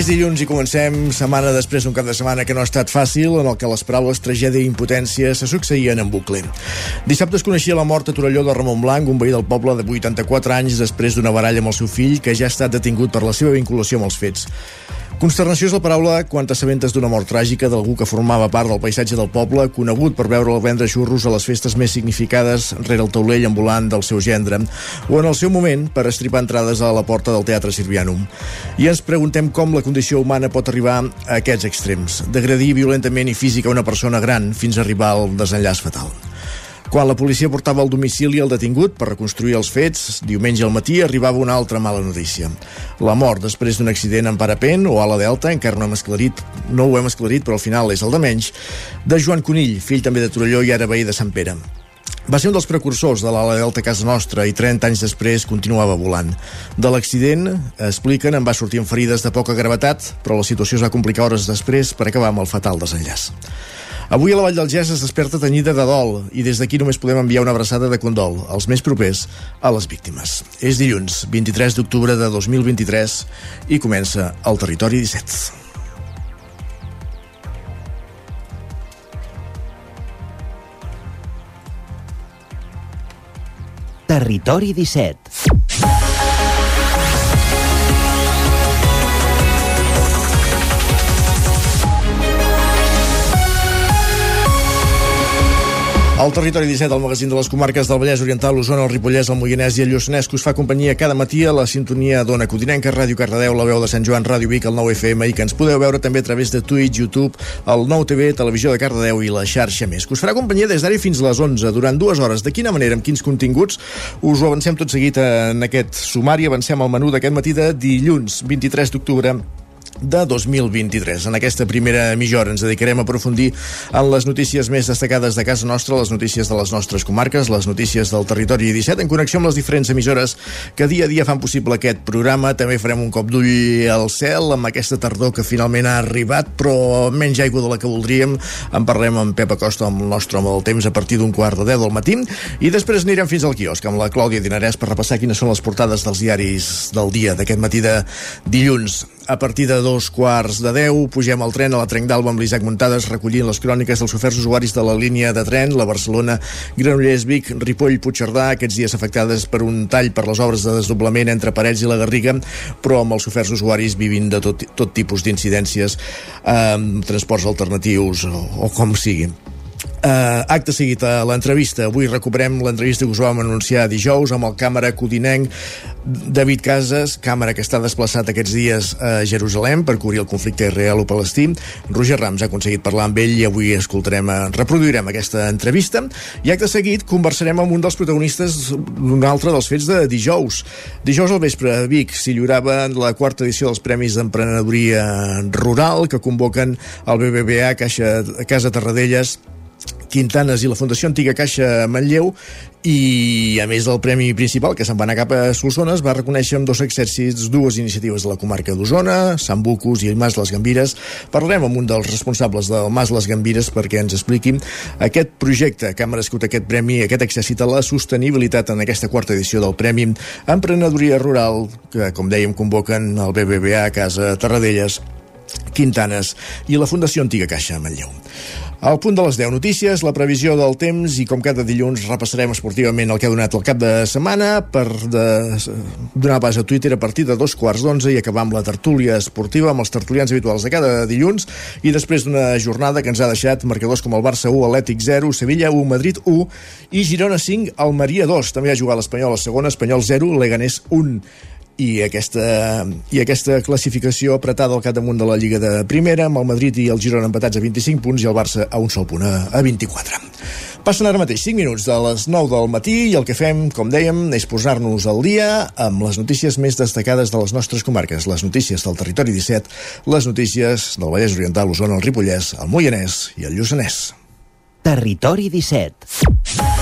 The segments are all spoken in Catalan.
És dilluns i comencem setmana després d'un cap de setmana que no ha estat fàcil, en el que les paraules tragèdia i impotència se succeïen en bucle. Dissabte es coneixia la mort a Torelló de Ramon Blanc, un veí del poble de 84 anys després d'una baralla amb el seu fill, que ja ha estat detingut per la seva vinculació amb els fets. Consternació és la paraula quan t'assabentes d'una mort tràgica d'algú que formava part del paisatge del poble, conegut per veure'l vendre xurros a les festes més significades rere el taulell ambulant del seu gendre, o en el seu moment per estripar entrades a la porta del Teatre Sirvianum. I ens preguntem com la condició humana pot arribar a aquests extrems, d'agredir violentament i física una persona gran fins a arribar al desenllaç fatal. Quan la policia portava al domicili el detingut per reconstruir els fets, diumenge al matí arribava una altra mala notícia. La mort després d'un accident en parapent o a la Delta, encara no hem esclarit, no ho hem esclarit, però al final és el de menys, de Joan Conill, fill també de Torelló i ara veí de Sant Pere. Va ser un dels precursors de l'ala delta casa nostra i 30 anys després continuava volant. De l'accident, expliquen, en va sortir amb ferides de poca gravetat, però la situació es va complicar hores després per acabar amb el fatal desenllaç. Avui a la Vall del Gès es desperta tenyida de dol i des d'aquí només podem enviar una abraçada de condol als més propers a les víctimes. És dilluns, 23 d'octubre de 2023 i comença el Territori 17. Territori 17 El territori 17, el magazín de les comarques del Vallès Oriental, l'Osona, el Ripollès, el Moianès i el Lluçanès, que us fa companyia cada matí a la sintonia d'Ona Codinenca, Ràdio Cardedeu, la veu de Sant Joan, Ràdio Vic, el 9 FM, i que ens podeu veure també a través de Twitch, YouTube, el 9 TV, Televisió de Cardedeu i la xarxa més, que us farà companyia des d'ara fins les 11, durant dues hores. De quina manera, amb quins continguts? Us ho avancem tot seguit en aquest sumari, avancem al menú d'aquest matí de dilluns, 23 d'octubre de 2023. En aquesta primera mitja hora ens dedicarem a aprofundir en les notícies més destacades de casa nostra, les notícies de les nostres comarques, les notícies del territori 17, en connexió amb les diferents emissores que dia a dia fan possible aquest programa. També farem un cop d'ull al cel amb aquesta tardor que finalment ha arribat, però menys aigua de la que voldríem. En parlem amb Pep Acosta, amb el nostre home del temps, a partir d'un quart de 10 del matí. I després anirem fins al quiosc amb la Clàudia Dinarès per repassar quines són les portades dels diaris del dia d'aquest matí de dilluns a partir de dos quarts de deu pugem al tren a la Trenc d'Alba amb l'Isaac Muntades recollint les cròniques dels oferts usuaris de la línia de tren, la Barcelona, Granollers, Vic, Ripoll, Puigcerdà, aquests dies afectades per un tall per les obres de desdoblament entre Parets i la Garriga, però amb els oferts usuaris vivint de tot, tot tipus d'incidències, eh, transports alternatius o, o com sigui. Uh, acte seguit a l'entrevista. Avui recuperem l'entrevista que us vam anunciar dijous amb el càmera codinenc David Casas, càmera que està desplaçat aquests dies a Jerusalem per cobrir el conflicte israelo-palestí. Roger Rams ha aconseguit parlar amb ell i avui escoltarem, uh, reproduirem aquesta entrevista. I acte seguit conversarem amb un dels protagonistes d'un altre dels fets de dijous. Dijous al vespre a Vic s'hi lliurava la quarta edició dels Premis d'Emprenedoria Rural que convoquen el BBVA Caixa, Casa Tarradellas Quintanes i la Fundació Antiga Caixa Manlleu i a més del premi principal que se'n va anar cap a Solsona es va reconèixer amb dos exèrcits dues iniciatives de la comarca d'Osona, Sant Bucus i el Mas Les Gambires. Parlarem amb un dels responsables del Mas Les Gambires perquè ens expliqui aquest projecte que ha merescut aquest premi, aquest exèrcit a la sostenibilitat en aquesta quarta edició del Premi Emprenedoria Rural que com dèiem convoquen el BBVA a Casa Tarradellas Quintanes i la Fundació Antiga Caixa Manlleu. Al punt de les 10 notícies, la previsió del temps i com cada dilluns repassarem esportivament el que ha donat el cap de setmana per de, donar pas a Twitter a partir de dos quarts d'onze i acabar amb la tertúlia esportiva amb els tertulians habituals de cada dilluns i després d'una jornada que ens ha deixat marcadors com el Barça 1, Atlètic 0, Sevilla 1, Madrid 1 i Girona 5, Almeria 2. També ha jugat l'Espanyol a segona, Espanyol 0, Leganés 1 i aquesta, i aquesta classificació apretada al capdamunt de la Lliga de Primera, amb el Madrid i el Girona empatats a 25 punts i el Barça a un sol punt, a, a 24. Passen ara mateix 5 minuts de les 9 del matí i el que fem, com dèiem, és posar-nos al dia amb les notícies més destacades de les nostres comarques, les notícies del territori 17, les notícies del Vallès Oriental, Osona, el Ripollès, el Moianès i el Lluçanès. Territori 17.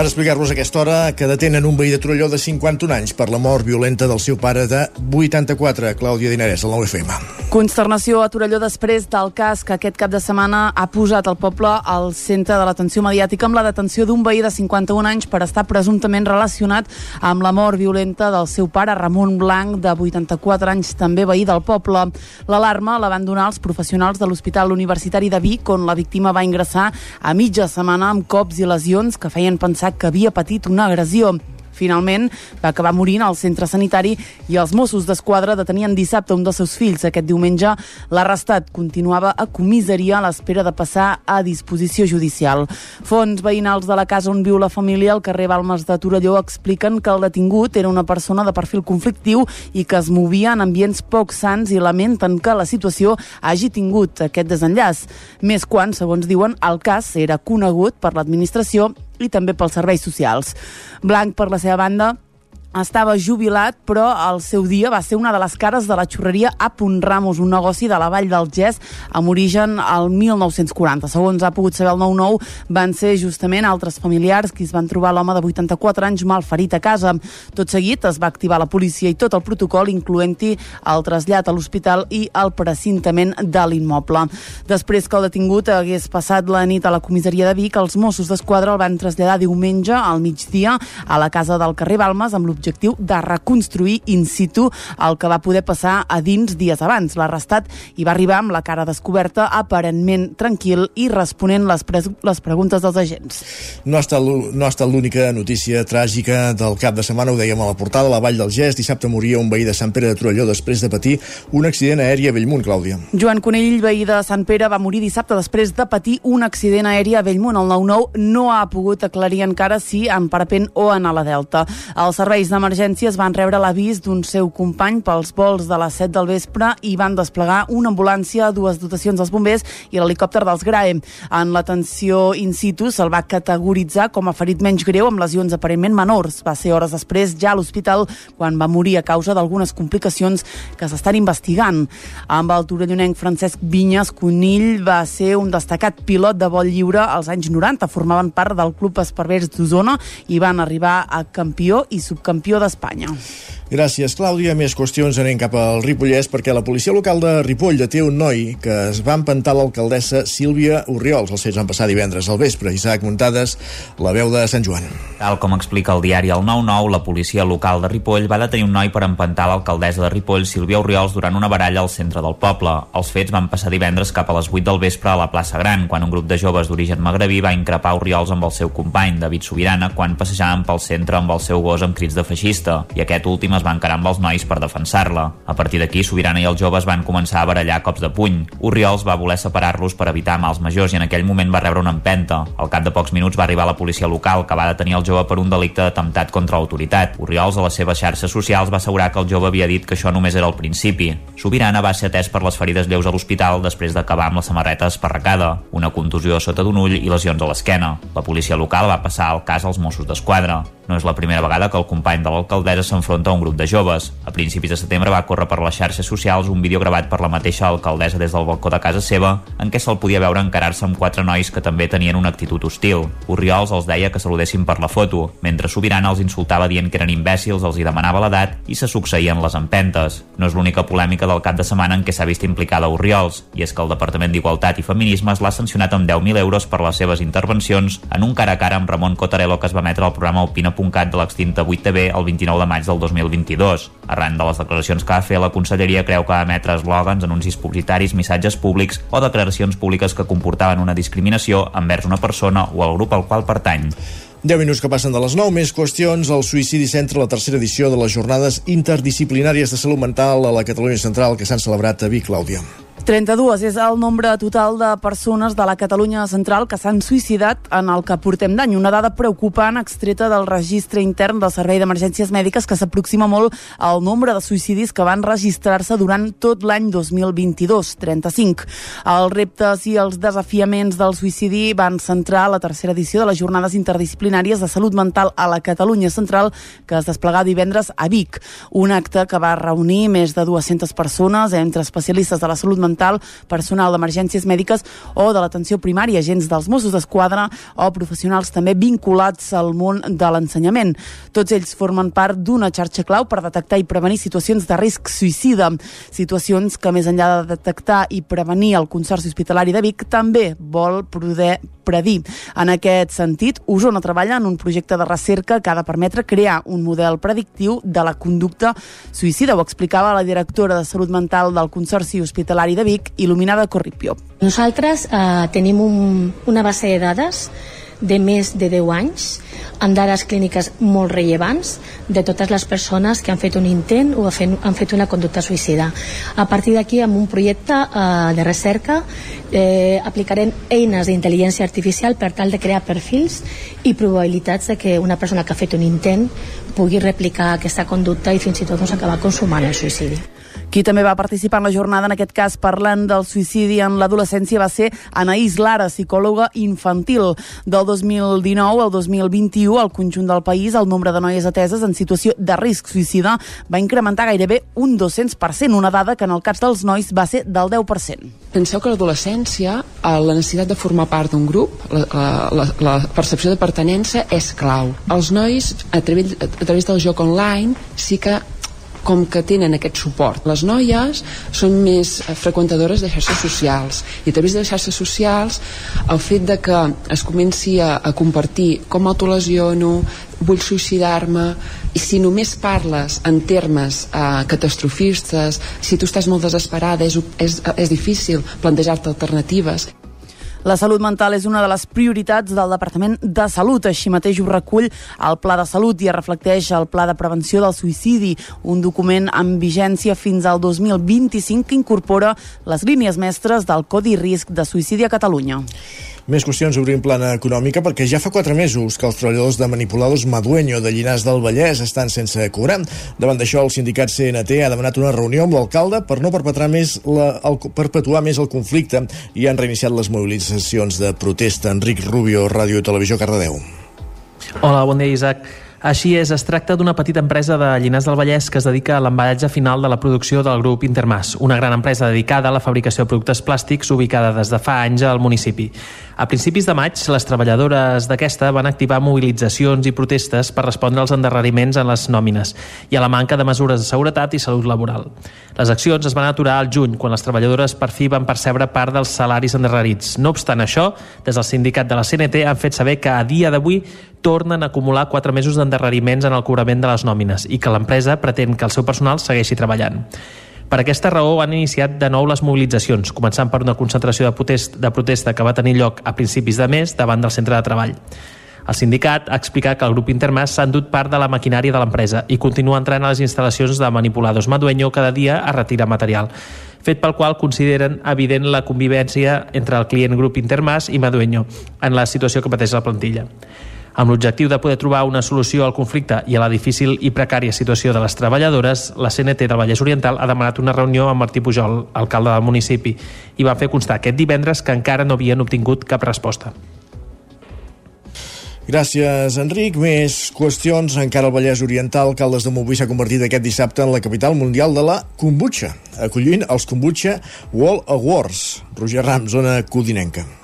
Per explicar-vos aquesta hora que detenen un veí de Torelló de 51 anys per la mort violenta del seu pare de 84, Clàudia Dinarès, al 9FM. Consternació a Torelló després del cas que aquest cap de setmana ha posat el poble al centre de l'atenció mediàtica amb la detenció d'un veí de 51 anys per estar presumptament relacionat amb la mort violenta del seu pare, Ramon Blanc, de 84 anys, també veí del poble. L'alarma la van donar els professionals de l'Hospital Universitari de Vic, on la víctima va ingressar a mitja setmana amb cops i lesions que feien pensar pensar que havia patit una agressió. Finalment, va acabar morint al centre sanitari i els Mossos d'Esquadra detenien dissabte un dels seus fills. Aquest diumenge, l'arrestat continuava a comissaria a l'espera de passar a disposició judicial. Fons veïnals de la casa on viu la família al carrer Balmes de Torelló expliquen que el detingut era una persona de perfil conflictiu i que es movia en ambients poc sants i lamenten que la situació hagi tingut aquest desenllaç. Més quan, segons diuen, el cas era conegut per l'administració i també pels serveis socials. Blanc, per la seva banda, estava jubilat, però el seu dia va ser una de les cares de la xurreria A. Ramos, un negoci de la Vall del Gès amb origen al 1940. Segons ha pogut saber el 9-9, van ser justament altres familiars qui es van trobar l'home de 84 anys mal ferit a casa. Tot seguit es va activar la policia i tot el protocol, incloent-hi el trasllat a l'hospital i el precintament de l'immoble. Després que el detingut hagués passat la nit a la comissaria de Vic, els Mossos d'Esquadra el van traslladar diumenge al migdia a la casa del carrer Balmes amb de reconstruir in situ el que va poder passar a dins dies abans. L'arrestat hi va arribar amb la cara descoberta, aparentment tranquil i responent les, les preguntes dels agents. No ha estat, no ha estat l'única notícia tràgica del cap de setmana, ho dèiem a la portada, la Vall del Gest, dissabte moria un veí de Sant Pere de Torelló després de patir un accident aeri a Bellmunt, Clàudia. Joan Conell, veí de Sant Pere, va morir dissabte després de patir un accident aeri a Bellmunt. El 9-9 no ha pogut aclarir encara si en parapent o en ala delta. Els serveis d'emergències van rebre l'avís d'un seu company pels vols de les 7 del vespre i van desplegar una ambulància, dues dotacions dels bombers i l'helicòpter dels GRAE. En l'atenció in situ se'l va categoritzar com a ferit menys greu amb lesions aparentment menors. Va ser hores després ja a l'hospital quan va morir a causa d'algunes complicacions que s'estan investigant. Amb el torellonenc Francesc Vinyes, Conill va ser un destacat pilot de vol lliure als anys 90. Formaven part del Club Esparvers d'Osona i van arribar a campió i subcampió campió d'Espanya. Gràcies, Clàudia. Més qüestions anem cap al Ripollès perquè la policia local de Ripoll deté un noi que es va empantar l'alcaldessa Sílvia Oriols. Els fets van passar divendres al vespre. Isaac Muntades, la veu de Sant Joan. Tal com explica el diari El 9-9, la policia local de Ripoll va detenir un noi per empantar l'alcaldessa de Ripoll, Sílvia Oriols, durant una baralla al centre del poble. Els fets van passar divendres cap a les 8 del vespre a la plaça Gran, quan un grup de joves d'origen magrebí va increpar Oriols amb el seu company, David Sobirana, quan passejaven pel centre amb el seu gos amb crits de feixista, i aquest últim es va encarar amb els nois per defensar-la. A partir d'aquí, Sobirana i els joves van començar a barallar cops de puny. Oriols va voler separar-los per evitar mals majors i en aquell moment va rebre una empenta. Al cap de pocs minuts va arribar la policia local, que va detenir el jove per un delicte d'atemptat contra l'autoritat. Oriols, a les seves xarxes socials, va assegurar que el jove havia dit que això només era el principi. Sobirana va ser atès per les ferides lleus a l'hospital després d'acabar amb la samarreta esparracada, una contusió sota d'un ull i lesions a l'esquena. La policia local va passar el cas als Mossos d'Esquadra. No és la primera vegada que el company de l'alcaldessa s'enfronta a un grup de joves. A principis de setembre va córrer per les xarxes socials un vídeo gravat per la mateixa alcaldessa des del balcó de casa seva en què se'l podia veure encarar-se amb quatre nois que també tenien una actitud hostil. Oriols els deia que saludessin per la foto, mentre Sobirana els insultava dient que eren imbècils, els hi demanava l'edat i se succeïen les empentes. No és l'única polèmica del cap de setmana en què s'ha vist implicada Oriols, i és que el Departament d'Igualtat i Feminismes l'ha sancionat amb 10.000 euros per les seves intervencions en un cara a cara amb Ramon Cotarello que es va emetre al programa Opina www.cat de l'extinta 8TV el 29 de maig del 2022. Arran de les declaracions que va fer, la Conselleria creu que va emetre eslògans, anuncis publicitaris, missatges públics o declaracions públiques que comportaven una discriminació envers una persona o el grup al qual pertany. 10 minuts que passen de les 9, més qüestions. El Suïcidi centra la tercera edició de les jornades interdisciplinàries de salut mental a la Catalunya Central que s'han celebrat a Vic, Clàudia. 32 és el nombre total de persones de la Catalunya central que s'han suïcidat en el que portem d'any. Una dada preocupant extreta del registre intern del Servei d'Emergències Mèdiques que s'aproxima molt al nombre de suïcidis que van registrar-se durant tot l'any 2022, 35. Els reptes i els desafiaments del suïcidi van centrar la tercera edició de les jornades interdisciplinàries de salut mental a la Catalunya central que es desplegà divendres a Vic. Un acte que va reunir més de 200 persones entre especialistes de la salut mental mental, personal d'emergències mèdiques o de l'atenció primària, agents dels Mossos d'Esquadra o professionals també vinculats al món de l'ensenyament. Tots ells formen part d'una xarxa clau per detectar i prevenir situacions de risc suïcida, situacions que més enllà de detectar i prevenir el Consorci Hospitalari de Vic també vol poder predir. En aquest sentit, Osona treballa en un projecte de recerca que ha de permetre crear un model predictiu de la conducta suïcida. Ho explicava la directora de Salut Mental del Consorci Hospitalari de Vic, Il·luminada Corripio. Nosaltres eh, tenim un, una base de dades de més de 10 anys amb dades clíniques molt rellevants de totes les persones que han fet un intent o han fet una conducta suïcida. A partir d'aquí, amb un projecte eh, de recerca, eh, aplicarem eines d'intel·ligència artificial per tal de crear perfils i probabilitats de que una persona que ha fet un intent pugui replicar aquesta conducta i fins i tot doncs, acabar consumant el suïcidi. Qui també va participar en la jornada, en aquest cas parlant del suïcidi en l'adolescència, va ser Anaïs Lara, psicòloga infantil. Del 2019 al 2021, al conjunt del país, el nombre de noies ateses en situació de risc suïcida va incrementar gairebé un 200%, una dada que en el cas dels nois va ser del 10%. Penseu que l'adolescència, eh, la necessitat de formar part d'un grup, la, la, la percepció de pertenença és clau. Els nois, a través, a través del joc online, sí que com que tenen aquest suport. Les noies són més freqüentadores de xarxes socials i a través de xarxes socials el fet de que es comenci a, a compartir com autolesiono, vull suïcidar-me i si només parles en termes eh, catastrofistes, si tu estàs molt desesperada és, és, és difícil plantejar-te alternatives la salut mental és una de les prioritats del Departament de Salut. Així mateix ho recull el Pla de Salut i es reflecteix el Pla de Prevenció del Suïcidi, un document amb vigència fins al 2025 que incorpora les línies mestres del Codi Risc de Suïcidi a Catalunya. Més qüestions obrim plana econòmica perquè ja fa quatre mesos que els treballadors de Manipulados Madueño de Llinars del Vallès estan sense cobrar. Davant d'això, el sindicat CNT ha demanat una reunió amb l'alcalde per no perpetrar més la, el, perpetuar més el conflicte i han reiniciat les mobilitzacions de protesta. Enric Rubio, Ràdio i Televisió, Cardedeu. Hola, bon dia, Isaac. Així és, es tracta d'una petita empresa de Llinars del Vallès que es dedica a l'emballatge final de la producció del grup Intermas, una gran empresa dedicada a la fabricació de productes plàstics ubicada des de fa anys al municipi. A principis de maig, les treballadores d'aquesta van activar mobilitzacions i protestes per respondre als endarreriments en les nòmines i a la manca de mesures de seguretat i salut laboral. Les accions es van aturar al juny, quan les treballadores per fi van percebre part dels salaris endarrerits. No obstant això, des del sindicat de la CNT han fet saber que a dia d'avui tornen a acumular quatre mesos d'endarreriments en el cobrament de les nòmines i que l'empresa pretén que el seu personal segueixi treballant. Per aquesta raó han iniciat de nou les mobilitzacions, començant per una concentració de, protest, de protesta que va tenir lloc a principis de mes davant del centre de treball. El sindicat ha explicat que el grup Intermas s'ha endut part de la maquinària de l'empresa i continua entrant a les instal·lacions de Manipulados Madueño cada dia a retirar material, fet pel qual consideren evident la convivència entre el client grup Intermas i Madueño en la situació que pateix la plantilla. Amb l'objectiu de poder trobar una solució al conflicte i a la difícil i precària situació de les treballadores, la CNT del Vallès Oriental ha demanat una reunió amb Martí Pujol, alcalde del municipi, i va fer constar aquest divendres que encara no havien obtingut cap resposta. Gràcies, Enric. Més qüestions. Encara el Vallès Oriental, Caldes de Montbui s'ha convertit aquest dissabte en la capital mundial de la kombucha, acollint els Kombucha World Awards. Roger Ram, zona codinenca.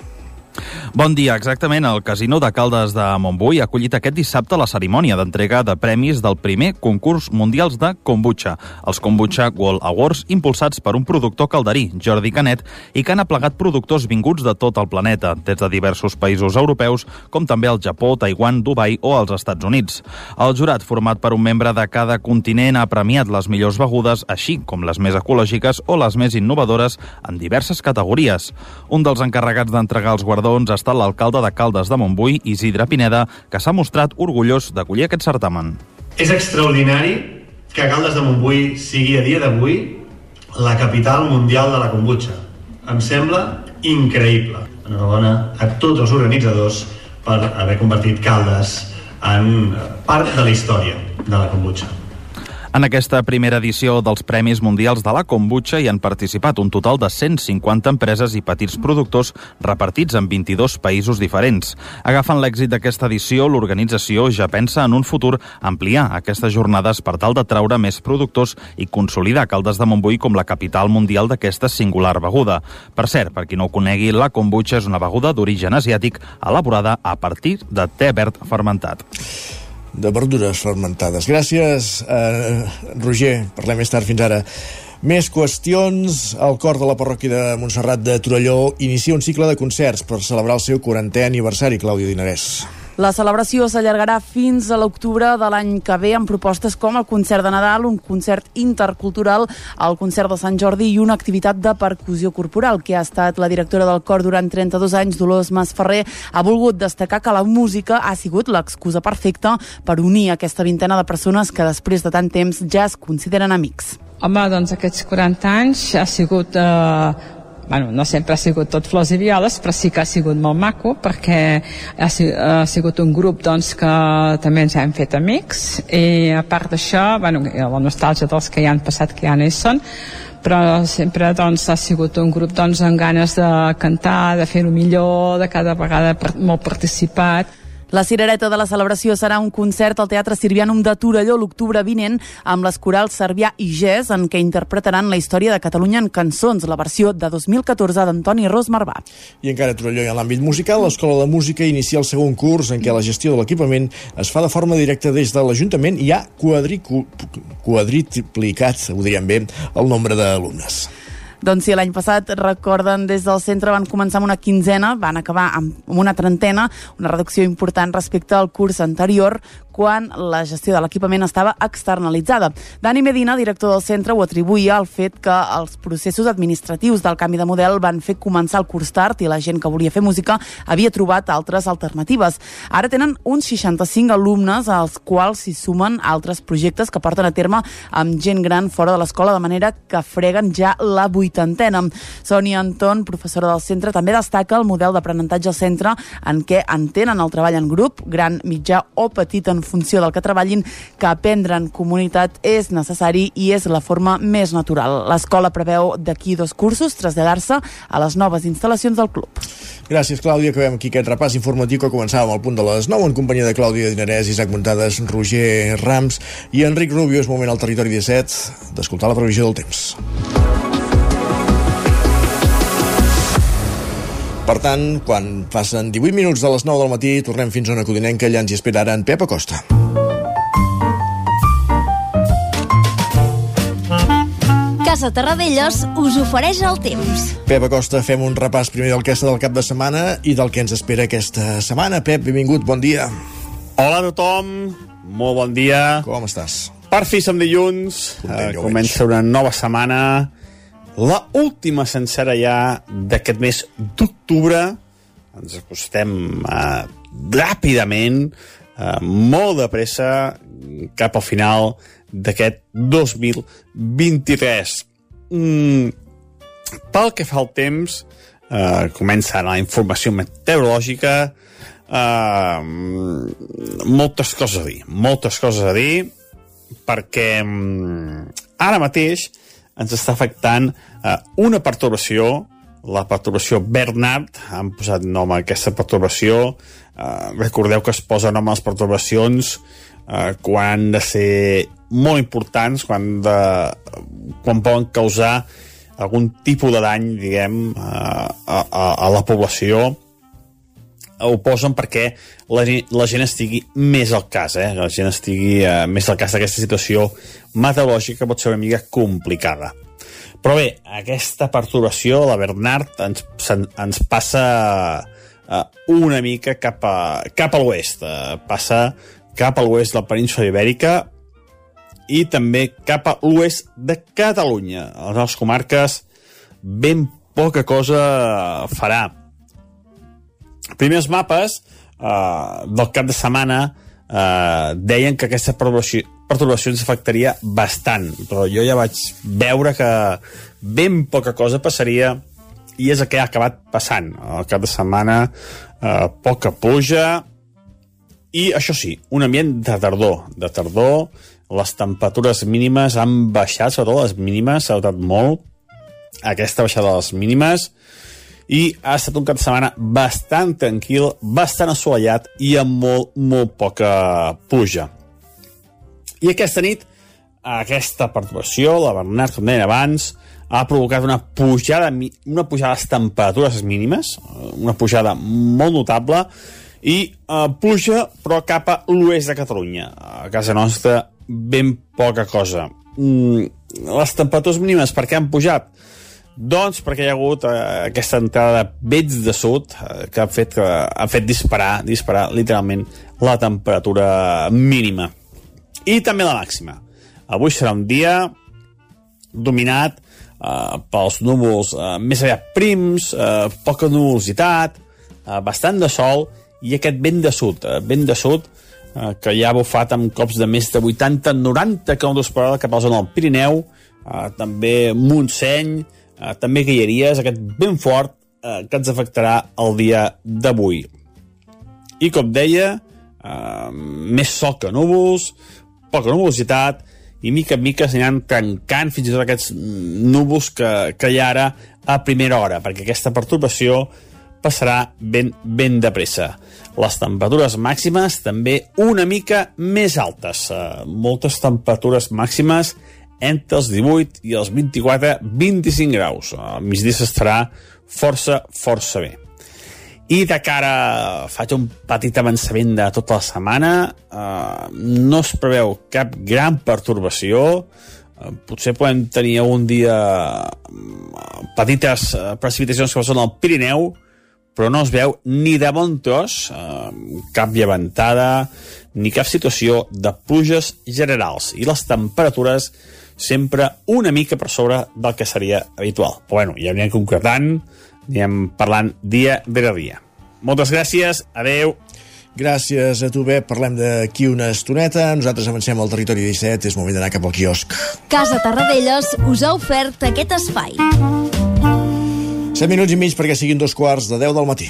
Bon dia. Exactament, el Casino de Caldes de Montbui ha acollit aquest dissabte la cerimònia d'entrega de premis del primer concurs mundials de kombucha, els Kombucha World Awards, impulsats per un productor calderí, Jordi Canet, i que han aplegat productors vinguts de tot el planeta, des de diversos països europeus, com també el Japó, Taiwan, Dubai o els Estats Units. El jurat, format per un membre de cada continent, ha premiat les millors begudes, així com les més ecològiques o les més innovadores en diverses categories. Un dels encarregats d'entregar els guardons ha estat l'alcalde de Caldes de Montbui, Isidre Pineda, que s'ha mostrat orgullós d'acollir aquest certamen. És extraordinari que Caldes de Montbui sigui a dia d'avui la capital mundial de la kombucha. em sembla increïble. Enhorabona a tots els organitzadors per haver convertit Caldes en part de la història de la kombucha. En aquesta primera edició dels Premis Mundials de la Kombucha hi han participat un total de 150 empreses i petits productors repartits en 22 països diferents. Agafant l'èxit d'aquesta edició, l'organització ja pensa en un futur ampliar aquestes jornades per tal de traure més productors i consolidar Caldes de Montbui com la capital mundial d'aquesta singular beguda. Per cert, per qui no ho conegui, la kombucha és una beguda d'origen asiàtic elaborada a partir de te verd fermentat de verdures fermentades. Gràcies, eh, Roger. Parlem més tard. Fins ara. Més qüestions. El cor de la parròquia de Montserrat de Torelló inicia un cicle de concerts per celebrar el seu 40è aniversari, Clàudia Dinarès. La celebració s'allargarà fins a l'octubre de l'any que ve amb propostes com el concert de Nadal, un concert intercultural, el concert de Sant Jordi i una activitat de percussió corporal que ha estat la directora del cor durant 32 anys, Dolors Masferrer, ha volgut destacar que la música ha sigut l'excusa perfecta per unir aquesta vintena de persones que després de tant temps ja es consideren amics. Home, doncs aquests 40 anys ha sigut eh, bueno, no sempre ha sigut tot flors i violes, però sí que ha sigut molt maco perquè ha, ha sigut un grup doncs, que també ens hem fet amics i a part d'això, bueno, la nostàlgia dels que ja han passat que ja no hi són, però sempre doncs, ha sigut un grup doncs, amb ganes de cantar, de fer-ho millor, de cada vegada molt participat. La cirereta de la celebració serà un concert al Teatre Sirvianum de Torelló l'octubre vinent amb les corals Servià i Gès en què interpretaran la història de Catalunya en cançons, la versió de 2014 d'Antoni Ros Marbà. I encara a Torelló i en l'àmbit musical, l'Escola de Música inicia el segon curs en què la gestió de l'equipament es fa de forma directa des de l'Ajuntament i ha quadriplicat, ho diríem bé, el nombre d'alumnes. Doncs sí, l'any passat, recorden, des del centre van començar amb una quinzena, van acabar amb una trentena, una reducció important respecte al curs anterior, quan la gestió de l'equipament estava externalitzada. Dani Medina, director del centre, ho atribuïa al fet que els processos administratius del canvi de model van fer començar el curs tard i la gent que volia fer música havia trobat altres alternatives. Ara tenen uns 65 alumnes als quals s'hi sumen altres projectes que porten a terme amb gent gran fora de l'escola, de manera que freguen ja la vuitantena. Sònia Anton, professora del centre, també destaca el model d'aprenentatge al centre en què entenen el treball en grup, gran, mitjà o petit en funció del que treballin, que aprendre en comunitat és necessari i és la forma més natural. L'escola preveu d'aquí dos cursos traslladar-se a les noves instal·lacions del club. Gràcies, Clàudia. Acabem aquí aquest repàs informatiu que començàvem al punt de les 9 en companyia de Clàudia Dinarès, Isaac Montades, Roger Rams i Enric Rubio. És moment al territori 17 d'escoltar la previsió del temps. Per tant, quan passen 18 minuts de les 9 del matí, tornem fins a una codinenca, allà ens hi espera ara en Pep Acosta. Casa Terradellos us ofereix el temps. Pep Acosta, fem un repàs primer del que és del cap de setmana i del que ens espera aquesta setmana. Pep, benvingut, bon dia. Hola a tothom, molt bon dia. Com estàs? Per fi som dilluns, Content, uh, comença una nova setmana la última sencera ja d'aquest mes d'octubre. Ens acostem eh, ràpidament eh, molt de pressa cap al final d'aquest 2023 mm, pel que fa al temps eh, comença la informació meteorològica. Eh, moltes coses a dir moltes coses a dir perquè mm, ara mateix ens està afectant eh, una pertorbació, la pertorbació Bernard, han posat nom a aquesta pertorbació, eh, recordeu que es posa nom a les pertorbacions eh, quan han de ser molt importants, quan, de, quan poden causar algun tipus de dany, diguem, a, a, a la població, ho posen perquè la, la gent estigui més al cas, eh? la gent estigui eh, més al cas d'aquesta situació meteorològica pot ser una mica complicada. Però bé, aquesta perturbació, la Bernard, ens, ens passa uh, una mica cap a, cap a l'oest. Uh, passa cap a l'oest de la península ibèrica i també cap a l'oest de Catalunya. A les comarques ben poca cosa farà. Primers mapes uh, del cap de setmana uh, deien que aquesta perturbació, perturbació ens afectaria bastant, però jo ja vaig veure que ben poca cosa passaria i és el que ha acabat passant. El cap de setmana, eh, poca pluja, i això sí, un ambient de tardor. De tardor, les temperatures mínimes han baixat, sobretot les mínimes, s'ha notat molt aquesta baixada de les mínimes, i ha estat un cap de setmana bastant tranquil, bastant assolellat i amb molt, molt poca pluja. I aquesta nit, aquesta perturbació, la Bernat, com deia abans, ha provocat una pujada, una pujada de les temperatures mínimes, una pujada molt notable, i eh, pluja, però cap a l'oest de Catalunya. A casa nostra, ben poca cosa. Mm, les temperatures mínimes, per què han pujat? Doncs perquè hi ha hagut eh, aquesta entrada de vents de sud eh, que ha fet, que ha fet disparar, disparar literalment la temperatura mínima. I també la màxima. Avui serà un dia dominat eh, pels núvols eh, més aviat prims, eh, poca nuvolositat, eh, bastant de sol i aquest vent de sud, eh, vent de sud eh, que ja ha bufat amb cops de més de 80-90 km per hora cap a la zona del Pirineu, eh, també Montseny, eh, també Guilleries, aquest vent fort eh, que ens afectarà el dia d'avui. I com deia, eh, més sol que núvols, poca nuvolositat, i mica en mica s'aniran tancant fins i tot aquests núvols que, que hi ha ara a primera hora, perquè aquesta perturbació passarà ben, ben de pressa. Les temperatures màximes també una mica més altes. Uh, moltes temperatures màximes entre els 18 i els 24-25 graus. Al migdia s'estarà força, força bé. I de cara, faig un petit avançament de tota la setmana, eh, no es preveu cap gran pertorbació, eh, potser podem tenir un dia petites precipitacions que són al Pirineu, però no es veu ni de bon tros eh, cap llevantada ni cap situació de pluges generals i les temperatures sempre una mica per sobre del que seria habitual. Però bueno, ja anirem concretant, anirem parlant dia rere dia. Moltes gràcies, adeu. Gràcies a tu, bé. Parlem d'aquí una estoneta. Nosaltres avancem al territori 17. És moment d'anar cap al quiosc. Casa Tarradellas us ha ofert aquest espai. 7 minuts i mig perquè siguin dos quarts de 10 del matí.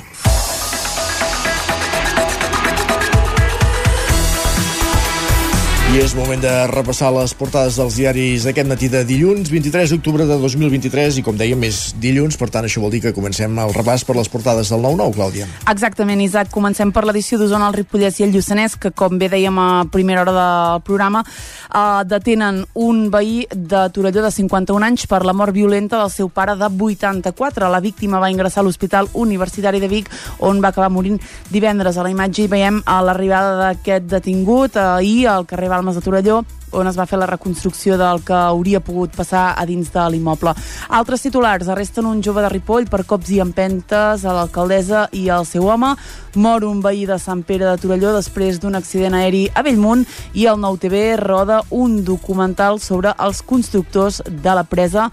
I és moment de repassar les portades dels diaris d'aquest matí de dilluns, 23 d'octubre de 2023, i com dèiem, és dilluns, per tant això vol dir que comencem el repàs per les portades del 9-9, Clàudia. Exactament, Isaac. Comencem per l'edició d'Osona, el Ripollès i el Lluçanès, que com bé dèiem a primera hora del programa, eh, detenen un veí de Torelló de 51 anys per la mort violenta del seu pare de 84. La víctima va ingressar a l'Hospital Universitari de Vic, on va acabar morint divendres. A la imatge hi veiem a l'arribada d'aquest detingut ahir al carrer Balmes de Torelló, on es va fer la reconstrucció del que hauria pogut passar a dins de l'immoble. Altres titulars arresten un jove de Ripoll per cops i empentes a l'alcaldessa i al seu home. Mor un veí de Sant Pere de Torelló després d'un accident aeri a Bellmunt i el Nou TV roda un documental sobre els constructors de la presa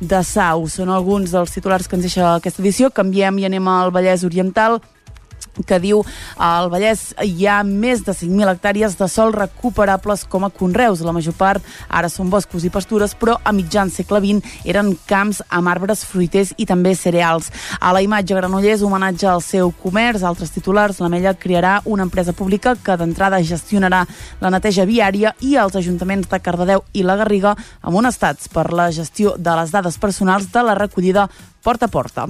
de Sau. Són alguns dels titulars que ens deixa aquesta edició. Canviem i anem al Vallès Oriental que diu al Vallès hi ha més de 5.000 hectàrees de sol recuperables com a conreus. La major part ara són boscos i pastures, però a mitjan segle XX eren camps amb arbres fruiters i també cereals. A la imatge Granollers homenatge al seu comerç, altres titulars, l'Ametlla crearà una empresa pública que d'entrada gestionarà la neteja viària i els ajuntaments de Cardedeu i la Garriga amb un estats per la gestió de les dades personals de la recollida porta a porta.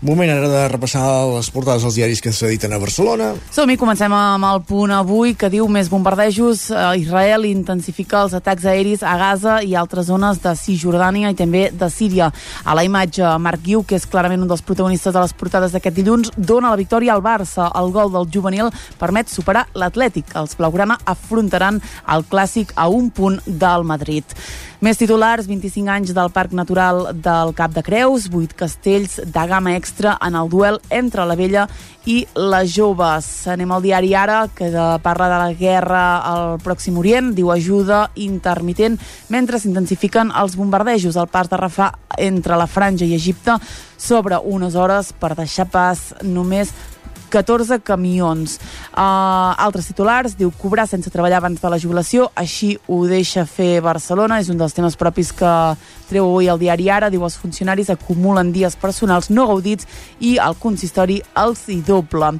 Moment ara de repassar les portades dels diaris que s'editen a Barcelona. Som-hi, comencem amb el punt avui que diu més bombardejos. Eh, Israel intensifica els atacs aeris a Gaza i altres zones de Cisjordània i també de Síria. A la imatge, Marc Guiu, que és clarament un dels protagonistes de les portades d'aquest dilluns, dona la victòria al Barça. El gol del juvenil permet superar l'Atlètic. Els blaugrana afrontaran el clàssic a un punt del Madrid. Més titulars, 25 anys del Parc Natural del Cap de Creus, 8 castells de gamma extra en el duel entre la vella i les joves. Anem al diari Ara, que parla de la guerra al Pròxim Orient, diu ajuda intermitent, mentre s'intensifiquen els bombardejos. El pas de Rafà entre la Franja i Egipte sobre unes hores per deixar pas només 14 camions. Uh, altres titulars, diu cobrar sense treballar abans de la jubilació, així ho deixa fer Barcelona, és un dels temes propis que treu avui el diari Ara, diu els funcionaris acumulen dies personals no gaudits i el consistori els hi doble.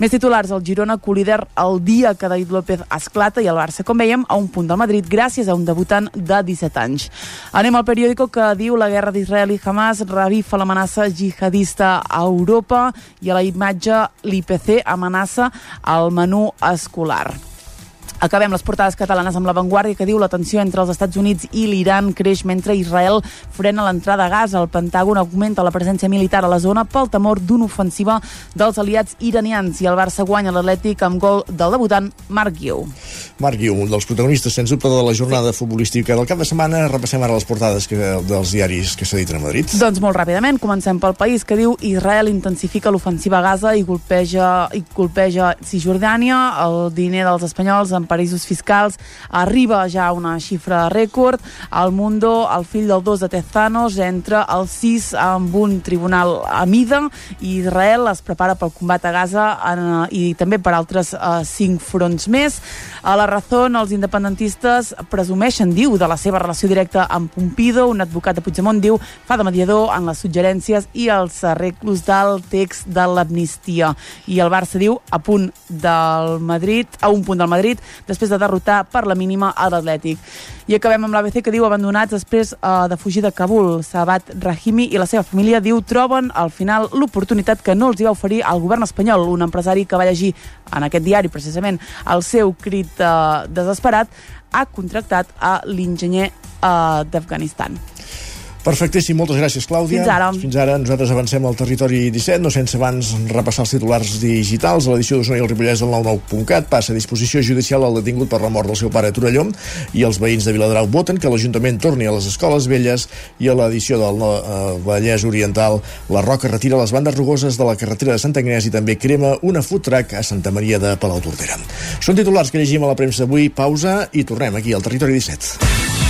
Més titulars, el Girona col·lider el dia que David López esclata i el Barça, com veiem, a un punt del Madrid gràcies a un debutant de 17 anys. Anem al periòdico que diu la guerra d'Israel i Hamas revifa l'amenaça jihadista a Europa i a la imatge l'IPC amenaça el menú escolar. Acabem les portades catalanes amb l'avantguàrdia que diu la tensió entre els Estats Units i l'Iran creix mentre Israel frena l'entrada a Gaza. El Pentàgon augmenta la presència militar a la zona pel temor d'una ofensiva dels aliats iranians i el Barça guanya l'Atlètic amb gol del debutant Marc Guiu. Marc Guiu, un dels protagonistes, sens dubte, de la jornada futbolística del cap de setmana. Repassem ara les portades que, dels diaris que s'editen a Madrid. Doncs molt ràpidament, comencem pel país que diu Israel intensifica l'ofensiva a Gaza i colpeja, i colpeja Cisjordània, el diner dels espanyols en paradisos fiscals arriba ja a una xifra rècord. El Mundo, el fill del dos de Tezanos, entra al 6 amb un tribunal a mida i Israel es prepara pel combat a Gaza en, i també per altres uh, cinc fronts més. A la Razón, els independentistes presumeixen, diu, de la seva relació directa amb Pompido. Un advocat de Puigdemont diu fa de mediador en les suggerències i els arreglos del text de l'amnistia. I el Barça diu a punt del Madrid, a un punt del Madrid, després de derrotar per la mínima a l'Atlètic. I acabem amb l'ABC que diu abandonats després uh, de fugir de Kabul. Sabat Rahimi i la seva família diu troben al final l'oportunitat que no els hi va oferir el govern espanyol. Un empresari que va llegir en aquest diari precisament el seu crit uh, desesperat ha contractat a l'enginyer uh, d'Afganistan. Perfectíssim, moltes gràcies, Clàudia. Fins ara. Fins ara. Nosaltres avancem al territori 17, no sense abans repassar els titulars digitals. A l'edició d'Osona i el Ripollès del 99.cat passa a disposició judicial el detingut per la mort del seu pare a Torelló i els veïns de Viladrau voten que l'Ajuntament torni a les escoles velles i a l'edició del uh, Vallès Oriental la Roca retira les bandes rugoses de la carretera de Sant Agnès i també crema una food truck a Santa Maria de Palau Tordera. Són titulars que llegim a la premsa avui. Pausa i tornem aquí al territori 17.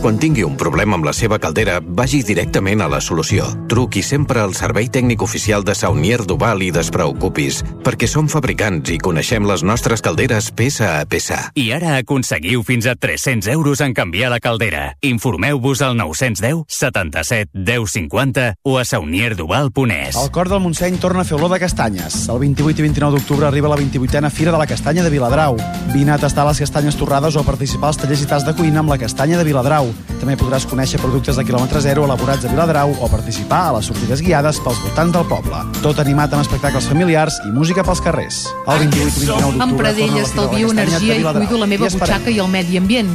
Quan tingui un problema amb la seva caldera, vagi directament a la solució. Truqui sempre al servei tècnic oficial de Saunier Duval i despreocupis, perquè som fabricants i coneixem les nostres calderes peça a peça. I ara aconseguiu fins a 300 euros en canviar la caldera. Informeu-vos al 910 77 10 50 o a saunierduval.es. El cor del Montseny torna a fer olor de castanyes. El 28 i 29 d'octubre arriba la 28a Fira de la Castanya de Viladrau. Vine a tastar les castanyes torrades o a participar als tallers i tas de cuina amb la castanya de Viladrau. També podràs conèixer productes de quilòmetre zero elaborats a Viladrau o participar a les sortides guiades pels voltants del poble. Tot animat amb espectacles familiars i música pels carrers. El 28 i 29 d'octubre Amb Pradell estalvio energia i cuido la meva butxaca i el medi ambient.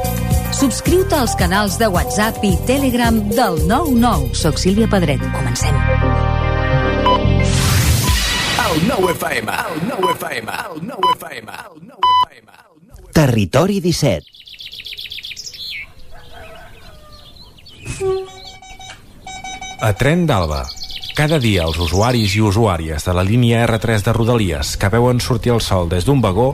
Subscriu-te als canals de WhatsApp i Telegram del 99. Soc Sílvia Pedret. Comencem. El 9 FM, el 9 FM, el 9 FM, el 9 FM. Territori 17. A Tren d'Alba. Cada dia els usuaris i usuàries de la línia R3 de Rodalies que veuen sortir el sol des d'un vagó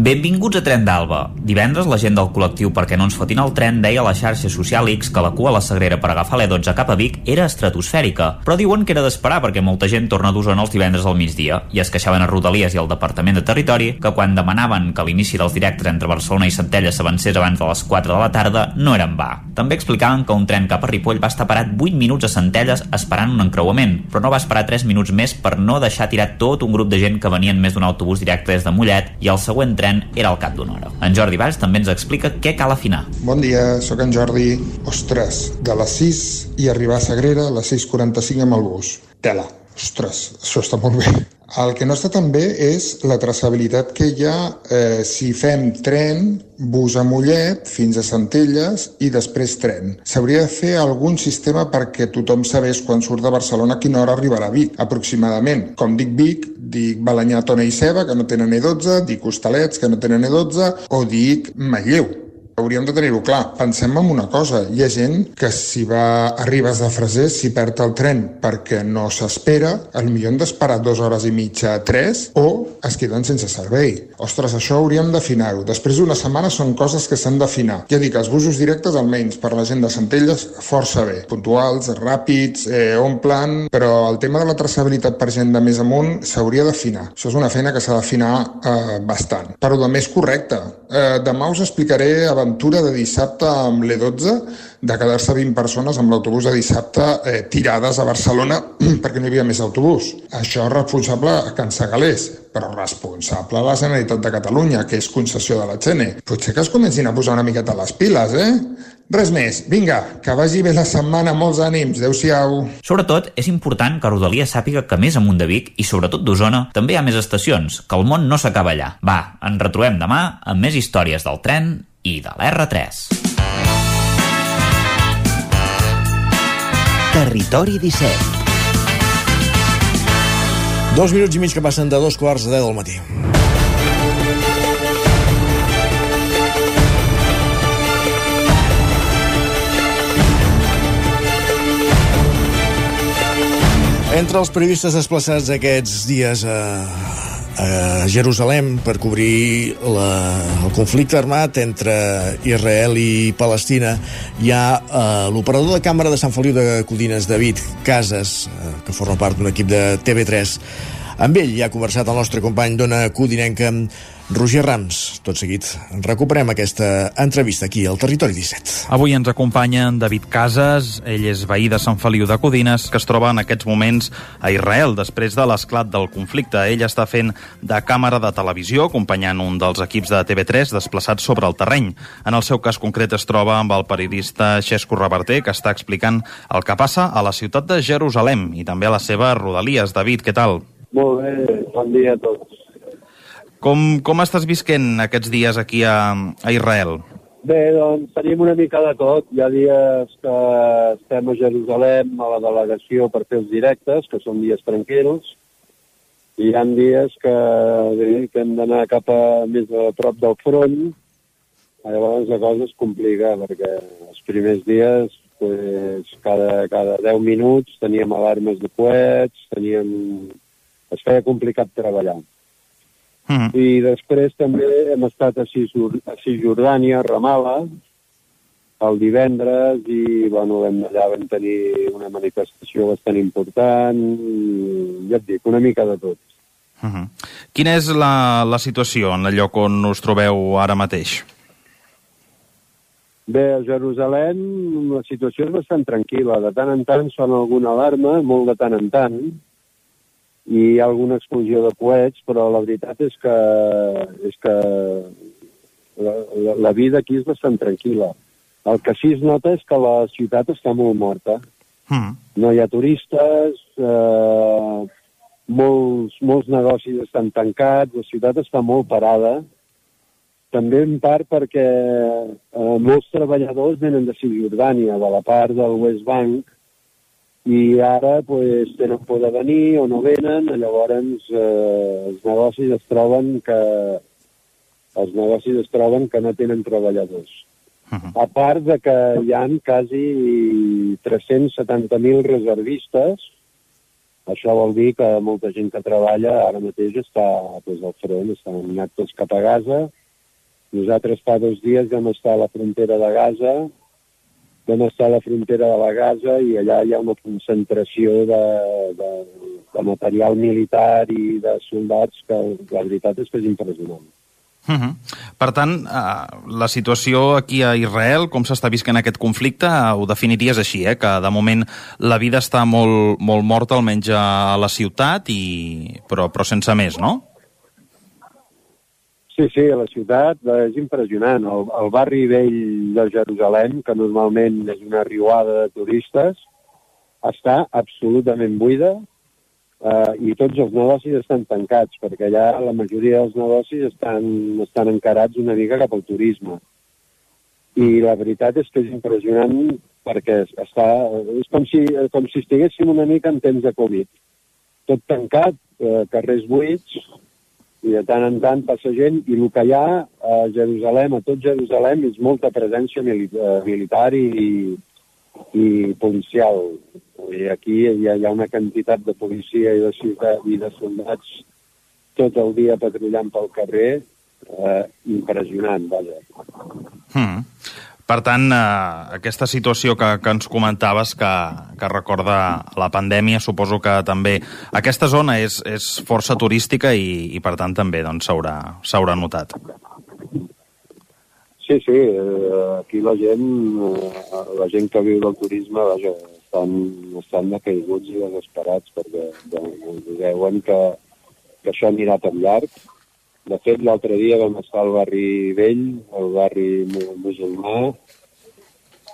Benvinguts a Tren d'Alba. Divendres la gent del col·lectiu Perquè no ens fotin el tren deia a la xarxa social X que la cua a la Sagrera per agafar l'E12 cap a Vic era estratosfèrica, però diuen que era d'esperar perquè molta gent torna d'Osona els divendres al migdia i es queixaven a Rodalies i al Departament de Territori que quan demanaven que l'inici dels directes entre Barcelona i Centella s'avancés abans de les 4 de la tarda no eren va. També explicaven que un tren cap a Ripoll va estar parat 8 minuts a Centelles esperant un encreuament, però no va esperar 3 minuts més per no deixar tirar tot un grup de gent que venien més d'un autobús directe des de Mollet i el següent tren era al cap d'una hora. En Jordi Valls també ens explica què cal afinar. Bon dia, sóc en Jordi. Ostres, de les 6 i arribar a Sagrera a les 6.45 amb el bus. Tela. Ostres, això està molt bé. El que no està tan bé és la traçabilitat que hi ha eh, si fem tren, bus a Mollet, fins a Centelles i després tren. S'hauria de fer algun sistema perquè tothom sabés quan surt de Barcelona a quina hora arribarà a Vic, aproximadament. Com dic Vic, dic Balanyà, Tona i Ceba, que no tenen E12, dic Hostalets, que no tenen E12, o dic Manlleu, hauríem de tenir-ho clar. Pensem en una cosa, hi ha gent que si va a Ribes de Freser, si perd el tren perquè no s'espera, el millor han d'esperar dues hores i mitja, tres, o es queden sense servei. Ostres, això hauríem d'afinar-ho. Després d'una setmana són coses que s'han d'afinar. Ja dic, els busos directes, almenys per la gent de Centelles, força bé. Puntuals, ràpids, eh, omplen, però el tema de la traçabilitat per gent de més amunt s'hauria d'afinar. Això és una feina que s'ha d'afinar eh, bastant. Però de més correcte. Eh, demà us explicaré abans l'aventura de dissabte amb l'E12 de quedar-se 20 persones amb l'autobús de dissabte eh, tirades a Barcelona perquè no hi havia més autobús. Això és responsable a Can Segalés, però responsable a la Generalitat de Catalunya, que és concessió de la Xene. Potser que es comencin a posar una miqueta les piles, eh? Res més, vinga, que vagi bé la setmana, molts ànims, adeu-siau. Sobretot, és important que Rodalia sàpiga que més amunt de Vic, i sobretot d'Osona, també hi ha més estacions, que el món no s'acaba allà. Va, ens retrobem demà amb més històries del tren i de l'R3. Territori 17. Dos minuts i mig que passen de dos quarts de deu del matí. Entre els periodistes desplaçats aquests dies a, a Jerusalem per cobrir la, el conflicte armat entre Israel i Palestina hi ha uh, l'operador de càmera de Sant Feliu de Codines, David Casas, uh, que forma part d'un equip de TV3. Amb ell ja ha conversat el nostre company d'Ona Codinenca Roger Rams. Tot seguit recuperem aquesta entrevista aquí al Territori 17. Avui ens acompanya en David Casas, ell és veí de Sant Feliu de Codines, que es troba en aquests moments a Israel, després de l'esclat del conflicte. Ell està fent de càmera de televisió, acompanyant un dels equips de TV3 desplaçats sobre el terreny. En el seu cas concret es troba amb el periodista Xesco Reverter, que està explicant el que passa a la ciutat de Jerusalem i també a les seves rodalies. David, què tal? Molt bé, bon dia a tots. Com, com estàs visquent aquests dies aquí a, a Israel? Bé, doncs tenim una mica de tot. Hi ha dies que estem a Jerusalem a la delegació per fer els directes, que són dies tranquils, i hi ha dies que, que hem d'anar cap a més a prop del front, llavors la cosa es complica, perquè els primers dies pues, cada, cada 10 minuts teníem alarmes de coets, teníem... es feia complicat treballar. Mm -hmm. I després també hem estat a, a Cisjordània, a Ramala, el divendres, i bueno, vam, allà vam tenir una manifestació bastant important, i, ja et dic, una mica de tot. Uh -huh. Quina és la, la situació en el lloc on us trobeu ara mateix? Bé, a Jerusalem la situació és bastant tranquil·la. De tant en tant sona alguna alarma, molt de tant en tant, i hi ha alguna explosió de coets, però la veritat és que, és que la, la, la vida aquí és bastant tranquil·la. El que sí es nota és que la ciutat està molt morta. Mm. No hi ha turistes, eh, molts, molts negocis estan tancats, la ciutat està molt parada, també en part perquè eh, molts treballadors venen de Cisjordània, de la part del West Bank, i ara pues, tenen por de venir o no venen, llavors eh, els negocis es troben que els negocis es troben que no tenen treballadors. Uh -huh. A part de que hi han quasi 370.000 reservistes, això vol dir que molta gent que treballa ara mateix està pues, al front, estan actes cap a Gaza, nosaltres fa dos dies vam estar a la frontera de Gaza, vam estar a la frontera de la Gaza i allà hi ha una concentració de, de, de material militar i de soldats que la veritat és que és impressionant. Uh -huh. Per tant, uh, la situació aquí a Israel, com s'està visquent aquest conflicte, uh, ho definiries així, eh? que de moment la vida està molt, molt morta, almenys a la ciutat, i... però, però sense més, no? Sí, sí, a la ciutat és impressionant. El, el barri vell de Jerusalem, que normalment és una riuada de turistes, està absolutament buida eh, i tots els negocis estan tancats, perquè allà la majoria dels negocis estan, estan encarats una mica cap al turisme. I la veritat és que és impressionant perquè està, és com si, com si estiguéssim una mica en temps de Covid. Tot tancat, eh, carrers buits, i de tant en tant passa gent, i el que hi ha a Jerusalem, a tot Jerusalem, és molta presència eh, militar i, i policial. I aquí hi ha, hi ha una quantitat de policia i de ciutat i de soldats tot el dia patrullant pel carrer eh, impressionant, vaja. Hmm. Per tant, eh, aquesta situació que, que ens comentaves que, que recorda la pandèmia, suposo que també aquesta zona és, és força turística i, i per tant també doncs, s'haurà doncs, notat. Sí, sí, eh, aquí la gent, eh, la gent que viu del turisme, vaja, estan, estan decaiguts i desesperats perquè veuen que, que això anirà tan llarg de fet, l'altre dia vam estar al barri vell, al barri musulmà,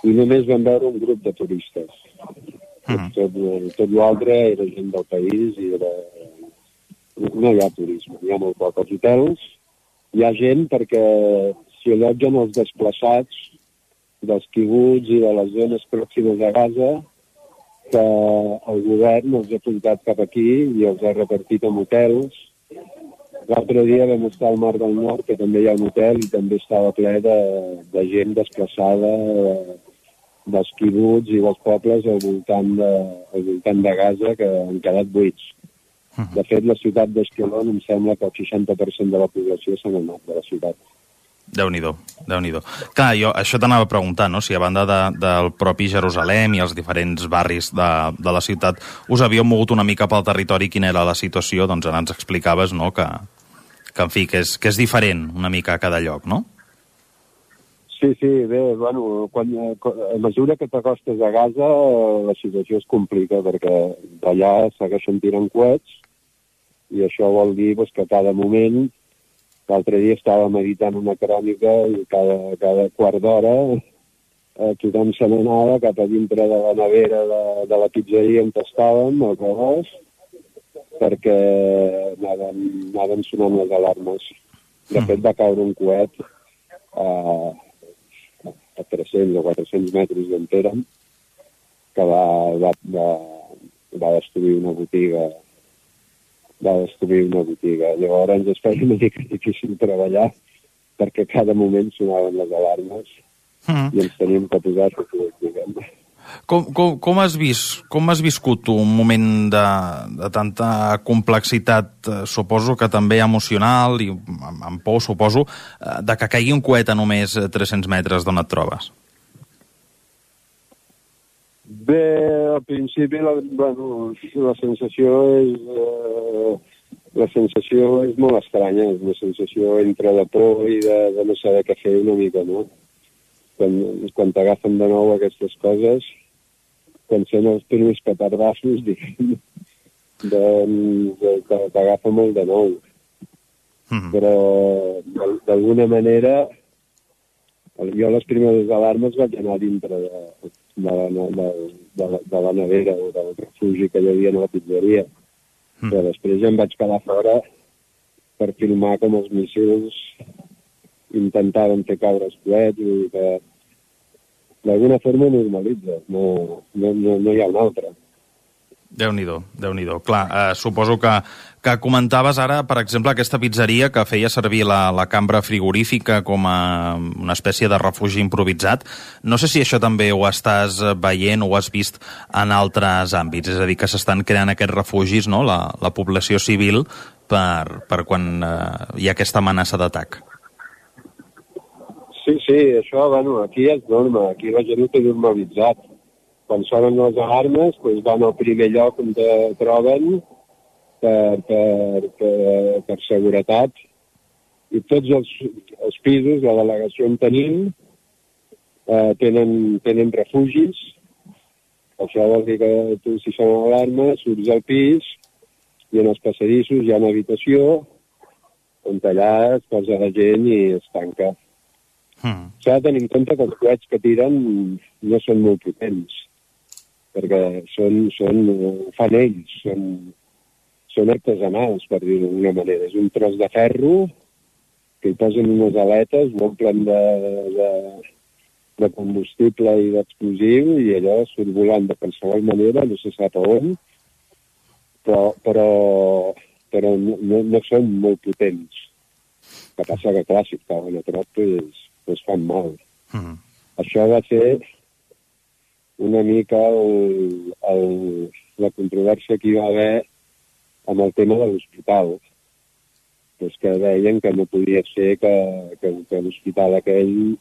i només vam veure un grup de turistes. Mm. Tot, tot l'altre era gent del país i era... no hi ha turisme, hi ha molt poc. Als hotels hi ha gent perquè s'hi allotgen els desplaçats dels quibuts i de les zones pròximes a Gaza que el govern els ha apuntat cap aquí i els ha repartit en hotels L'altre dia vam estar al Mar del Nord, que també hi ha un hotel, i també estava ple de, de gent desplaçada eh, dels quibuts i dels pobles al voltant de, al voltant de Gaza que han quedat buits. Uh -huh. De fet, la ciutat d'Esquelon em sembla que el 60% de la població s'ha anat de la ciutat. Déu-n'hi-do, déu nhi déu Clar, jo això t'anava a preguntar, no? Si a banda de, del propi Jerusalem i els diferents barris de, de la ciutat us havíeu mogut una mica pel territori quina era la situació, doncs ara ens explicaves no? que, que, en fi, que és, que és diferent una mica a cada lloc, no? Sí, sí, bé, bueno, quan, a mesura que t'acostes a Gaza la situació es complica perquè d'allà segueixen tirant coets i això vol dir pues, que cada moment, l'altre dia estava meditant una crònica i cada, cada quart d'hora eh, tothom se n'anava cap a dintre de la nevera de, de la pizzeria on estàvem, al cabàs, perquè anaven, anaven sonant les alarmes. De fet, va caure un coet a, a 300 o 400 metres d'on érem, que va, va, va, va destruir una botiga va destruir una botiga. Llavors es feia una mica difícil treballar perquè cada moment sonaven les alarmes mm. i ens teníem que posar diguem. Com, com, com, has vist, com has viscut un moment de, de tanta complexitat, eh, suposo que també emocional i amb, amb por, suposo, eh, de que caigui un coet a només 300 metres d'on et trobes? Bé, al principi la, bueno, la sensació és... Eh, la sensació és molt estranya, és una sensació entre de por i de, de no saber què fer una mica, no? Quan, quan t'agafen de nou aquestes coses, quan són els primers petardassos, diguem, de, t'agafa molt de nou. Mm -hmm. Però, d'alguna manera, jo les primeres alarmes vaig anar dintre de, de, la, de, de, la, de la nevera o del refugi que hi havia a la pizzeria. Mm. Però després ja em vaig quedar fora per filmar com els missils intentaven fer caure els coets i que d'alguna forma normalitza, no, no, no, no hi ha una altra. Déu-n'hi-do, déu nhi déu Clar, eh, suposo que, que comentaves ara, per exemple, aquesta pizzeria que feia servir la, la cambra frigorífica com a una espècie de refugi improvisat. No sé si això també ho estàs veient o ho has vist en altres àmbits, és a dir, que s'estan creant aquests refugis, no?, la, la població civil, per, per quan eh, hi ha aquesta amenaça d'atac. Sí, sí, això, bueno, aquí és norma, aquí la gent ho té normalitzat. Quan sonen les alarmes, doncs van al primer lloc on te troben per, per, per, per seguretat i tots els, els pisos, la delegació on tenim, eh, tenen, tenen refugis. Això vol dir que tu, si sona l'alarma, surts al pis i en els passadissos hi ha una habitació on allà es posa la gent i es tanca. Mm. S'ha de tenir en compte que els coets que tiren no són molt potents, perquè són, són, fan ells, són, són artesanals, per dir-ho d'una manera. És un tros de ferro que hi posen unes aletes, ho omplen de, de, de combustible i d'explosiu i allò surt volant de qualsevol manera, no se sap on, però, però, però no, no són molt potents. El que passa que, clar, si et cauen a prop, doncs, es fan mal. Uh -huh. Això va ser una mica el, el, la controvèrsia que hi va haver amb el tema de l'hospital. Pues que deien que no podia ser que, que, que l'hospital aquell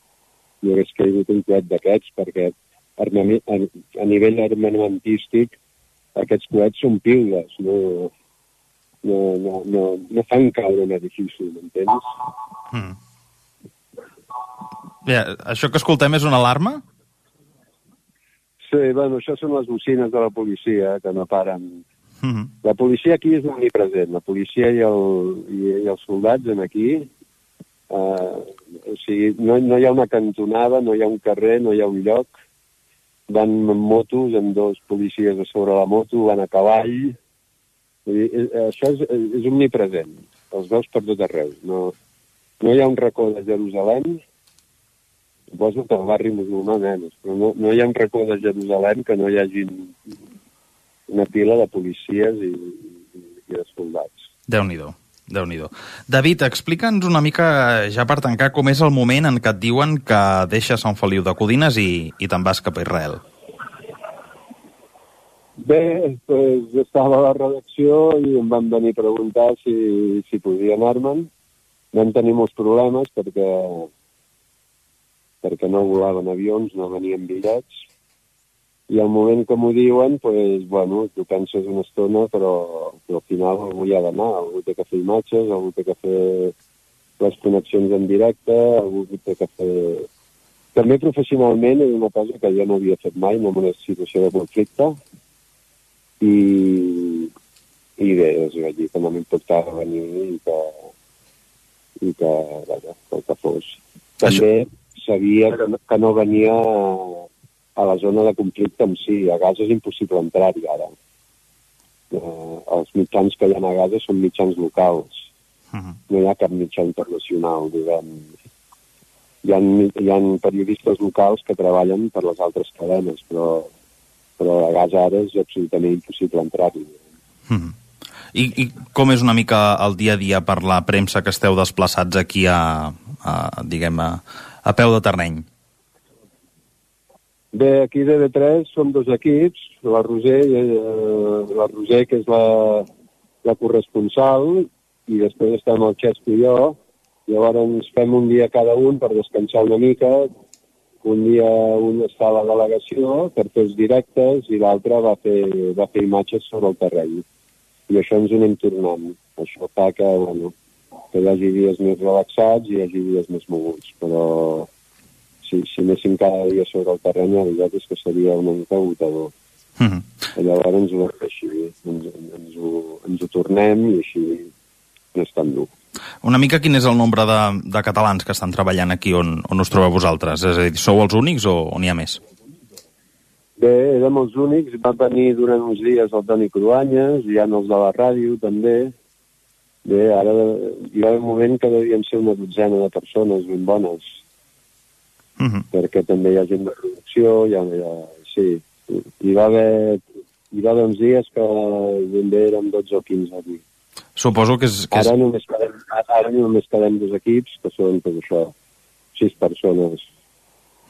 hi hagués caigut un coet d'aquests, perquè a, a nivell armamentístic aquests coets són piules, no, no, no, no, no fan caure un edifici, m'entens? Mm. Bé, això que escoltem és una alarma? Sí, bueno, això són les bocines de la policia, que no paren. Mm -hmm. La policia aquí és omnipresent. La policia i, el, i, i els soldats en aquí... Eh, o sigui, no, no hi ha una cantonada, no hi ha un carrer, no hi ha un lloc. Van en motos, amb dos policies a sobre la moto, van a cavall... Dir, això és, és omnipresent. Els veus per tot arreu. No, no hi ha un racó de Jerusalem suposo que al barri musulmà menys, però no, no hi ha un racó de Jerusalem que no hi hagi una pila de policies i, i, i de soldats. Déu-n'hi-do. déu nhi David, explica'ns una mica, ja per tancar, com és el moment en què et diuen que deixes Sant Feliu de Codines i, i te'n vas cap a Israel. Bé, pues, estava a la redacció i em van venir a preguntar si, si podia anar-me'n. Vam tenir molts problemes perquè perquè no volaven avions, no venien bitllets, i al moment que m'ho diuen, pues, bueno, tu penses una estona, però, però al final algú hi ha d'anar, algú té que fer imatges, algú té que fer les connexions en directe, algú té que fer... També professionalment és una cosa que jo no havia fet mai, no en una situació de conflicte, i, i bé, és vaig dir que no m'importava venir i que, i que, vaja, el que fos. També, Això sabia que no, que no venia a la zona de conflicte en si. A Gaza és impossible entrar-hi ara. Eh, els mitjans que hi ha a Gaza són mitjans locals. Uh -huh. No hi ha cap mitjà internacional, diguem. Hi ha, hi ha periodistes locals que treballen per les altres cadenes, però, però a Gaza ara és absolutament impossible entrar-hi. Uh -huh. I, I com és una mica el dia a dia per la premsa que esteu desplaçats aquí a, a diguem, a, a peu de terreny? Bé, aquí de B3 som dos equips, la Roser, eh, la Roser que és la, la corresponsal, i després estem el Xesco i jo. Llavors fem un dia cada un per descansar una mica. Un dia un està a la delegació per fer els directes i l'altre va, fer, va fer imatges sobre el terreny. I això ens anem tornant. Això fa que, bueno, que hi hagi dies més relaxats i hi hagi dies més moguts, però si, si anéssim cada dia sobre el terreny, la veritat és que seria una mica agotador. Mm -hmm. Llavors ens ho, així, ens, ens, ho, ens ho tornem i així no és tan dur. Una mica quin és el nombre de, de catalans que estan treballant aquí on, on us trobeu vosaltres? És a dir, sou els únics o, o n'hi ha més? Bé, érem els únics, va venir durant uns dies el Toni Cruanyes, hi ha els de la ràdio també. Bé, ara hi va haver un moment que devien ser una dotzena de persones ben bones, uh -huh. perquè també hi ha gent de producció, hi ha, hi ha, sí, hi va haver, hi va haver uns dies que ben bé érem 12 o 15 aquí. Suposo que és... Que és... Ara, només quedem, ara només quedem dos equips, que són, pues, això, sis persones.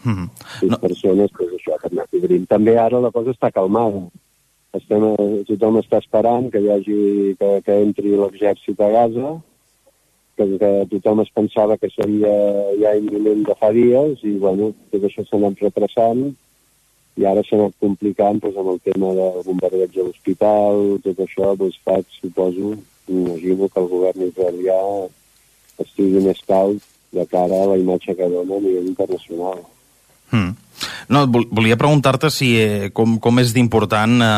Mm -hmm. Sis no. persones, pues, això, que cobrint. També ara la cosa està calmada. Estem, tothom està esperant que hi hagi, que, que entri l'exèrcit a Gaza, que, que tothom es pensava que seria ja imminent de fa dies, i, bueno, tot això s'ha anat retrasant, i ara s'ha anat complicant doncs, amb el tema del bombardeig a l'hospital, tot això, doncs, fa, suposo, imagino que el govern israelià estigui més calt de cara a la imatge que dona a nivell internacional. Mm. No, volia preguntar-te si eh, com, com és d'important eh,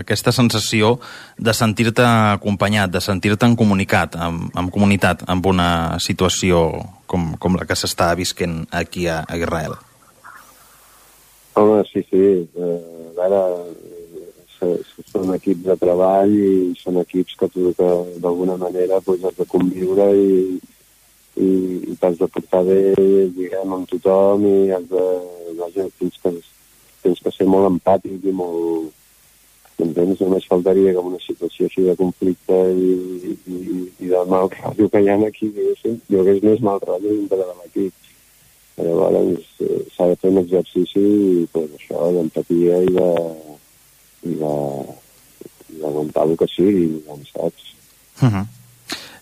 aquesta sensació de sentir-te acompanyat, de sentir-te en comunicat, amb, amb comunitat, amb una situació com, com la que s'està visquent aquí a, a Israel. Home, sí, sí. Eh, ara, són equips de treball i són equips que tu que d'alguna manera pues, has de conviure i, i, i t'has de portar bé, diguem, amb tothom i has de, vaja, tens que, tens que ser molt empàtic i molt, entens? Només faltaria que una situació així de conflicte i, i, i de mal rotllo que hi ha aquí, diguéssim, hi hagués més mal rotllo dintre de l'equip. Llavors eh, s'ha de fer un exercici pues, això d'empatia i de, i d'aguantar el que sigui, doncs, saps? Uh -huh.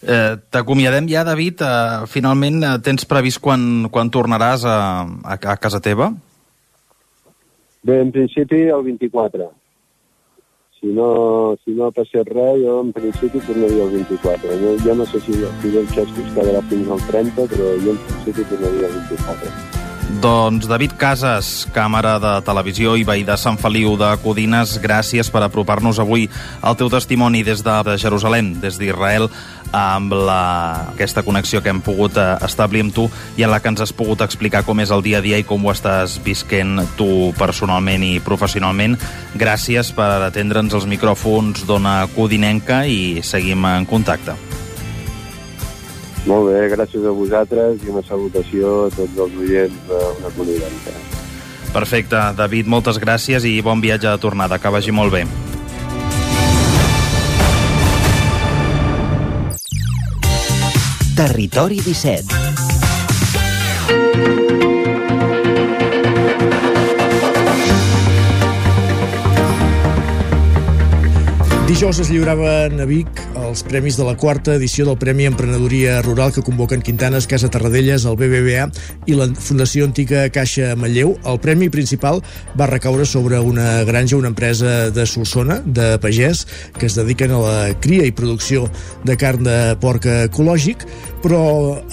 Eh, T'acomiadem ja, David. Eh, finalment, eh, tens previst quan, quan tornaràs a, a, a casa teva? Bé, en principi el 24. Si no, si no passés res, jo en principi tornaria el 24. Jo, jo no sé si, si el Xesco es quedarà fins al 30, però jo en principi tornaria el 24. Doncs David Casas, càmera de televisió i veí de Sant Feliu de Codines, gràcies per apropar-nos avui al teu testimoni des de, de Jerusalem, des d'Israel, amb la, aquesta connexió que hem pogut eh, establir amb tu i en la que ens has pogut explicar com és el dia a dia i com ho estàs visquent tu personalment i professionalment. Gràcies per atendre'ns els micròfons d'Ona Codinenca i seguim en contacte. Molt bé, gràcies a vosaltres i una salutació a tots els oients d'una comunitat. Perfecte, David, moltes gràcies i bon viatge de tornada, que vagi molt bé. Territori 17 Dijous es lliuraven a Vic els premis de la quarta edició del Premi Emprenedoria Rural que convoquen Quintanes, Casa Tarradellas, el BBVA i la Fundació Antiga Caixa Manlleu. El premi principal va recaure sobre una granja, una empresa de Solsona, de pagès, que es dediquen a la cria i producció de carn de porc ecològic, però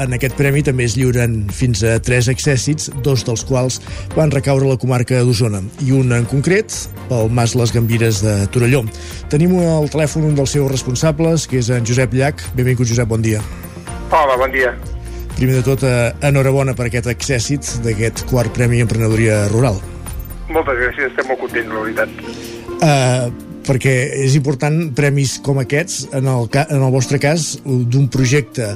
en aquest premi també es lliuren fins a tres accèssits, dos dels quals van recaure a la comarca d'Osona, i un en concret pel Mas Les Gambires de Torelló. Tenim al telèfon un dels seus responsables, que és en Josep Llach. Benvingut, Josep, bon dia. Hola, bon dia. Primer de tot, eh, enhorabona per aquest accèssit d'aquest quart Premi Emprenedoria Rural. Moltes gràcies, estem molt contents, la veritat. Uh, perquè és important premis com aquests, en el, en el vostre cas, d'un projecte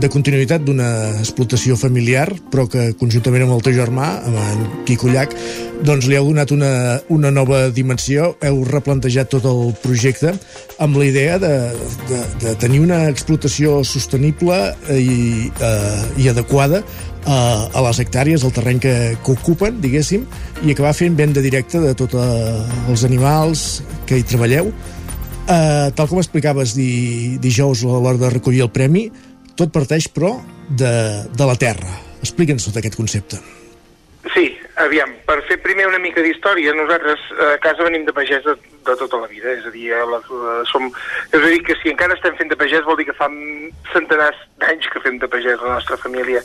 de continuïtat d'una explotació familiar, però que conjuntament amb el teu germà, amb en Quico Llach, doncs li heu donat una, una nova dimensió, heu replantejat tot el projecte amb la idea de, de, de tenir una explotació sostenible i, eh, i adequada a, a les hectàrees, al terreny que, que ocupen, diguéssim, i acabar fent venda directa de tots els animals que hi treballeu. Uh, tal com explicaves di, dijous a l'hora de recollir el premi, tot parteix, però, de, de la terra. Explica'ns tot aquest concepte. Sí, aviam, per fer primer una mica d'història, nosaltres a casa venim de pagès de, de tota la vida, és a dir, la, a, som, és a dir, que si encara estem fent de pagès vol dir que fa centenars d'anys que fem de pagès la nostra família.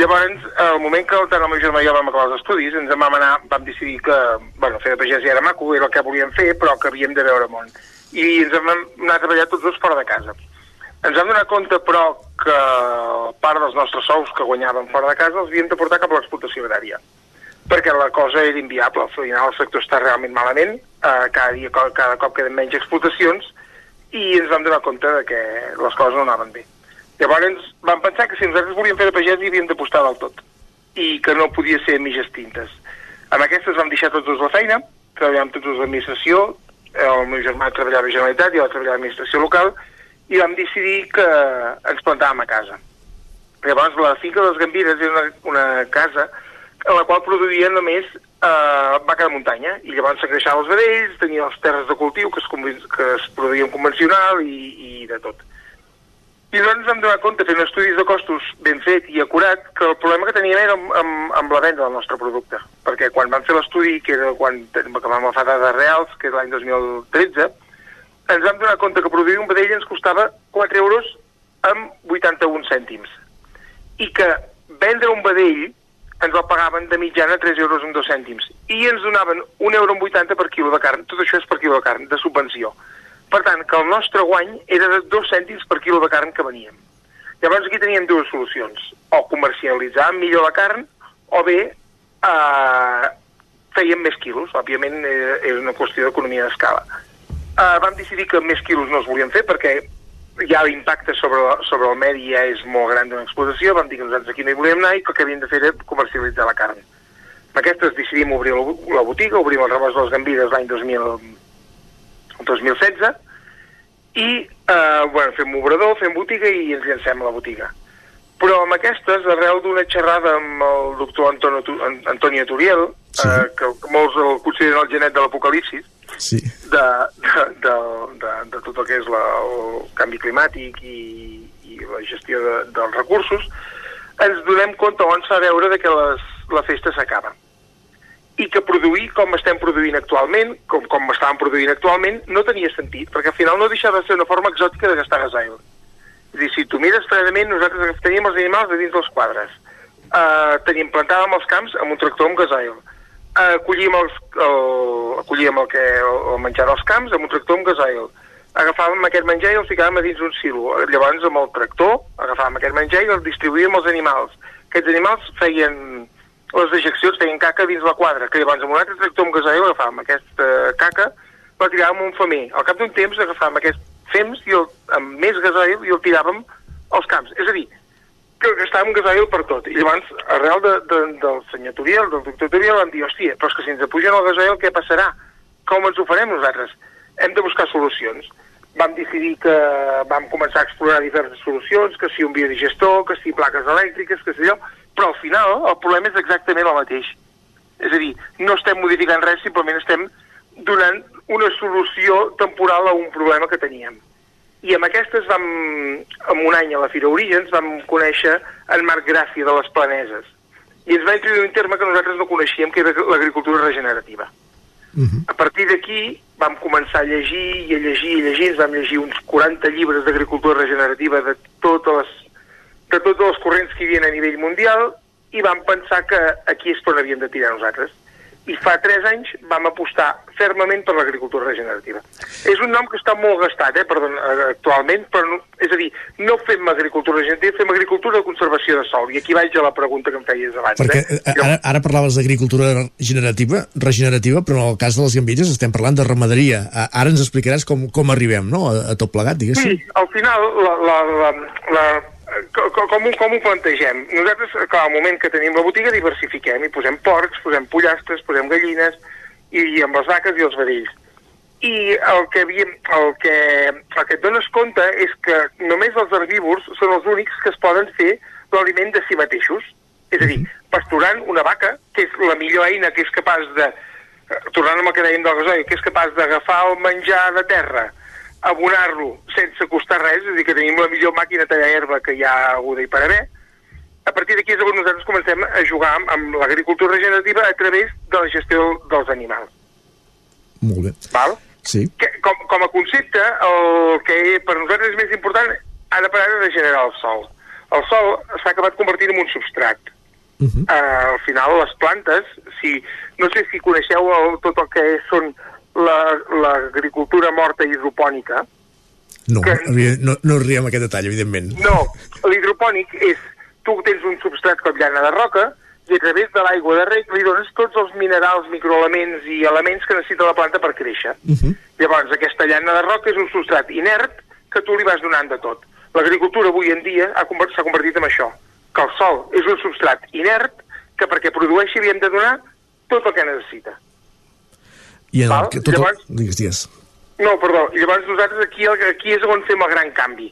Llavors, al moment que tant el meu germà i jo vam acabar els estudis, ens en vam anar, vam decidir que, bueno, fer de pagès ja era maco, era el que volíem fer, però que havíem de veure món. I ens vam anar a treballar tots dos fora de casa. Ens vam donar compte, però, que part dels nostres sous que guanyàvem fora de casa els havíem de portar cap a l'explotació agrària perquè la cosa era inviable. Al final el sector està realment malament, eh, cada dia, cada cop queden menys explotacions, i ens vam donar compte de que les coses no anaven bé. Llavors vam pensar que si nosaltres volíem fer de pagès hi havíem d'apostar del tot i que no podia ser mitges tintes. Amb aquestes vam deixar tots dos la feina, treballàvem tots dos l'administració, el meu germà treballava a Generalitat jo treballava a l'administració local, i vam decidir que ens plantàvem a casa. Llavors la finca de les Gambires era una, una casa en la qual produïa només eh, vaca de muntanya, i llavors s'agreixava els vedells, tenia les terres de cultiu que es, que es produïen convencional i, i de tot. I llavors ens vam donar compte, fent estudis de costos ben fet i acurat, que el problema que teníem era amb, amb, amb la venda del nostre producte. Perquè quan vam fer l'estudi, que era quan vam agafar dades reals, que és l'any 2013, ens vam donar compte que produir un vedell ens costava 4 euros amb 81 cèntims. I que vendre un vedell ens el pagaven de mitjana 3 euros amb 2 cèntims. I ens donaven 1 euro amb 80 per quilo de carn. Tot això és per quilo de carn, de subvenció. Per tant, que el nostre guany era de dos cèntims per quilo de carn que veníem. Llavors aquí teníem dues solucions. O comercialitzar millor la carn, o bé eh, fèiem més quilos. Òbviament eh, és una qüestió d'economia d'escala. Eh, vam decidir que més quilos no els volíem fer perquè ja l'impacte sobre, sobre el medi ja és molt gran d'una explotació, vam dir que nosaltres aquí no hi volíem anar i que el que havíem de fer era comercialitzar la carn. Amb aquestes decidim obrir la botiga, obrim el rebost dels Gambides l'any 2000, el 2016, i eh, bueno, fem obrador, fem botiga i ens llancem a la botiga. Però amb aquestes, arrel d'una xerrada amb el doctor Antonio, Antonio Turiel, sí. eh, que molts el consideren el genet de l'apocalipsis, sí. de, de, de, de, de tot el que és la, el canvi climàtic i, i la gestió de, dels recursos, ens donem compte on s'ha veure de que les, la festa s'acaba i que produir com estem produint actualment, com, com estàvem produint actualment, no tenia sentit, perquè al final no deixava de ser una forma exòtica de gastar gasoil. És dir, si tu mires fredament, nosaltres teníem els animals de dins dels quadres. Uh, teníem, plantàvem els camps amb un tractor amb gasoil. Uh, collíem, els, el, collíem el, que, el, el menjar dels camps amb un tractor amb gasoil. Agafàvem aquest menjar i el ficàvem a dins d'un silo. Llavors, amb el tractor, agafàvem aquest menjar i el distribuïem als animals. Aquests animals feien les dejeccions feien caca dins la quadra, que llavors amb un altre tractor amb gasoil agafàvem aquesta caca, la tiràvem un femer. Al cap d'un temps agafàvem aquest fems i el, amb més gasoil i el tiràvem als camps. És a dir, que gastàvem gasoil per tot. I llavors, arrel de, de, del senyor Turiel, del doctor Turiel, vam dir, hòstia, però és que si ens apugen el gasoil, què passarà? Com ens ho farem nosaltres? Hem de buscar solucions. Vam decidir que vam començar a explorar diverses solucions, que si un biodigestor, que si plaques elèctriques, que si allò, però al final el problema és exactament el mateix. És a dir, no estem modificant res, simplement estem donant una solució temporal a un problema que teníem. I amb aquestes vam, en un any a la Fira Orígens, vam conèixer en Marc Gràcia de les Planeses. I ens va introduir un terme que nosaltres no coneixíem, que era l'agricultura regenerativa. Uh -huh. A partir d'aquí vam començar a llegir i a llegir i a llegir, ens vam llegir uns 40 llibres d'agricultura regenerativa de totes les de tots els corrents que hi havia a nivell mundial i vam pensar que aquí és on havíem de tirar nosaltres. I fa 3 anys vam apostar fermament per l'agricultura regenerativa. És un nom que està molt gastat, eh, perdó, actualment, però no, és a dir, no fem agricultura regenerativa, fem agricultura de conservació de sol. I aquí vaig a la pregunta que em feies abans. Perquè eh? eh ara, ara parlaves d'agricultura regenerativa, regenerativa, però en el cas de les gambires estem parlant de ramaderia. Ara ens explicaràs com, com arribem no? a, a tot plegat, diguéssim. Sí, al final la, la, la, la com, com, com ho plantegem? Nosaltres, clar, al moment que tenim la botiga, diversifiquem i posem porcs, posem pollastres, posem gallines, i, i amb les vaques i els vedells. I el que, havíem, el, que, el que et dones compte és que només els herbívors són els únics que es poden fer l'aliment de si mateixos. És a dir, pasturant una vaca, que és la millor eina que és capaç de, eh, tornant amb el que dèiem del gasoil, que és capaç d'agafar el menjar de terra, abonar-lo sense costar res, és a dir, que tenim la millor màquina de tallar herba que hi ha haguda i per haver, a partir d'aquí és on nosaltres comencem a jugar amb, amb l'agricultura regenerativa a través de la gestió dels animals. Molt bé. Val? Sí. Que, com, com a concepte, el que per nosaltres és més important, ara per ara, de generar el sol. el sol s'ha acabat convertint en un substrat. Uh -huh. uh, al final, les plantes, si, no sé si coneixeu el, tot el que són l'agricultura la, morta hidropònica. No, que, no, no riem aquest detall, evidentment. No, l'hidropònic és, tu tens un substrat com llana de roca, i a través de l'aigua de rec li dones tots els minerals, microelements i elements que necessita la planta per créixer. Uh -huh. Llavors, aquesta llana de roca és un substrat inert que tu li vas donant de tot. L'agricultura avui en dia s'ha convertit en això, que el sol és un substrat inert que perquè produeixi li hem de donar tot el que necessita. I en el, que tot llavors, el... Digues, digues. No, perdó. Llavors nosaltres aquí, aquí és on fem el gran canvi.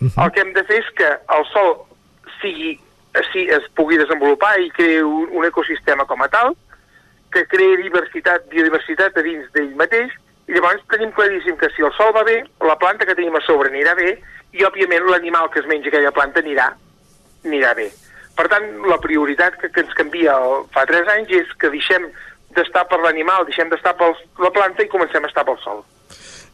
Uh -huh. El que hem de fer és que el sol sigui si es pugui desenvolupar i creï un, un ecosistema com a tal, que creï diversitat, biodiversitat a dins d'ell mateix, i llavors tenim claríssim que si el sol va bé, la planta que tenim a sobre anirà bé, i òbviament l'animal que es menja aquella planta anirà, anirà bé. Per tant, la prioritat que, que ens canvia el, fa 3 anys és que deixem d'estar per l'animal, deixem d'estar per la planta i comencem a estar pel sol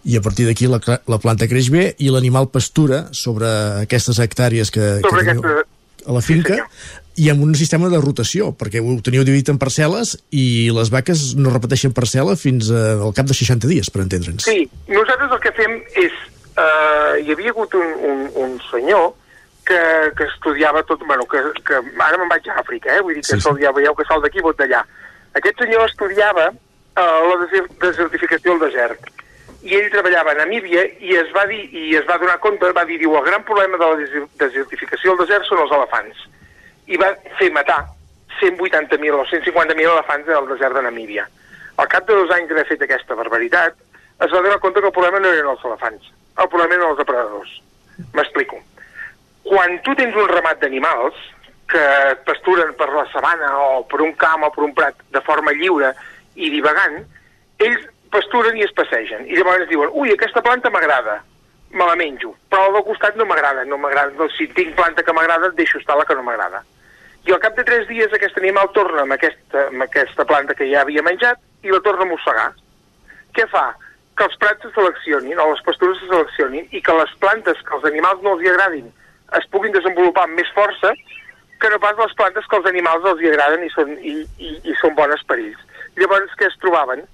i a partir d'aquí la, la planta creix bé i l'animal pastura sobre aquestes hectàrees que, sobre que teniu... Aquesta, a la finca sí, i amb un sistema de rotació, perquè ho teniu dividit en parcel·les i les vaques no repeteixen parcel·la fins al cap de 60 dies, per entendre'ns. Sí, nosaltres el que fem és... Uh, hi havia hagut un, un, un senyor que, que estudiava tot... Bueno, que, que ara me'n vaig a Àfrica, eh? Vull dir que sí, sol, ja veieu que sol d'aquí, vot d'allà. Aquest senyor estudiava uh, la desertificació del desert i ell treballava a Namíbia i es va dir i es va donar compte, va dir, diu, el gran problema de la desertificació del desert són els elefants. I va fer matar 180.000 o 150.000 elefants al desert de Namíbia. Al cap de dos anys d'haver fet aquesta barbaritat, es va donar compte que el problema no eren els elefants, el problema eren els depredadors. M'explico. Quan tu tens un ramat d'animals que pasturen per la sabana o per un camp o per un prat de forma lliure i divagant, ells pasturen i es passegen. I llavors diuen, ui, aquesta planta m'agrada, me la menjo, però al costat no m'agrada, no m'agrada, no, si tinc planta que m'agrada, deixo estar la que no m'agrada. I al cap de tres dies aquest animal torna amb aquesta, amb aquesta planta que ja havia menjat i la torna a mossegar. Què fa? Que els prats se seleccionin, o les pastures se seleccionin, i que les plantes que als animals no els hi agradin es puguin desenvolupar amb més força que no pas les plantes que als animals els hi agraden i són, i, i, i són bones per ells. Llavors, què es trobaven?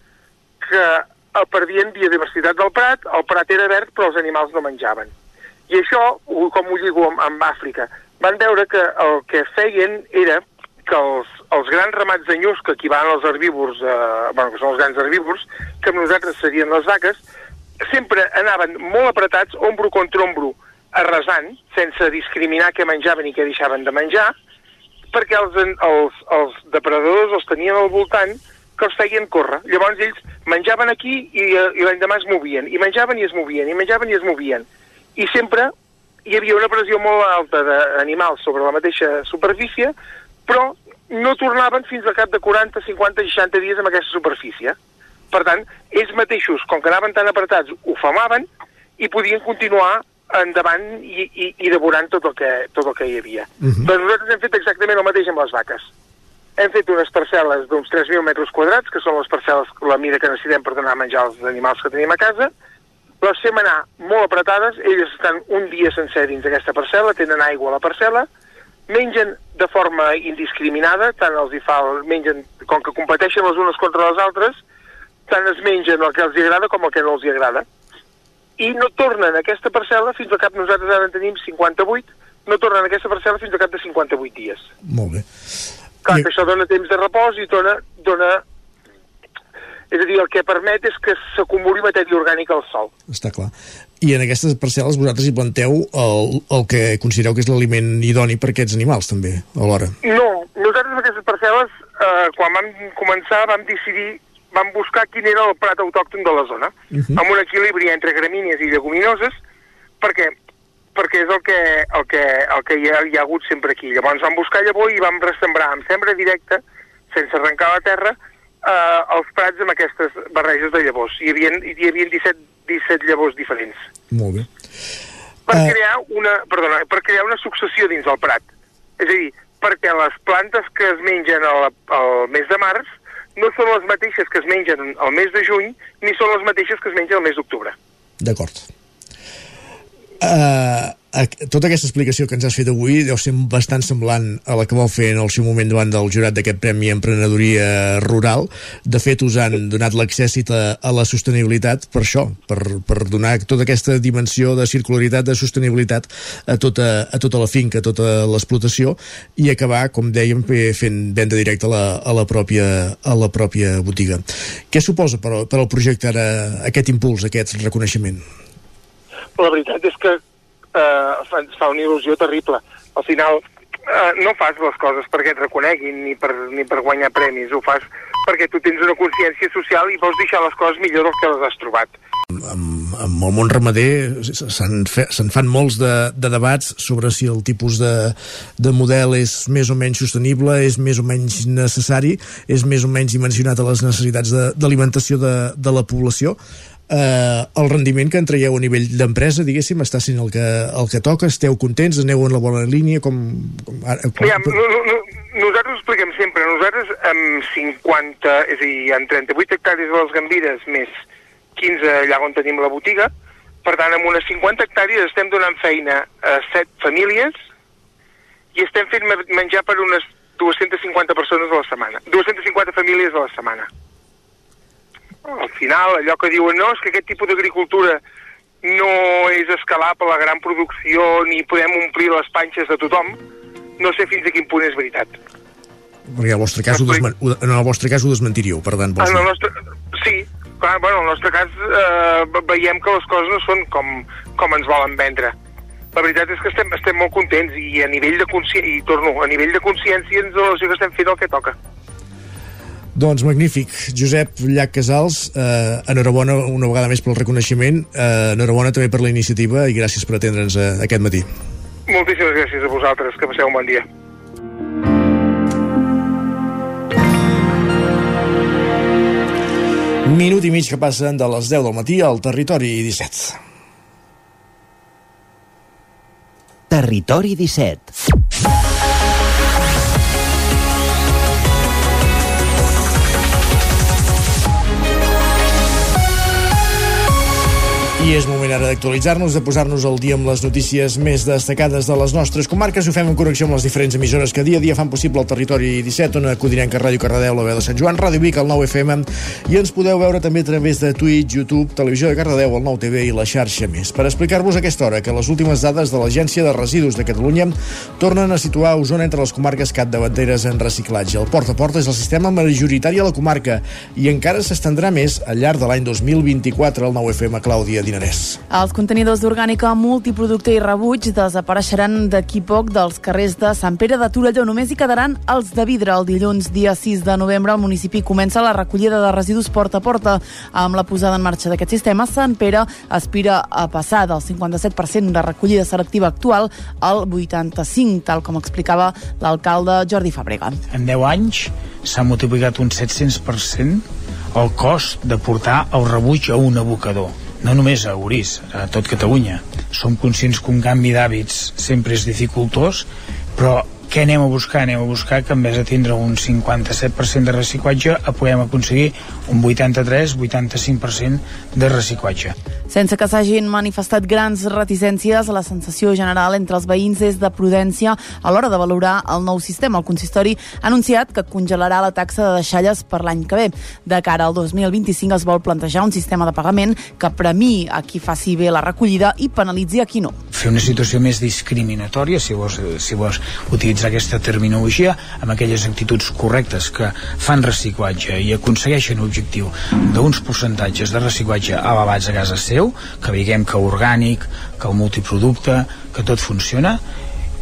que perdien biodiversitat del Prat, el Prat era verd però els animals no menjaven. I això, com ho lligo amb, amb Àfrica, van veure que el que feien era que els, els grans ramats de nyus, que aquí van els herbívors, eh, bueno, que són els grans herbívors, que amb nosaltres serien les vaques, sempre anaven molt apretats, ombro contra ombro, arrasant, sense discriminar què menjaven i què deixaven de menjar, perquè els, els, els depredadors els tenien al voltant que els feien córrer. Llavors ells menjaven aquí i, eh, i l'endemà es movien, i menjaven i es movien, i menjaven i es movien. I sempre hi havia una pressió molt alta d'animals sobre la mateixa superfície, però no tornaven fins al cap de 40, 50, 60 dies amb aquesta superfície. Per tant, ells mateixos, com que anaven tan apretats, ho famaven i podien continuar endavant i, i, i devorant tot el, que, tot el que hi havia. Uh mhm. -huh. Doncs nosaltres hem fet exactament el mateix amb les vaques hem fet unes parcel·les d'uns 3.000 metres quadrats, que són les parcel·les, la mida que necessitem per donar a menjar als animals que tenim a casa. Les fem anar molt apretades, elles estan un dia sencer dins d'aquesta parcel·la, tenen aigua a la parcel·la, mengen de forma indiscriminada, tant els hi fa, mengen, com que competeixen les unes contra les altres, tant es mengen el que els agrada com el que no els agrada. I no tornen a aquesta parcel·la fins al cap, nosaltres ara en tenim 58, no tornen a aquesta parcel·la fins al cap de 58 dies. Molt bé. Clar, I... que això dona temps de repòs i dona, dona... És a dir, el que permet és que s'acumuli matèria orgànica al sol. Està clar. I en aquestes parcel·les vosaltres hi planteu el, el que considereu que és l'aliment idoni per aquests animals, també, alhora? No, nosaltres en aquestes parcel·les, eh, quan vam començar, vam decidir vam buscar quin era el prat autòcton de la zona, uh mhm. -huh. amb un equilibri entre gramínies i lleguminoses, perquè perquè és el que, el que, el que hi, ha, hi ha hagut sempre aquí. Llavors vam buscar llavor i vam ressembrar amb sembra directa, sense arrencar la terra, eh, els prats amb aquestes barreges de llavors. Hi havia, hi havia 17, 17 llavors diferents. Molt bé. Per, uh... crear una, perdona, per crear una successió dins del prat. És a dir, perquè les plantes que es mengen al, al mes de març no són les mateixes que es mengen al mes de juny, ni són les mateixes que es mengen al mes d'octubre. D'acord. Uh, tota aquesta explicació que ens has fet avui deu ser bastant semblant a la que vau fer en el seu moment davant del jurat d'aquest Premi Emprenedoria Rural. De fet, us han donat l'accèssit a, a la sostenibilitat per això, per, per donar tota aquesta dimensió de circularitat, de sostenibilitat a tota, a tota la finca, a tota l'explotació i acabar, com dèiem, fent venda directa a la, a la, pròpia, a la pròpia botiga. Què suposa per, per al projecte ara aquest impuls, aquest reconeixement? La veritat és que eh, fa, fa una il·lusió terrible. Al final, eh, no fas les coses perquè et reconeguin ni per, ni per guanyar premis, ho fas perquè tu tens una consciència social i vols deixar les coses millor del que les has trobat. Amb, amb el món ramader se'n se fan molts de, de debats sobre si el tipus de, de model és més o menys sostenible, és més o menys necessari, és més o menys dimensionat a les necessitats d'alimentació de, de, de la població eh, el rendiment que en traieu a nivell d'empresa, diguéssim, està sent el que, el que toca? Esteu contents? Aneu en la bona línia? Com, com, com... Ja, no, no, no, nosaltres ho expliquem sempre. Nosaltres amb 50, és a dir, en 38 hectàrees de les Gambires més 15 allà on tenim la botiga, per tant, amb unes 50 hectàrees estem donant feina a 7 famílies i estem fent menjar per unes 250 persones a la setmana. 250 famílies a la setmana al final allò que diuen no, és que aquest tipus d'agricultura no és escalable a la gran producció ni podem omplir les panxes de tothom, no sé fins a quin punt és veritat. Perquè el vostre cas ho desmen... en el vostre cas ho desmentiríeu, per tant, vols en el nostre... Sí, clar, bueno, en el nostre cas eh, veiem que les coses no són com, com ens volen vendre. La veritat és que estem, estem molt contents i a nivell de consciència, i torno, a nivell de consciència ens doncs, que estem fent el que toca. Doncs magnífic. Josep Llach Casals, eh, enhorabona una vegada més pel reconeixement, eh, enhorabona també per la iniciativa i gràcies per atendre'ns eh, aquest matí. Moltíssimes gràcies a vosaltres, que passeu un bon dia. Minut i mig que passen de les 10 del matí al Territori 17. Territori 17. I és moment ara d'actualitzar-nos, de posar-nos al dia amb les notícies més destacades de les nostres comarques. Ho fem en connexió amb les diferents emissores que dia a dia fan possible el territori 17, on Codinenca, Ràdio Cardedeu, la veu de Sant Joan, Ràdio Vic, el 9 FM, i ens podeu veure també a través de Twitch, YouTube, Televisió de Cardedeu, el 9 TV i la xarxa més. Per explicar-vos aquesta hora que les últimes dades de l'Agència de Residus de Catalunya tornen a situar Osona entre les comarques capdavanteres en reciclatge. El porta a porta és el sistema majoritari a la comarca i encara s'estendrà més al llarg de l'any 2024 al 9 FM Clàudia Dinarès. Els contenidors d'orgànica multiproducte i rebuig desapareixeran d'aquí poc dels carrers de Sant Pere de Torelló. Només hi quedaran els de vidre. El dilluns, dia 6 de novembre, el municipi comença la recollida de residus porta a porta. Amb la posada en marxa d'aquest sistema, Sant Pere aspira a passar del 57% de recollida selectiva actual al 85%, tal com explicava l'alcalde Jordi Fàbrega. En 10 anys s'ha multiplicat un 700% el cost de portar el rebuig a un abocador no només a Orís, a tot Catalunya. Som conscients que un canvi d'hàbits sempre és dificultós, però què anem a buscar? Anem a buscar que en vez de tindre un 57% de reciclatge podem aconseguir un 83-85% de reciclatge. Sense que s'hagin manifestat grans reticències, la sensació general entre els veïns és de prudència a l'hora de valorar el nou sistema. El consistori ha anunciat que congelarà la taxa de deixalles per l'any que ve. De cara al 2025 es vol plantejar un sistema de pagament que premi a qui faci bé la recollida i penalitzi a qui no. Fer una situació més discriminatòria, si vols, si vols utilitzar aquesta terminologia, amb aquelles actituds correctes que fan reciclatge i aconsegueixen l'objectiu d'uns percentatges de reciclatge elevats a casa seu, que veiem que orgànic, que el multiproducte, que tot funciona,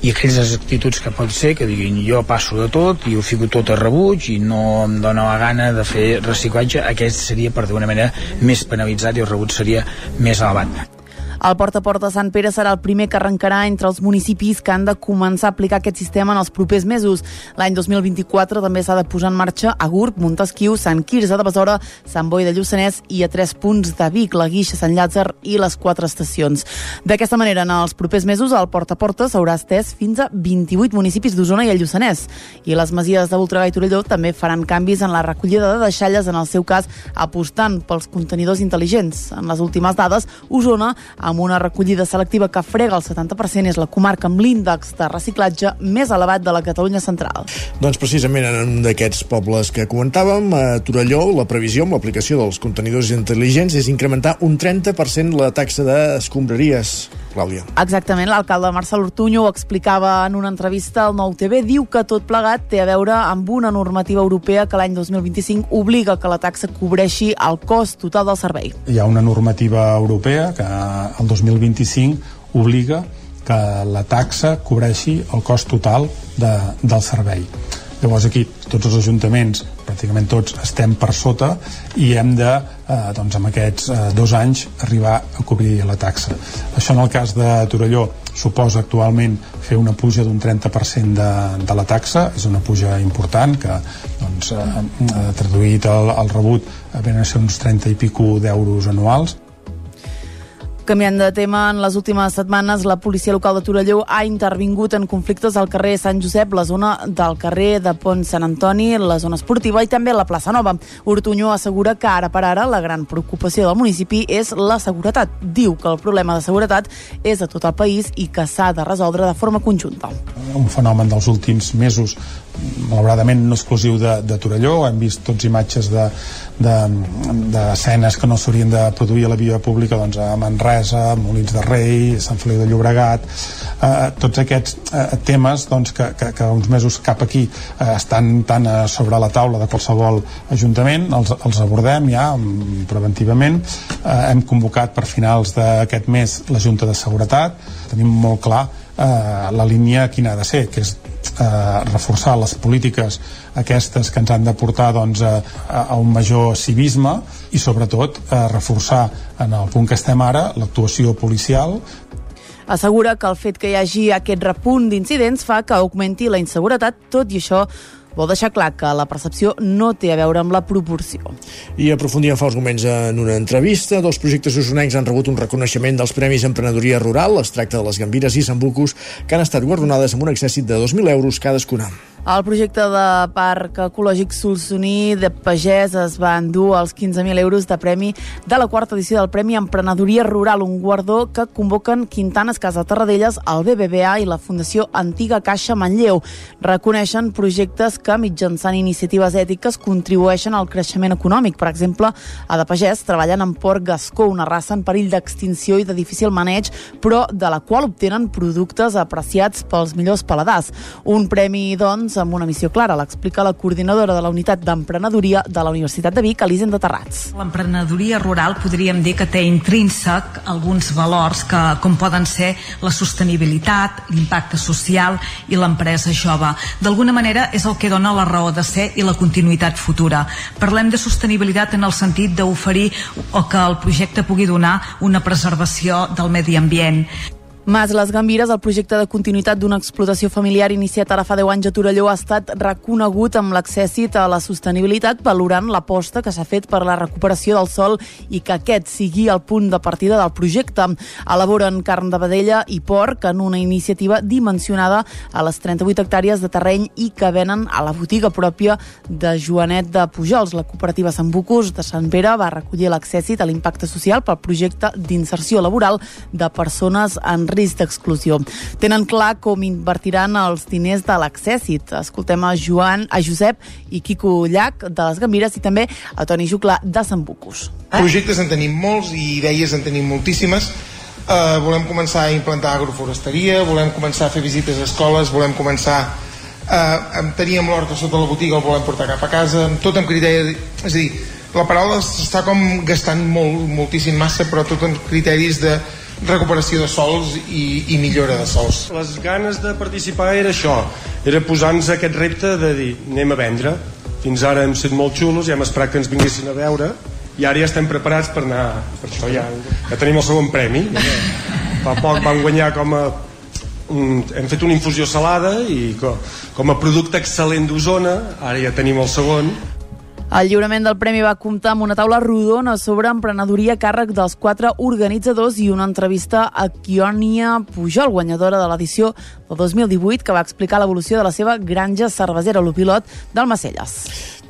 i aquelles actituds que pot ser que diguin jo passo de tot i ho fico tot a rebuig i no em dóna la gana de fer reciclatge, aquest seria per d'una manera més penalitzat i el rebuig seria més elevat. El Porta a Porta Sant Pere serà el primer que arrencarà entre els municipis que han de començar a aplicar aquest sistema en els propers mesos. L'any 2024 també s'ha de posar en marxa a Gurb, Montesquieu, Sant Quirze de Besora, Sant Boi de Lluçanès i a tres punts de Vic, la Guixa, Sant Llàtzer i les quatre estacions. D'aquesta manera, en els propers mesos, el Porta a Porta s'haurà estès fins a 28 municipis d'Osona i el Lluçanès. I les masies de Voltregà i Torelló també faran canvis en la recollida de deixalles, en el seu cas apostant pels contenidors intel·ligents. En les últimes dades, Osona amb una recollida selectiva que frega el 70%, és la comarca amb l'índex de reciclatge més elevat de la Catalunya central. Doncs precisament en un d'aquests pobles que comentàvem, a Torelló, la previsió amb l'aplicació dels contenidors intel·ligents és incrementar un 30% la taxa d'escombraries. Clàudia. Exactament, l'alcalde Marcel Ortuño ho explicava en una entrevista al Nou TV. Diu que tot plegat té a veure amb una normativa europea que l'any 2025 obliga que la taxa cobreixi el cost total del servei. Hi ha una normativa europea que el 2025 obliga que la taxa cobreixi el cost total de, del servei. Llavors aquí tots els ajuntaments, pràcticament tots, estem per sota i hem de, eh, doncs amb aquests eh, dos anys, arribar a cobrir la taxa. Això en el cas de Torelló suposa actualment fer una puja d'un 30% de, de la taxa, és una puja important que doncs, eh, eh traduït al, rebut venen a ser uns 30 i pico d'euros anuals Canviant de tema, en les últimes setmanes la policia local de Torelló ha intervingut en conflictes al carrer Sant Josep, la zona del carrer de Pont Sant Antoni, la zona esportiva i també la plaça Nova. Ortuño assegura que ara per ara la gran preocupació del municipi és la seguretat. Diu que el problema de seguretat és a tot el país i que s'ha de resoldre de forma conjunta. Un fenomen dels últims mesos malauradament no exclusiu de, de Torelló, hem vist tots imatges de, d'escenes de, que no s'haurien de produir a la via pública doncs, a Manresa, a Molins de Rei, a Sant Feliu de Llobregat, eh, tots aquests eh, temes doncs, que, que, que uns mesos cap aquí eh, estan tan sobre la taula de qualsevol ajuntament, els, els abordem ja preventivament. Eh, hem convocat per finals d'aquest mes la Junta de Seguretat, tenim molt clar eh, la línia quina ha de ser, que és eh, reforçar les polítiques aquestes que ens han de portar doncs, a, a un major civisme i sobretot eh, reforçar en el punt que estem ara l'actuació policial. Assegura que el fet que hi hagi aquest repunt d'incidents fa que augmenti la inseguretat, tot i això vol deixar clar que la percepció no té a veure amb la proporció. I aprofundint fa uns moments en una entrevista, dos projectes usonencs han rebut un reconeixement dels Premis Emprenedoria Rural. Es tracta de les Gambires i Sambucus, que han estat guardonades amb un excèssit de 2.000 euros cadascuna. El projecte de Parc Ecològic Solsoní de Pagès es va endur els 15.000 euros de premi de la quarta edició del Premi Emprenedoria Rural, un guardó que convoquen Quintanes Casa Tarradellas, el BBVA i la Fundació Antiga Caixa Manlleu. Reconeixen projectes que mitjançant iniciatives ètiques contribueixen al creixement econòmic. Per exemple, a de Pagès treballen en Port Gascó, una raça en perill d'extinció i de difícil maneig, però de la qual obtenen productes apreciats pels millors paladars. Un premi, doncs, amb una missió clara, l'explica la coordinadora de la unitat d'emprenedoria de la Universitat de Vic, Elisenda Terrats. L'emprenedoria rural podríem dir que té intrínsec alguns valors que, com poden ser la sostenibilitat, l'impacte social i l'empresa jove. D'alguna manera és el que dona la raó de ser i la continuïtat futura. Parlem de sostenibilitat en el sentit d'oferir o que el projecte pugui donar una preservació del medi ambient. Mas les Gambires, el projecte de continuïtat d'una explotació familiar iniciat ara fa 10 anys a Torelló, ha estat reconegut amb l'accèssit a la sostenibilitat, valorant l'aposta que s'ha fet per la recuperació del sol i que aquest sigui el punt de partida del projecte. Elaboren carn de vedella i porc en una iniciativa dimensionada a les 38 hectàrees de terreny i que venen a la botiga pròpia de Joanet de Pujols. La cooperativa Sant Bucus de Sant Pere va recollir l'accèssit a l'impacte social pel projecte d'inserció laboral de persones en d'exclusió. Tenen clar com invertiran els diners de l'accèssit. Escoltem a Joan, a Josep i Quico Llach de les Gambires i també a Toni Juclà de Sant Bucus. Projectes en tenim molts i idees en tenim moltíssimes. Uh, volem començar a implantar agroforesteria, volem començar a fer visites a escoles, volem començar uh, teníem l'horta sota la botiga, el volem portar cap a casa, tot amb criteri... És a dir, la paraula està com gastant molt, moltíssim massa, però tot amb criteris de recuperació de sols i, i millora de sols. Les ganes de participar era això, era posar-nos aquest repte de dir anem a vendre. Fins ara hem estat molt xulos i hem esperat que ens vinguessin a veure i ara ja estem preparats per anar per això ja, ja tenim el segon premi fa poc vam guanyar com a hem fet una infusió salada i com, com a producte excel·lent d'Osona ara ja tenim el segon El lliurament del premi va comptar amb una taula rodona sobre emprenedoria a càrrec dels quatre organitzadors i una entrevista a Kiònia Pujol, guanyadora de l'edició del 2018, que va explicar l'evolució de la seva granja cervesera, l'Opilot d'Almacelles.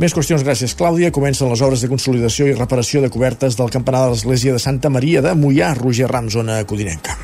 Més qüestions, gràcies, Clàudia. Comencen les obres de consolidació i reparació de cobertes del campanar de l'església de Santa Maria de Mollà, Roger Ram, zona codinenca.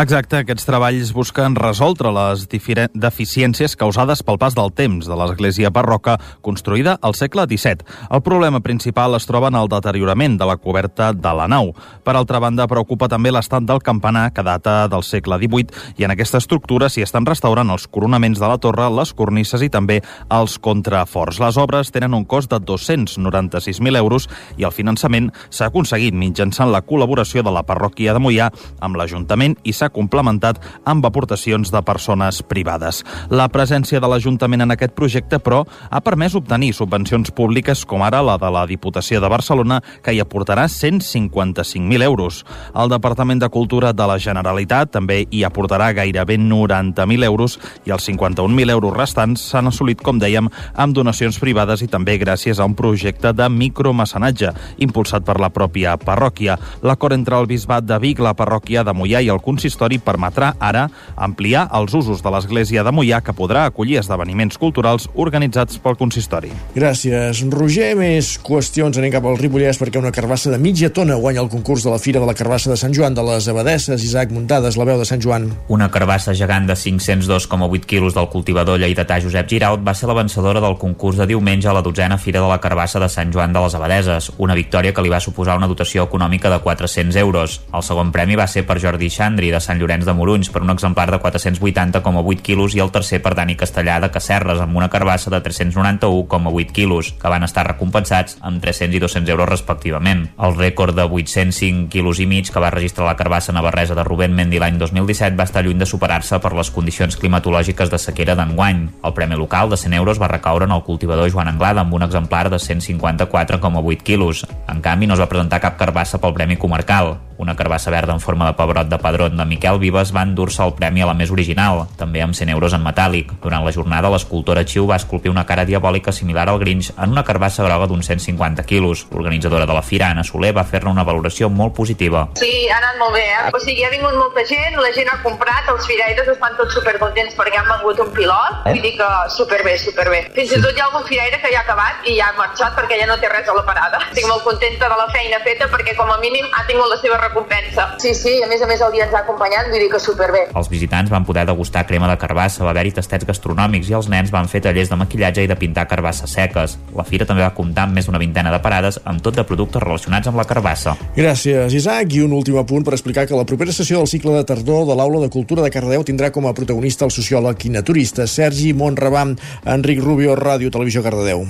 Exacte, aquests treballs busquen resoldre les deficiències causades pel pas del temps de l'església barroca construïda al segle XVII. El problema principal es troba en el deteriorament de la coberta de la nau. Per altra banda, preocupa també l'estat del campanar, que data del segle XVIII, i en aquesta estructura s'hi estan restaurant els coronaments de la torre, les cornisses i també els contraforts. Les obres tenen un cost de 296.000 euros i el finançament s'ha aconseguit mitjançant la col·laboració de la parròquia de Mollà amb l'Ajuntament i s'ha complementat amb aportacions de persones privades. La presència de l'Ajuntament en aquest projecte, però, ha permès obtenir subvencions públiques com ara la de la Diputació de Barcelona, que hi aportarà 155.000 euros. El Departament de Cultura de la Generalitat també hi aportarà gairebé 90.000 euros i els 51.000 euros restants s'han assolit, com dèiem, amb donacions privades i també gràcies a un projecte de micromecenatge impulsat per la pròpia parròquia. L'acord entre el Bisbat de Vic, la parròquia de Mollà i el Consistori consistori permetrà ara ampliar els usos de l'església de Mollà, que podrà acollir esdeveniments culturals organitzats pel consistori. Gràcies, Roger. Més qüestions. Anem cap al Ripollès perquè una carbassa de mitja tona guanya el concurs de la Fira de la Carbassa de Sant Joan de les Abadesses. Isaac Muntades, la veu de Sant Joan. Una carbassa gegant de 502,8 quilos del cultivador lleidatà Josep Giraut va ser la vencedora del concurs de diumenge a la dotzena Fira de la Carbassa de Sant Joan de les Abadeses, una victòria que li va suposar una dotació econòmica de 400 euros. El segon premi va ser per Jordi Xandri, de Sant Llorenç de Morunys per un exemplar de 480,8 quilos i el tercer per Dani Castellà de Cacerres amb una carbassa de 391,8 quilos, que van estar recompensats amb 300 i 200 euros respectivament. El rècord de 805 quilos i mig que va registrar la carbassa navarresa de Rubén Mendi l'any 2017 va estar lluny de superar-se per les condicions climatològiques de sequera d'enguany. El premi local de 100 euros va recaure en el cultivador Joan Anglada amb un exemplar de 154,8 quilos. En canvi, no es va presentar cap carbassa pel premi comarcal. Una carbassa verda en forma de pebrot de padrón de Miquel Vives va endur-se el premi a la més original, també amb 100 euros en metàl·lic. Durant la jornada, l'escultora Chiu va esculpir una cara diabòlica similar al Grinch en una carbassa groga d'uns 150 quilos. L'organitzadora de la Fira, Anna Soler, va fer-ne una valoració molt positiva. Sí, ha anat molt bé, eh? O sigui, ha vingut molta gent, la gent ha comprat, els firaires estan tots supercontents perquè han vengut un pilot, vull dir que superbé, superbé. Fins i tot hi ha algun firaire que ja ha acabat i ja ha marxat perquè ja no té res a la parada. Estic molt contenta de la feina feta perquè com a mínim ha tingut la seva recompensa. Sí, sí, a més a més el dia ens ha acompanyat, vull dir que superbé. Els visitants van poder degustar crema de carbassa, va haver-hi tastets gastronòmics i els nens van fer tallers de maquillatge i de pintar carbasses seques. La fira també va comptar amb més d'una vintena de parades amb tot de productes relacionats amb la carbassa. Gràcies, Isaac. I un últim apunt per explicar que la propera sessió del cicle de tardor de l'Aula de Cultura de Cardeu tindrà com a protagonista el sociòleg i naturista Sergi Montrabam, Enric Rubio, Ràdio Televisió Cardedeu.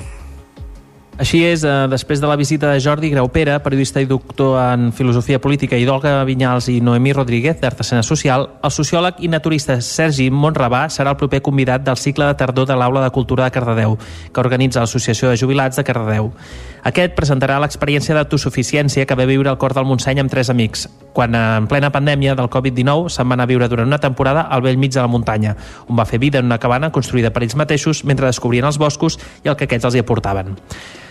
Així és, eh, després de la visita de Jordi Graupera, periodista i doctor en filosofia política, i d'Olga Vinyals i Noemí Rodríguez, d'Artesana Social, el sociòleg i naturista Sergi Montrabà serà el proper convidat del cicle de tardor de l'Aula de Cultura de Cardedeu, que organitza l'Associació de Jubilats de Cardedeu. Aquest presentarà l'experiència d'autosuficiència que va viure al cor del Montseny amb tres amics, quan en plena pandèmia del Covid-19 se'n va anar a viure durant una temporada al vell mig de la muntanya, on va fer vida en una cabana construïda per ells mateixos mentre descobrien els boscos i el que aquests els hi aportaven.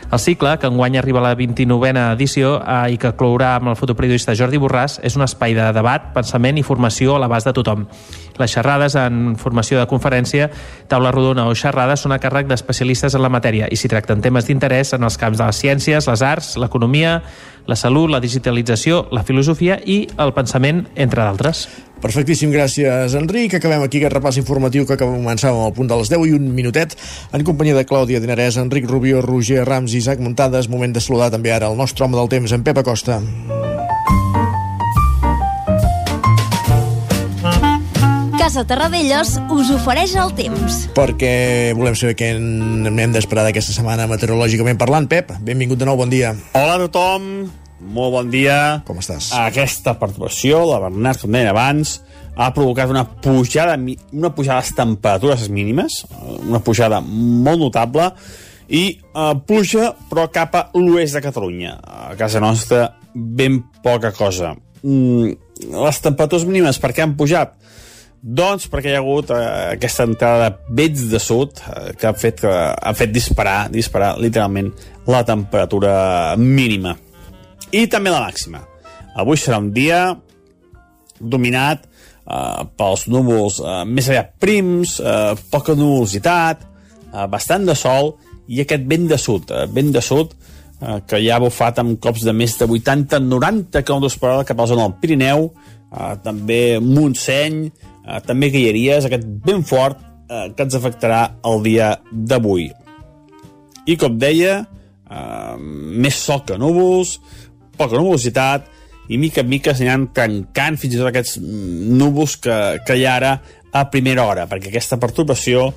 El cicle, que enguany arriba a la 29a edició eh, i que clourà amb el fotoperiodista Jordi Borràs, és un espai de debat, pensament i formació a l'abast de tothom. Les xerrades en formació de conferència, taula rodona o xerrades són a càrrec d'especialistes en la matèria i s'hi tracten temes d'interès en els camps de les ciències, les arts, l'economia, la salut, la digitalització, la filosofia i el pensament, entre d'altres. Perfectíssim, gràcies, Enric. Acabem aquí aquest repàs informatiu que començàvem al punt de les 10 i un minutet en companyia de Clàudia Dinarès, Enric Rubió, Roger Rams i Isaac Muntades. Moment de saludar també ara el nostre home del temps, en Pep Acosta. Casa Terradellos us ofereix el temps. Perquè volem saber què n'hem d'esperar d'aquesta setmana meteorològicament parlant. Pep, benvingut de nou, bon dia. Hola a tothom, molt bon dia. Com estàs? Aquesta perturbació, la Bernat, com deia abans, ha provocat una pujada, una pujada de temperatures mínimes, una pujada molt notable, i eh, pluja, però cap a l'oest de Catalunya. A casa nostra, ben poca cosa. Mm, les temperatures mínimes, per què han pujat? Doncs perquè hi ha hagut eh, aquesta entrada de vents de sud eh, que ha fet, que ha fet disparar, disparar literalment la temperatura mínima. I també la màxima. Avui serà un dia dominat eh, pels núvols eh, més aviat prims, eh, poca nuvolositat, eh, bastant de sol i aquest vent de sud, eh, vent de sud eh, que ja ha bufat amb cops de més de 80-90 km per hora cap a la zona del Pirineu, eh, també Montseny, eh, també Guilleries, aquest vent fort eh, que ens afectarà el dia d'avui. I com deia, eh, més sol que núvols, poca nuvolositat, i mica en mica s'aniran tancant fins i tot aquests núvols que, que hi ha ara a primera hora, perquè aquesta perturbació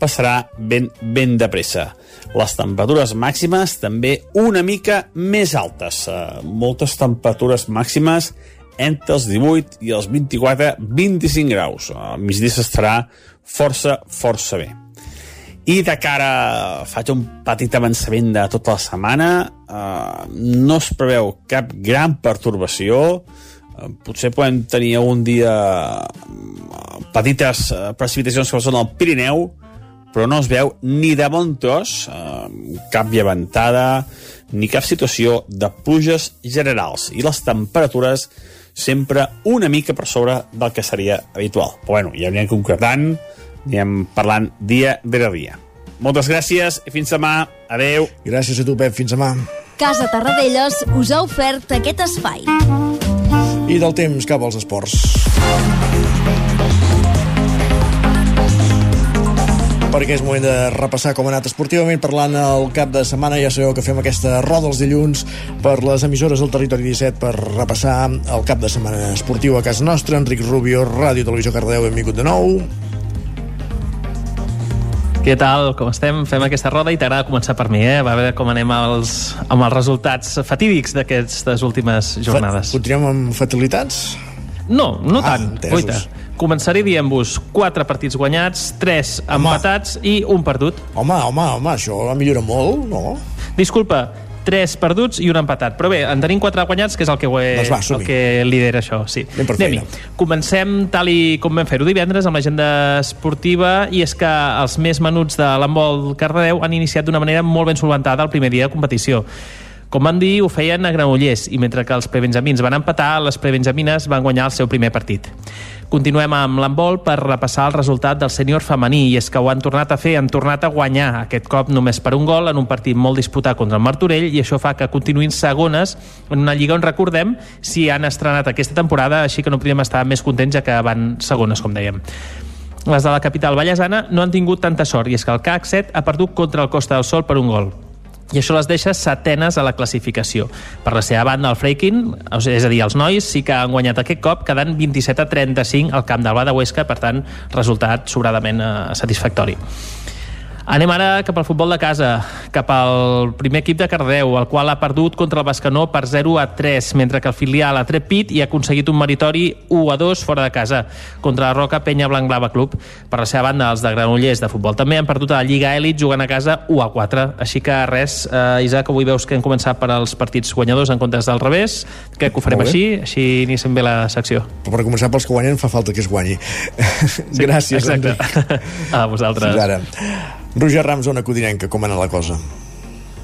passarà ben, ben de pressa. Les temperatures màximes també una mica més altes. Eh, moltes temperatures màximes entre els 18 i els 24-25 graus. Al migdia s'estarà força, força bé. I de cara, faig un petit avançament de tota la setmana, eh, no es preveu cap gran pertorbació, eh, potser podem tenir un dia eh, petites eh, precipitacions que són al Pirineu, però no es veu ni de bon tros cap llevantada ni cap situació de pluges generals. I les temperatures sempre una mica per sobre del que seria habitual. Però bueno, ja anirem concretant, anirem parlant dia rere dia. Moltes gràcies i fins demà. Adeu. Gràcies a tu, Pep. Fins demà. Casa Tarradellas us ha ofert aquest espai. I del temps cap als esports. perquè és moment de repassar com ha anat esportivament parlant el cap de setmana. Ja sabeu que fem aquesta roda els dilluns per les emissores del Territori 17 per repassar el cap de setmana esportiu a casa nostra. Enric Rubio, Ràdio Televisió Cardeu, benvingut de nou. Què tal? Com estem? Fem aquesta roda i t'agrada començar per mi, eh? Va veure com anem als, amb els resultats fatídics d'aquestes últimes jornades. Fa, continuem amb fatalitats? No, no ah, tant. Entesos. Oita començaré dient-vos 4 partits guanyats, 3 home. empatats i un perdut. Home, home, home, això millora molt, no? Disculpa, 3 perduts i un empatat. Però bé, en tenim 4 guanyats, que és el que, he, doncs va, el que lidera això. Sí. Anem Comencem tal i com vam fer-ho divendres amb l'agenda esportiva i és que els més menuts de l'handbol Cardedeu han iniciat d'una manera molt ben solventada el primer dia de competició. Com van dir, ho feien a Granollers i mentre que els prebenjamins van empatar, les prebenjamines van guanyar el seu primer partit. Continuem amb l'handbol per repassar el resultat del sènior femení i és que ho han tornat a fer, han tornat a guanyar aquest cop només per un gol en un partit molt disputat contra el Martorell i això fa que continuïn segones en una lliga on recordem si han estrenat aquesta temporada, així que no podríem estar més contents ja que van segones, com dèiem. Les de la capital ballesana no han tingut tanta sort i és que el CAC 7 ha perdut contra el Costa del Sol per un gol i això les deixa setenes a la classificació. Per la seva banda, el Freikin, és a dir, els nois, sí que han guanyat aquest cop, quedant 27 a 35 al camp del Bada Huesca, per tant, resultat sobradament eh, satisfactori. Anem ara cap al futbol de casa, cap al primer equip de Cardeu, el qual ha perdut contra el Bascanó per 0 a 3, mentre que el filial ha tret pit i ha aconseguit un meritori 1 a 2 fora de casa contra la Roca Penya Blanc-Blava Club. Per la seva banda, els de Granollers de futbol també han perdut a la Lliga Elit jugant a casa 1 a 4. Així que res, eh, Isaac, avui veus que hem començat per als partits guanyadors en comptes del revés. Que ho farem així, així iniciem bé la secció. Però per començar pels que guanyen fa falta que es guanyi. Sí, Gràcies, exacte. Enric. A vosaltres. Fins ara. Roger Rams, zona codinenca, com anar la cosa?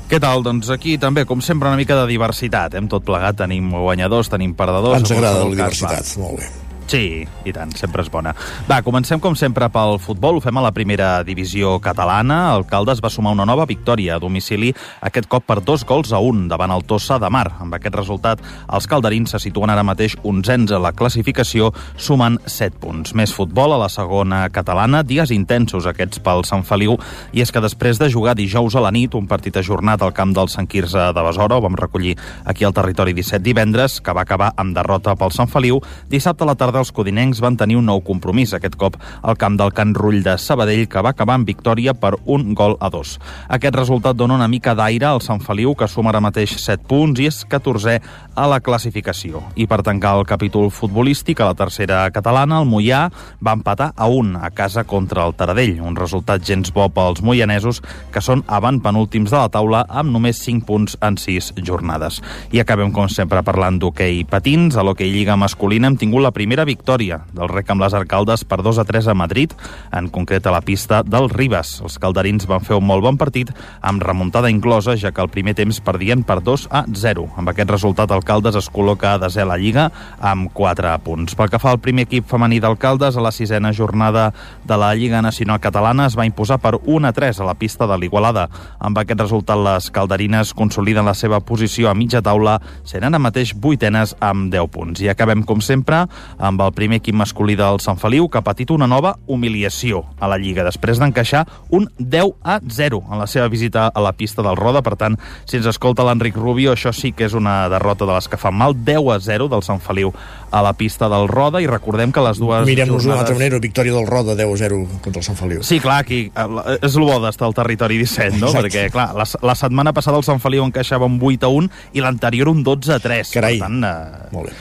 Què tal? Doncs aquí també, com sempre, una mica de diversitat. Hem tot plegat, tenim guanyadors, tenim perdedors... Ens agrada la diversitat, va. molt bé. Sí, i tant, sempre és bona. Va, comencem com sempre pel futbol. Ho fem a la primera divisió catalana. El Caldes va sumar una nova victòria a domicili, aquest cop per dos gols a un davant el Tossa de Mar. Amb aquest resultat, els calderins se situen ara mateix onzens a la classificació, sumant 7 punts. Més futbol a la segona catalana, dies intensos aquests pel Sant Feliu, i és que després de jugar dijous a la nit, un partit ajornat al camp del Sant Quirze de Besora, ho vam recollir aquí al territori 17 divendres, que va acabar amb derrota pel Sant Feliu, dissabte a la tarda tarda els codinencs van tenir un nou compromís, aquest cop al camp del Can Rull de Sabadell, que va acabar amb victòria per un gol a dos. Aquest resultat dona una mica d'aire al Sant Feliu, que suma ara mateix 7 punts i és 14è a la classificació. I per tancar el capítol futbolístic, a la tercera catalana, el Mollà va empatar a un a casa contra el Taradell, un resultat gens bo pels moianesos, que són penúltims de la taula amb només 5 punts en 6 jornades. I acabem, com sempre, parlant d'hoquei patins. A l'hoquei Lliga masculina hem tingut la primera victòria del rec amb les arcaldes per 2 a 3 a Madrid, en concret a la pista del Ribas. Els calderins van fer un molt bon partit, amb remuntada inclosa, ja que el primer temps perdien per 2 a 0. Amb aquest resultat, el Caldes es col·loca a desè a la Lliga amb 4 punts. Pel que fa al primer equip femení del Caldes, a la sisena jornada de la Lliga Nacional Catalana es va imposar per 1 a 3 a la pista de l'Igualada. Amb aquest resultat, les calderines consoliden la seva posició a mitja taula, sent ara mateix vuitenes amb 10 punts. I acabem, com sempre, amb el primer equip masculí del Sant Feliu, que ha patit una nova humiliació a la Lliga, després d'encaixar un 10 a 0 en la seva visita a la pista del Roda. Per tant, si ens escolta l'Enric Rubio, això sí que és una derrota de les que fan mal, 10 a 0 del Sant Feliu a la pista del Roda, i recordem que les dues Mirem-nos d'una altra manera, victòria del Roda 10 a 0 contra el Sant Feliu. Sí, clar, aquí eh, és el bo d'estar al territori 17, no? Exacte. Perquè, clar, la, la setmana passada el Sant Feliu encaixava un 8 a 1 i l'anterior un 12 a 3. Carai. Per tant, eh, Molt bé.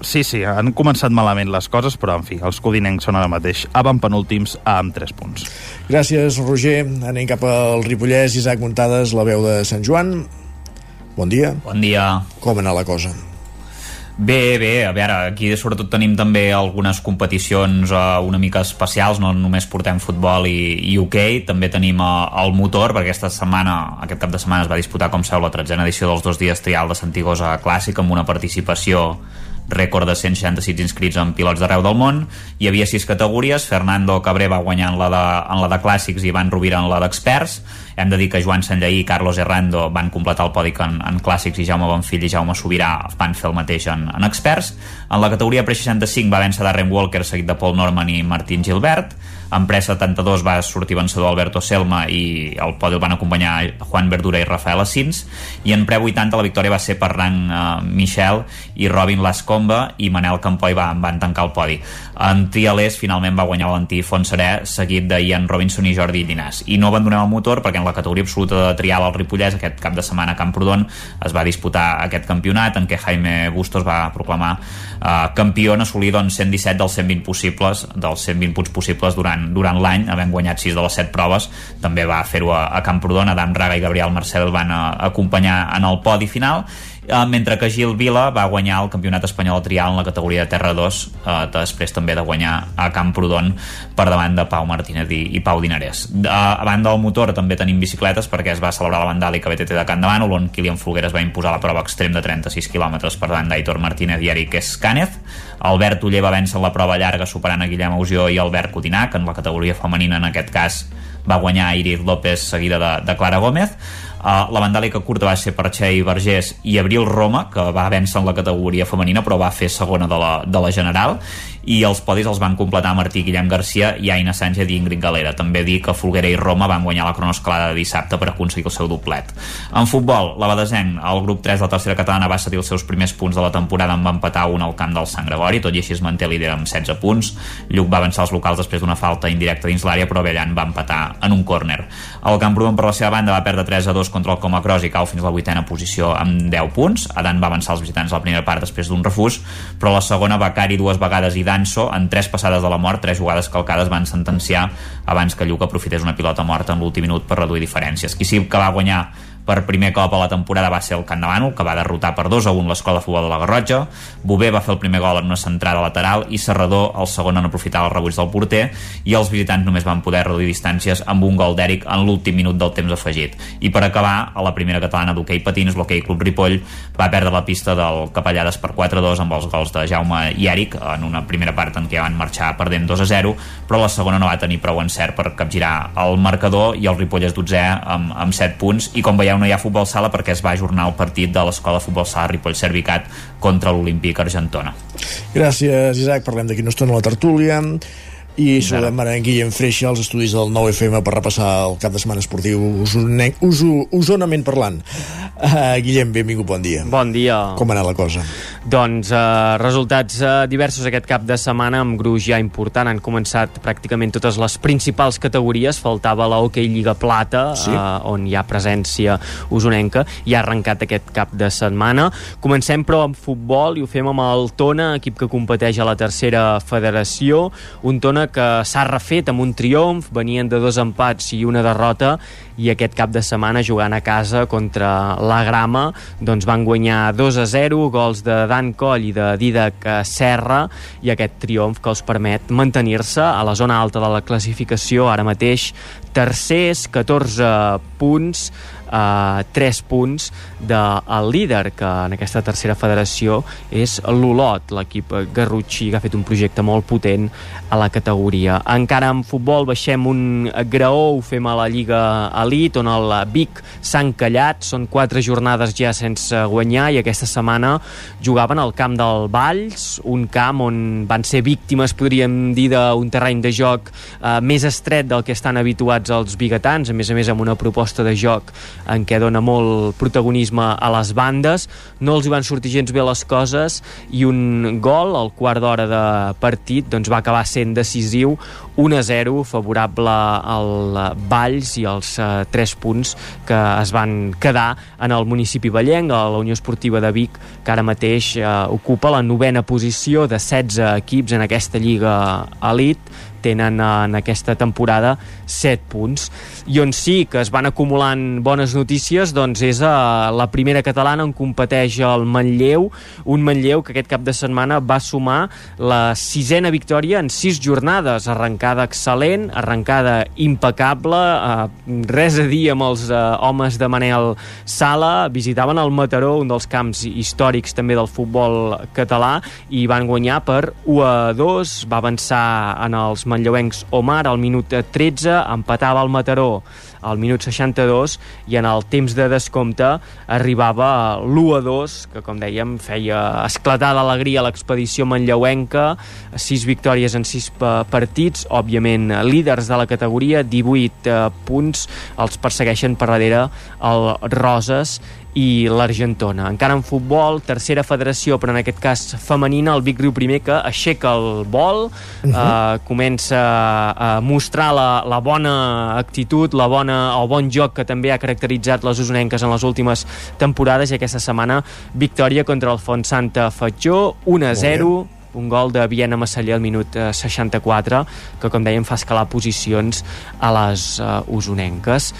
Sí, sí, han començat malament les coses, però, en fi, els codinencs són ara mateix penúltims amb 3 punts. Gràcies, Roger. Anem cap al Ripollès. Isaac Muntades, la veu de Sant Joan. Bon dia. Bon dia. Com anar la cosa? Bé, bé, a veure, aquí sobretot tenim també algunes competicions uh, una mica especials, no només portem futbol i, i hoquei, també tenim uh, el motor, perquè aquesta setmana, aquest cap de setmana es va disputar, com sabeu, la tretzena edició dels dos dies trial de Santigosa Clàssic amb una participació rècord de 166 inscrits en pilots d'arreu del món. Hi havia sis categories, Fernando Cabré va guanyar en la de, en la de clàssics i Ivan Rovira en la d'experts. Hem de dir que Joan Sanllaí i Carlos Herrando van completar el podi en, en clàssics i Jaume Bonfill i Jaume Sobirà van fer el mateix en, en experts. En la categoria pre-65 va vèncer Darren Walker seguit de Paul Norman i Martín Gilbert. En pre-72 va sortir vencedor Alberto Selma i el podi el van acompanyar Juan Verdura i Rafael Assins i en pre-80 la victòria va ser per rang eh, Michel i Robin Lascomba i Manel Campoy van, van tancar el podi. En trialers finalment va guanyar Valentí Fontserè seguit de Ian Robinson i Jordi Llinàs. I no abandonem el motor perquè en la categoria absoluta de trial al Ripollès aquest cap de setmana a Camprodon es va disputar aquest campionat en què Jaime Bustos va proclamar eh, campió en assolir doncs, 117 dels 120 possibles dels 120 punts possibles durant, durant l'any havent guanyat 6 de les 7 proves. També va fer-ho a, a Camprodon. Adam Raga i Gabriel Marcel el van a, acompanyar en el podi final eh, mentre que Gil Vila va guanyar el campionat espanyol trial en la categoria de Terra 2 eh, després també de guanyar a Camprodon per davant de Pau Martínez i, i Pau Dinarès. Eh, a banda del motor també tenim bicicletes perquè es va celebrar la Vandàlica BTT de Can Davant on Kilian Folgueres va imposar la prova extrem de 36 km per davant d'Aitor Martínez i Eric Escánez Albert Uller va vèncer la prova llarga superant a Guillem Ausió i Albert Cotinac en la categoria femenina en aquest cas va guanyar Iris López seguida de, de Clara Gómez Uh, la vandàlica curta va ser per Txell Vergés i Abril Roma, que va vèncer en la categoria femenina però va fer segona de la, de la general i els podis els van completar Martí Guillem Garcia i Aina Sánchez i Ingrid Galera. També dir que Folguera i Roma van guanyar la cronoescalada de dissabte per aconseguir el seu doblet. En futbol, la Badesenc, el grup 3 de la tercera catalana va cedir els seus primers punts de la temporada amb empatar un al camp del Sant Gregori, tot i així es manté líder amb 16 punts. Lluc va avançar els locals després d'una falta indirecta dins l'àrea, però Avellan va empatar en un córner. El Camprodon, per la seva banda, va perdre 3 a 2 contra el Comacros i cau fins a la vuitena posició amb 10 punts. Adan va avançar els visitants a la primera part després d'un refús, però la segona Becari dues vegades i Danso en tres passades de la mort, tres jugades calcades van sentenciar abans que Lluc aprofités una pilota morta en l'últim minut per reduir diferències. Qui sí que va guanyar per primer cop a la temporada va ser el Can Davano, que va derrotar per 2 a 1 l'escola de futbol de la Garrotxa. Bové va fer el primer gol en una centrada lateral i Serrador el segon en aprofitar el rebuig del porter i els visitants només van poder reduir distàncies amb un gol d'Eric en l'últim minut del temps afegit. I per acabar, a la primera catalana d'hoquei patins, l'hoquei Club Ripoll va perdre la pista del Capellades per 4-2 amb els gols de Jaume i Eric en una primera part en què van marxar perdent 2 a 0, però la segona no va tenir prou encert per capgirar el marcador i el Ripoll és 12 amb, amb 7 punts i com veieu no hi ha futbol sala perquè es va ajornar el partit de l'escola de futbol sala Ripoll Servicat contra l'Olímpic Argentona. Gràcies, Isaac. Parlem d'aquí una estona a la tertúlia i saludem ara en Guillem Freixa als estudis del 9FM per repassar el cap de setmana esportiu usonenc, uso, usonament parlant. Uh, Guillem, benvingut, bon dia. Bon dia. Com ha anat la cosa? Doncs uh, resultats uh, diversos aquest cap de setmana amb gruix ja important. Han començat pràcticament totes les principals categories. Faltava la Hockey Lliga Plata, Sí. uh, on hi ha presència usonenca, i ha arrencat aquest cap de setmana. Comencem, però, amb futbol i ho fem amb el Tona, equip que competeix a la tercera federació. Un Tona que s'ha refet amb un triomf, venien de dos empats i una derrota, i aquest cap de setmana jugant a casa contra la Grama doncs van guanyar 2 a 0 gols de Dan Coll i de Didac Serra i aquest triomf que els permet mantenir-se a la zona alta de la classificació ara mateix tercers, 14 punts eh, 3 punts del líder, que en aquesta tercera federació és l'Olot, l'equip Garrotxí, que ha fet un projecte molt potent a la categoria. Encara en futbol baixem un graó, ho fem a la Lliga Elite, on el Vic s'ha encallat, són quatre jornades ja sense guanyar, i aquesta setmana jugaven al camp del Valls, un camp on van ser víctimes, podríem dir, d'un terreny de joc eh, més estret del que estan habituats els biguetans, a més a més amb una proposta de joc en què dona molt protagonisme a les bandes, no els hi van sortir gens bé les coses i un gol al quart d'hora de partit doncs va acabar sent decisiu. 1-0 favorable al Valls i els eh, 3 punts que es van quedar en el municipi Vallenc, a la Unió Esportiva de Vic, que ara mateix eh, ocupa la novena posició de 16 equips en aquesta Lliga Elite tenen en aquesta temporada 7 punts. I on sí que es van acumulant bones notícies doncs és a la primera catalana on competeix el Manlleu. Un Manlleu que aquest cap de setmana va sumar la sisena victòria en sis jornades, arrencada excel·lent arrencada impecable eh, res a dir amb els eh, homes de Manel Sala. Visitaven el Mataró, un dels camps històrics també del futbol català i van guanyar per 1 a 2 va avançar en els manlleuencs Omar al minut 13, empatava el Mataró al minut 62 i en el temps de descompte arribava l'1 a 2 que com dèiem feia esclatar d'alegria l'expedició manlleuenca sis victòries en sis partits òbviament líders de la categoria 18 eh, punts els persegueixen per darrere el Roses i l'Argentona. Encara en futbol, tercera federació, però en aquest cas femenina, el Vic Riu primer que aixeca el vol, uh -huh. eh, comença a mostrar la, la bona actitud, la bona, el bon joc que també ha caracteritzat les usonenques en les últimes temporades i aquesta setmana victòria contra el Font Santa Fatjó, 1 a 0, un gol de Viena Massaller al minut 64 que com dèiem fa escalar posicions a les uh, usonenques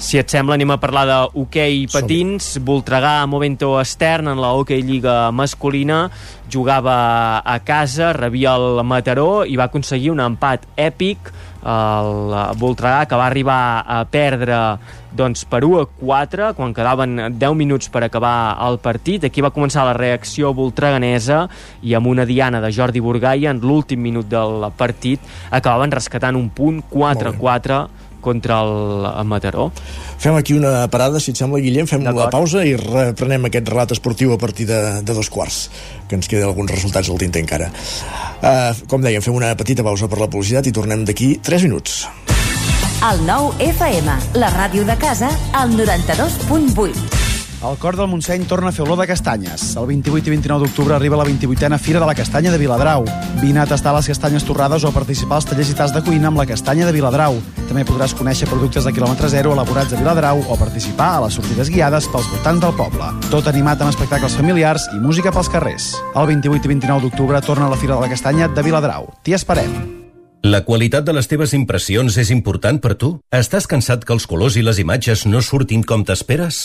si et sembla, anem a parlar de hoquei patins. Voltregà, Movento Estern, en la hoquei lliga masculina, jugava a casa, rebia el Mataró i va aconseguir un empat èpic el Voltregà que va arribar a perdre doncs, per 1 a 4 quan quedaven 10 minuts per acabar el partit. Aquí va començar la reacció voltreganesa i amb una diana de Jordi Burgaia en l'últim minut del partit acabaven rescatant un punt 4 a 4 contra el Mataró. Fem aquí una parada, si et sembla, Guillem, fem la pausa i reprenem aquest relat esportiu a partir de, de dos quarts, que ens queden alguns resultats al tinter encara. Uh, com dèiem, fem una petita pausa per la publicitat i tornem d'aquí 3 minuts. El nou FM, la ràdio de casa, al 92.8. El Cor del Montseny torna a fer olor de castanyes. El 28 i 29 d'octubre arriba la 28a Fira de la Castanya de Viladrau. Vine a tastar les castanyes torrades o a participar als tallers i tas de cuina amb la castanya de Viladrau. També podràs conèixer productes de quilòmetre zero elaborats a Viladrau o participar a les sortides guiades pels voltants del poble. Tot animat amb espectacles familiars i música pels carrers. El 28 i 29 d'octubre torna a la Fira de la Castanya de Viladrau. T'hi esperem. La qualitat de les teves impressions és important per tu? Estàs cansat que els colors i les imatges no surtin com t'esperes?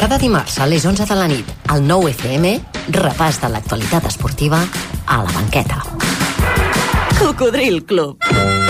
Cada dimarts a les 11 de la nit, al 9 FM, repàs de l'actualitat esportiva a la banqueta. Cocodril Club.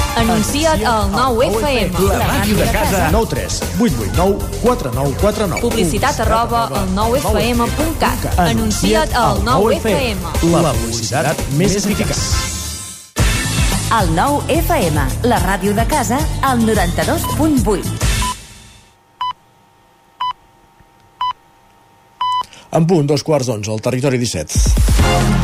Anuncia't al 9FM. La màquina de casa. 9 3 8 8 9 4 9 4 9. Publicitat arroba al 9FM.cat. Anuncia't al 9FM. La publicitat més eficaç. El 9 FM, la ràdio de casa, al 92.8. En punt, dos quarts d'onze, al territori 17.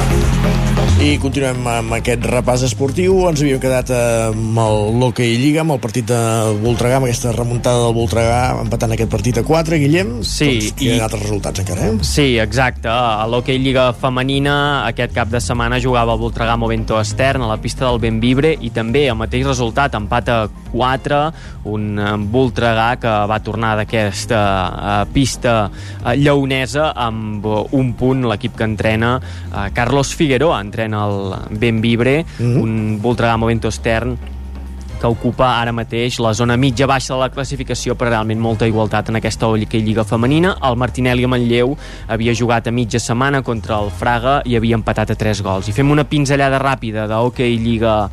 I continuem amb aquest repàs esportiu. Ens havíem quedat amb el l'Hockey Lliga, amb el partit de Voltregà, amb aquesta remuntada del Voltregà, empatant aquest partit a 4, Guillem. Sí, Tots i... altres resultats encara, eh? Sí, exacte. A l'Hockey Lliga Femenina aquest cap de setmana jugava el Voltregà Movento Estern a la pista del Benvibre i també el mateix resultat, empat a 4, un eh, Voltregà que va tornar d'aquesta uh, pista lleonesa amb un punt l'equip que entrena Carlos Figueroa, entrena el Benvibre, mm -hmm. un Voltregà Movento Estern que ocupa ara mateix la zona mitja-baixa de la classificació, però realment molta igualtat en aquesta Lliga femenina. El Martinelli a Manlleu havia jugat a mitja setmana contra el Fraga i havia empatat a 3 gols. I fem una pinzellada ràpida de Hockey Lliga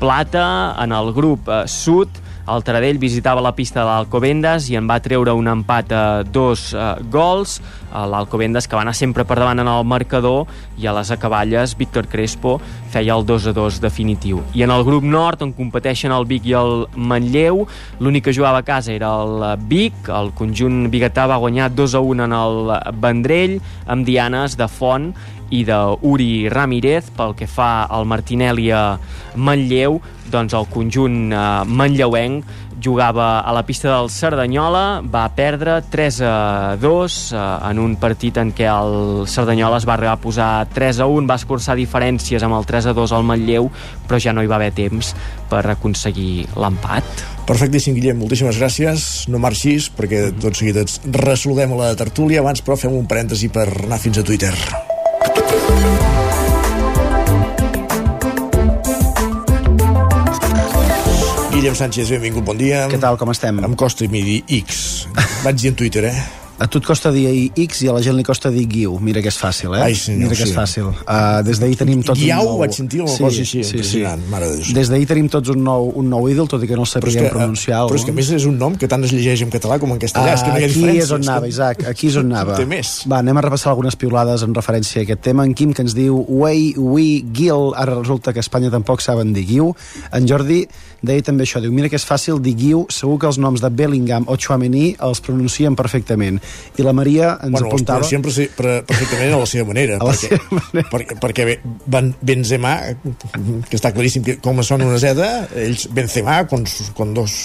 Plata en el grup eh, sud el Taradell visitava la pista de l'Alcobendas i en va treure un empat a dos eh, gols. L'Alcobendas que va anar sempre per davant en el marcador i a les acaballes Víctor Crespo feia el 2 a 2 definitiu. I en el grup nord on competeixen el Vic i el Manlleu, l'únic que jugava a casa era el Vic, el conjunt biguetà va guanyar 2 a 1 en el Vendrell amb dianes de Font i d'Uri Ramírez pel que fa al Martinelli a Manlleu doncs el conjunt eh, manlleuenc jugava a la pista del Cerdanyola, va perdre 3 a 2 eh, en un partit en què el Cerdanyola es va arribar a posar 3 a 1, va escurçar diferències amb el 3 a 2 al Manlleu, però ja no hi va haver temps per aconseguir l'empat. Perfectíssim, Guillem, moltíssimes gràcies. No marxis, perquè tot seguit ens resolem la tertúlia. Abans, però, fem un parèntesi per anar fins a Twitter. Guillem Sánchez, benvingut, bon dia. Què tal, com estem? Em costa mi dir X. Vaig dir en Twitter, eh? A tu et costa dir X i a la gent li costa dir Guiu. Mira que és fàcil, eh? Ai, senyor, Mira que és sí. fàcil. Uh, des d'ahir tenim tots Guiau, un nou... vaig sentir una cosa així, impressionant, mare de Déu. Des d'ahir tenim tots un nou, un nou ídol, tot i que no el que, pronunciar. però és que a més és un nom que tant es llegeix en català com en castellà, és que no hi ha aquí és on anava, Isaac, aquí és on anava. Té més. Va, anem a repassar algunes piulades en referència a aquest tema. En Quim, que ens diu Wei, Ui, Gil, ara resulta que a Espanya tampoc saben dir Guiu. En Jordi deia també això, diu, mira que és fàcil dir Guiu, segur que els noms de Bellingham o Chouameni els pronuncien perfectament. I la Maria ens Bueno, apuntava... pronuncien pre- pre- perfectament a la seva manera, A la perquè, perquè, perquè bé, Van Benzema, que està claríssim que com sona una Z, ells Benzema con, con dos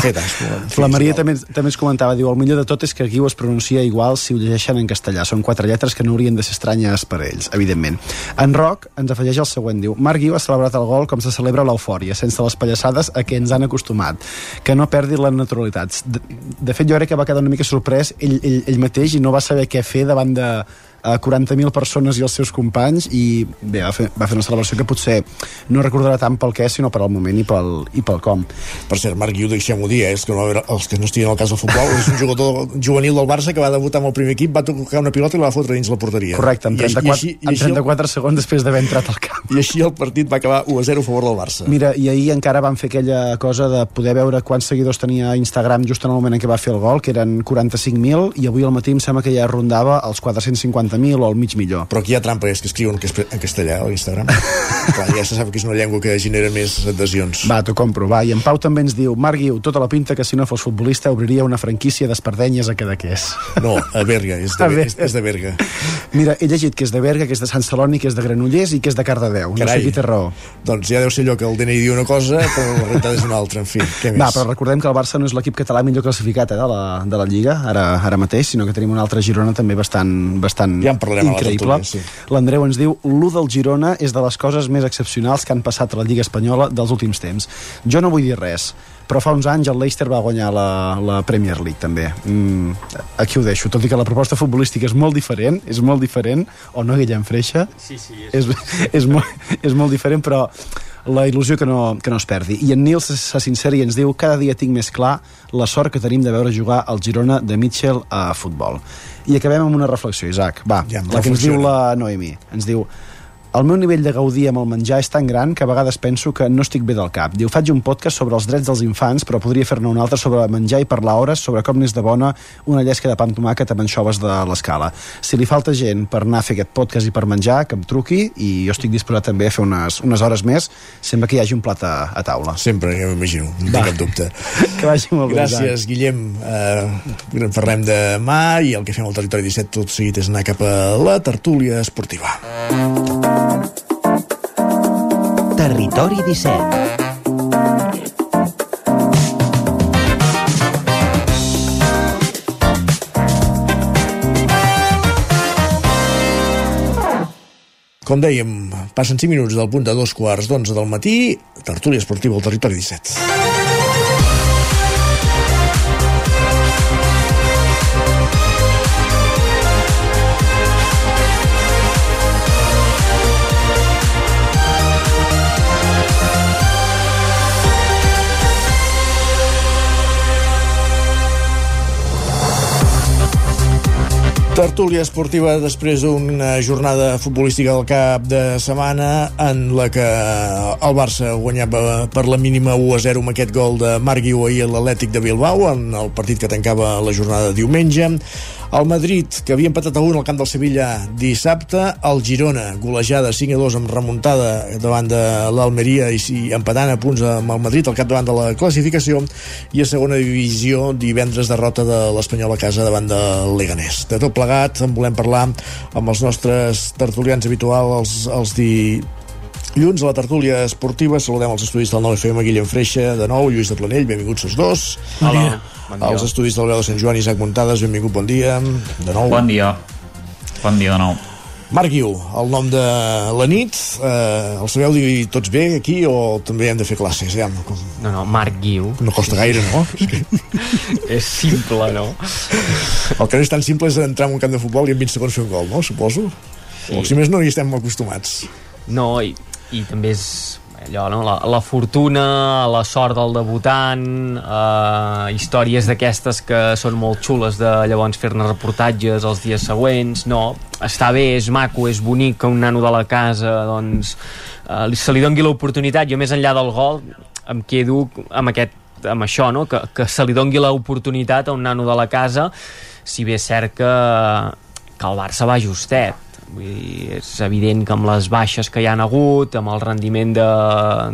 Zetas. La Maria també, també ens comentava, diu, el millor de tot és que Guiu es pronuncia igual si ho llegeixen en castellà. Són quatre lletres que no haurien de ser estranyes per a ells, evidentment. En Roc ens afegeix el següent, diu, Marc Guiu ha celebrat el gol com se celebra l'eufòria, sense les pallassades a què ens han acostumat, que no perdi la naturalitat. De, de fet, jo crec que va quedar una mica sorprès ell, ell, ell mateix i no va saber què fer davant de a 40.000 persones i els seus companys i bé, va fer, va fer una celebració que potser no recordarà tant pel què sinó per al moment i pel, i pel com Per cert, Marc Guiu, deixem-ho dir, eh? és que no, els que no estiguin al cas del futbol, és un jugador juvenil del Barça que va debutar amb el primer equip, va tocar una pilota i la va fotre dins la porteria. correcte, I així- 34, i així, i així, 34 segons després d'haver entrat al camp I així el partit va acabar 1 a 0 a favor del Barça. Mira, i ahir encara van fer aquella cosa de poder veure quants seguidors tenia Instagram just en el moment en què va fer el gol, que eren 45.000, i avui al matí em sembla que ja rondava els 50.000 o el mig millor. Però aquí hi ha trampa, és que escriuen que és en castellà a l'Instagram. Clar, ja se sap que és una llengua que genera més adhesions. Va, t'ho compro, va. I en Pau també ens diu, Marc Guiu, tota la pinta que si no fos futbolista obriria una franquícia d'espardenyes a Cadaqués. No, a Berga, és de, A Berga. és, és de Berga. Mira, he llegit que és de Berga, que és de Sant Celoni, que és de Granollers i que és de Cardedeu. No sé qui té raó. Doncs ja deu ser allò que el DNI diu una cosa, però la realitat és una altra, en fi. Què més? Va, però recordem que el Barça no és l'equip català millor classificat eh, de, la, de la Lliga, ara, ara mateix, sinó que tenim una altra Girona també bastant, bastant Ja en parlarem increïble. tertúlia, sí. L'Andreu ens diu l'1 del Girona és de les coses més excepcionals que han passat a la Lliga Espanyola dels últims temps. Jo no vull dir res, però fa uns anys el Leicester va guanyar la, la Premier League també mm, aquí ho deixo, tot i que la proposta futbolística és molt diferent, és molt diferent o no Guillem Freixa? Sí, sí. és, és, molt, és molt diferent, però la il·lusió que no, que no es perdi. I en Nils se sincera i ens diu cada dia tinc més clar la sort que tenim de veure jugar al Girona de Mitchell a futbol. I acabem amb una reflexió, Isaac. Va, Ja, la que ens diu la Noemi. Ens diu el meu nivell de gaudir amb el menjar és tan gran que a vegades penso que no estic bé del cap. Diu, faig un podcast sobre els drets dels infants, però podria fer-ne un altre sobre menjar i parlar hores sobre com n'és de bona una llesca de pa amb tomàquet amb anxoves de l'escala. Si li falta gent per anar a fer aquest podcast i per menjar, que em truqui i jo estic disposat també a fer unes, unes hores més sempre que hi hagi un plat a, a taula. Sempre, ja m'imagino, no tinc cap dubte. Que vagi molt bé, Gràcies, Guillem. Uh, parlem demà i el que fem al Territori 17 tot seguit és anar cap a la tertúlia esportiva. Territori 17 Com dèiem, passen 5 minuts del punt de dos quarts d'onze del matí, tertúlia esportiva al Territori 17. Tertúlia esportiva després d'una jornada futbolística al cap de setmana en la que el Barça guanyava per la mínima 1 a 0 amb aquest gol de Marc Guiu ahir a l'Atlètic de Bilbao en el partit que tancava la jornada de diumenge el Madrid, que havia empatat a 1 al camp del Sevilla dissabte, el Girona, golejada 5 a 2 amb remuntada davant de l'Almeria i empatant a punts amb el Madrid al capdavant de la classificació i a segona divisió divendres derrota de l'Espanyol a casa davant del Leganés. De tot plegat en volem parlar amb els nostres tertulians habituals, els, els di, Lluns a la tertúlia esportiva saludem els estudis del 9FM Guillem Freixa de nou, Lluís de Planell, benvinguts els dos dia. Bon dia. els estudis del Grau de Sant Joan Isaac Muntades, benvingut, bon dia de nou. Bon dia. Bon dia de nou. Marc Guiu, el nom de la nit eh, el sabeu dir tots bé aquí o també hem de fer classes? Ja, com... No, no, Marc Guiu. No costa gaire, no? és simple, no? El que no és tan simple és entrar en un camp de futbol i en 20 segons fer un gol, no? Suposo. Sí. O si més no hi estem acostumats. No, i, i també és allò, no? la, la fortuna, la sort del debutant, eh, històries d'aquestes que són molt xules de llavors fer-ne reportatges els dies següents, no, està bé, és maco, és bonic que un nano de la casa doncs, eh, se li dongui l'oportunitat, jo més enllà del gol em quedo amb aquest amb això, no? que, que se li dongui l'oportunitat a un nano de la casa si bé és cert que, que el Barça va justet Vull dir, és evident que amb les baixes que hi han hagut, amb el rendiment de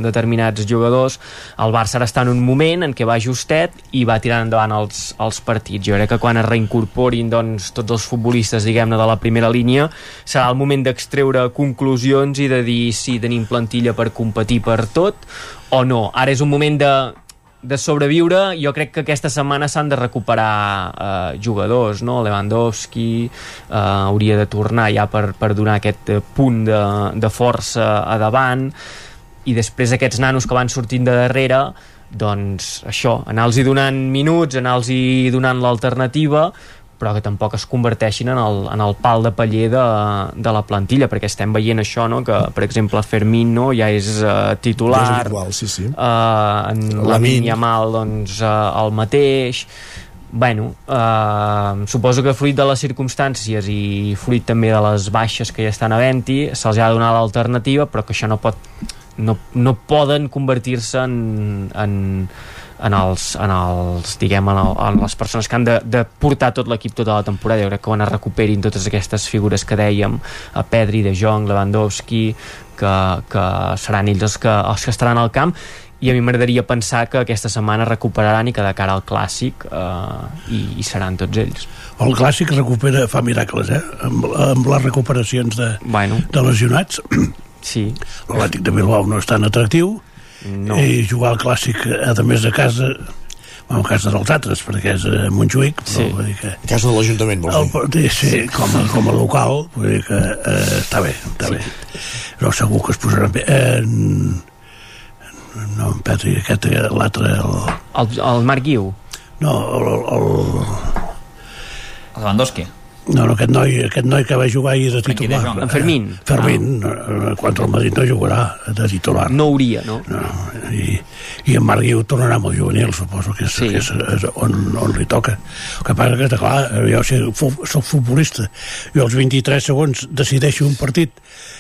determinats jugadors, el Barça ara està en un moment en què va justet i va tirant endavant els, els partits. Jo crec que quan es reincorporin doncs, tots els futbolistes, diguem-ne, de la primera línia, serà el moment d'extreure conclusions i de dir si tenim plantilla per competir per tot o no. Ara és un moment de de sobreviure, jo crec que aquesta setmana s'han de recuperar eh, jugadors, no? Lewandowski eh, hauria de tornar ja per, per donar aquest eh, punt de, de força a davant i després aquests nanos que van sortint de darrere doncs això, anar-los donant minuts anar-los donant l'alternativa però que tampoc es converteixin en el, en el pal de paller de, de la plantilla, perquè estem veient això, no? que per exemple Fermín no? ja és uh, titular, Ja és habitual, sí, sí. Uh, en Lamine. Lamin Yamal doncs, uh, el mateix bueno, uh, suposo que fruit de les circumstàncies i fruit també de les baixes que ja estan a venti se'ls ha de donar l'alternativa però que això no pot no, no poden convertir-se en, en, en els, en els diguem, en, el, en les persones que han de, de portar tot l'equip tota la temporada jo crec que quan es recuperin totes aquestes figures que dèiem a Pedri, De Jong, Lewandowski que, que seran ells els que, els que estaran al camp i a mi m'agradaria pensar que aquesta setmana recuperaran i que de cara al clàssic eh, hi, hi seran tots ells el clàssic recupera, fa miracles eh? amb, amb les recuperacions de, bueno. de lesionats sí. l'Atlètic de Bilbao no és tan atractiu no. i jugar al clàssic a més de casa bueno, a casa dels altres perquè és a Montjuïc però Sí. vull dir que A casa de l'Ajuntament, vols dir? partit, sí, com, a, com a local vull dir que eh, està bé està sí. bé però segur que es posaran bé eh, no, en Petri, aquest, eh, l'altre el, el, el Marc Guiu no, el, el, El Lewandowski. No, no, aquest noi, aquest noi que va jugar ahir de titular Jong. En Fermín. eh, Fermín, ah. contra el Madrid no jugarà de titular no hauria, no? no, i, i en Marc Guiu tornarà el juvenil suposo que és, sí. que és, és on, on li toca el que passa que, clar, jo sé, soc futbolista jo als 23 segons decideixo un partit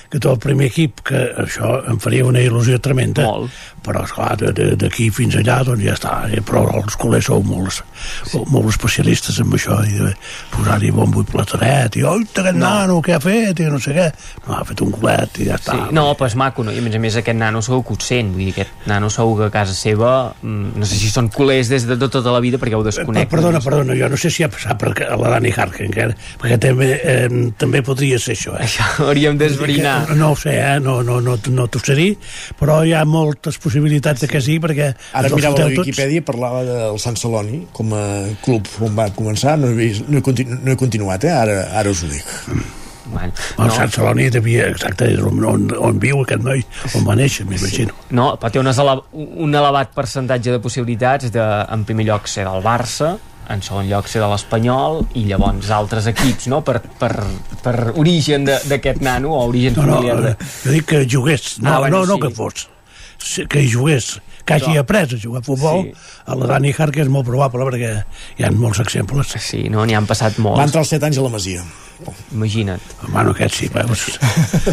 que tot el primer equip que això em faria una il·lusió tremenda Molt. però esclar, d'aquí fins allà doncs ja està, eh, però els culers sou molt, sí. molt especialistes en això i de posar-hi bombo i plataret i oi, aquest no. nano, què ha fet? i no sé què, no, ha fet un culet i ja està Sí. No, però és maco, no? I a més a més aquest nano segur que ho sent, vull dir, aquest nano segur que a casa seva, mm, no sé si són culers des de tota la vida perquè ho Per, desconec. perdona, perdona, jo no sé si ha passat per la Dani Harkin, que, perquè també, eh, també podria ser això. Eh? Això hauríem d'esbrinar. Que- No ho sé, eh? no, no, no, no t'ho sé dir, però hi ha moltes possibilitats de que sí, perquè... Ara mirava la tots. Viquipèdia i parlava del Sant Celoni com a club on va començar, no he, vist, no he, continu, no he continuat, eh? ara, ara us ho dic. Bueno, El no. Sant Celoni devia, exacte, és on, on, on viu aquest noi, on va néixer, m'imagino. No, però té un, ele un elevat percentatge de possibilitats de, en primer lloc, ser del Barça, en segon lloc ser de l'Espanyol i llavors altres equips, no? Per, per, per origen d'aquest nano o origen No, no, familiar de... jo dic que jugués, no, Ah, bueno, no, no sí. que fos, que hi jugués, que hagi No. après a jugar a futbol, Sí. a la Dani Harkin és molt probable perquè hi ha molts exemples. Sí, no, n'hi han passat molts. Va entrar als 7 anys a la Masia. Imagina't. Bueno, aquest sí, veus.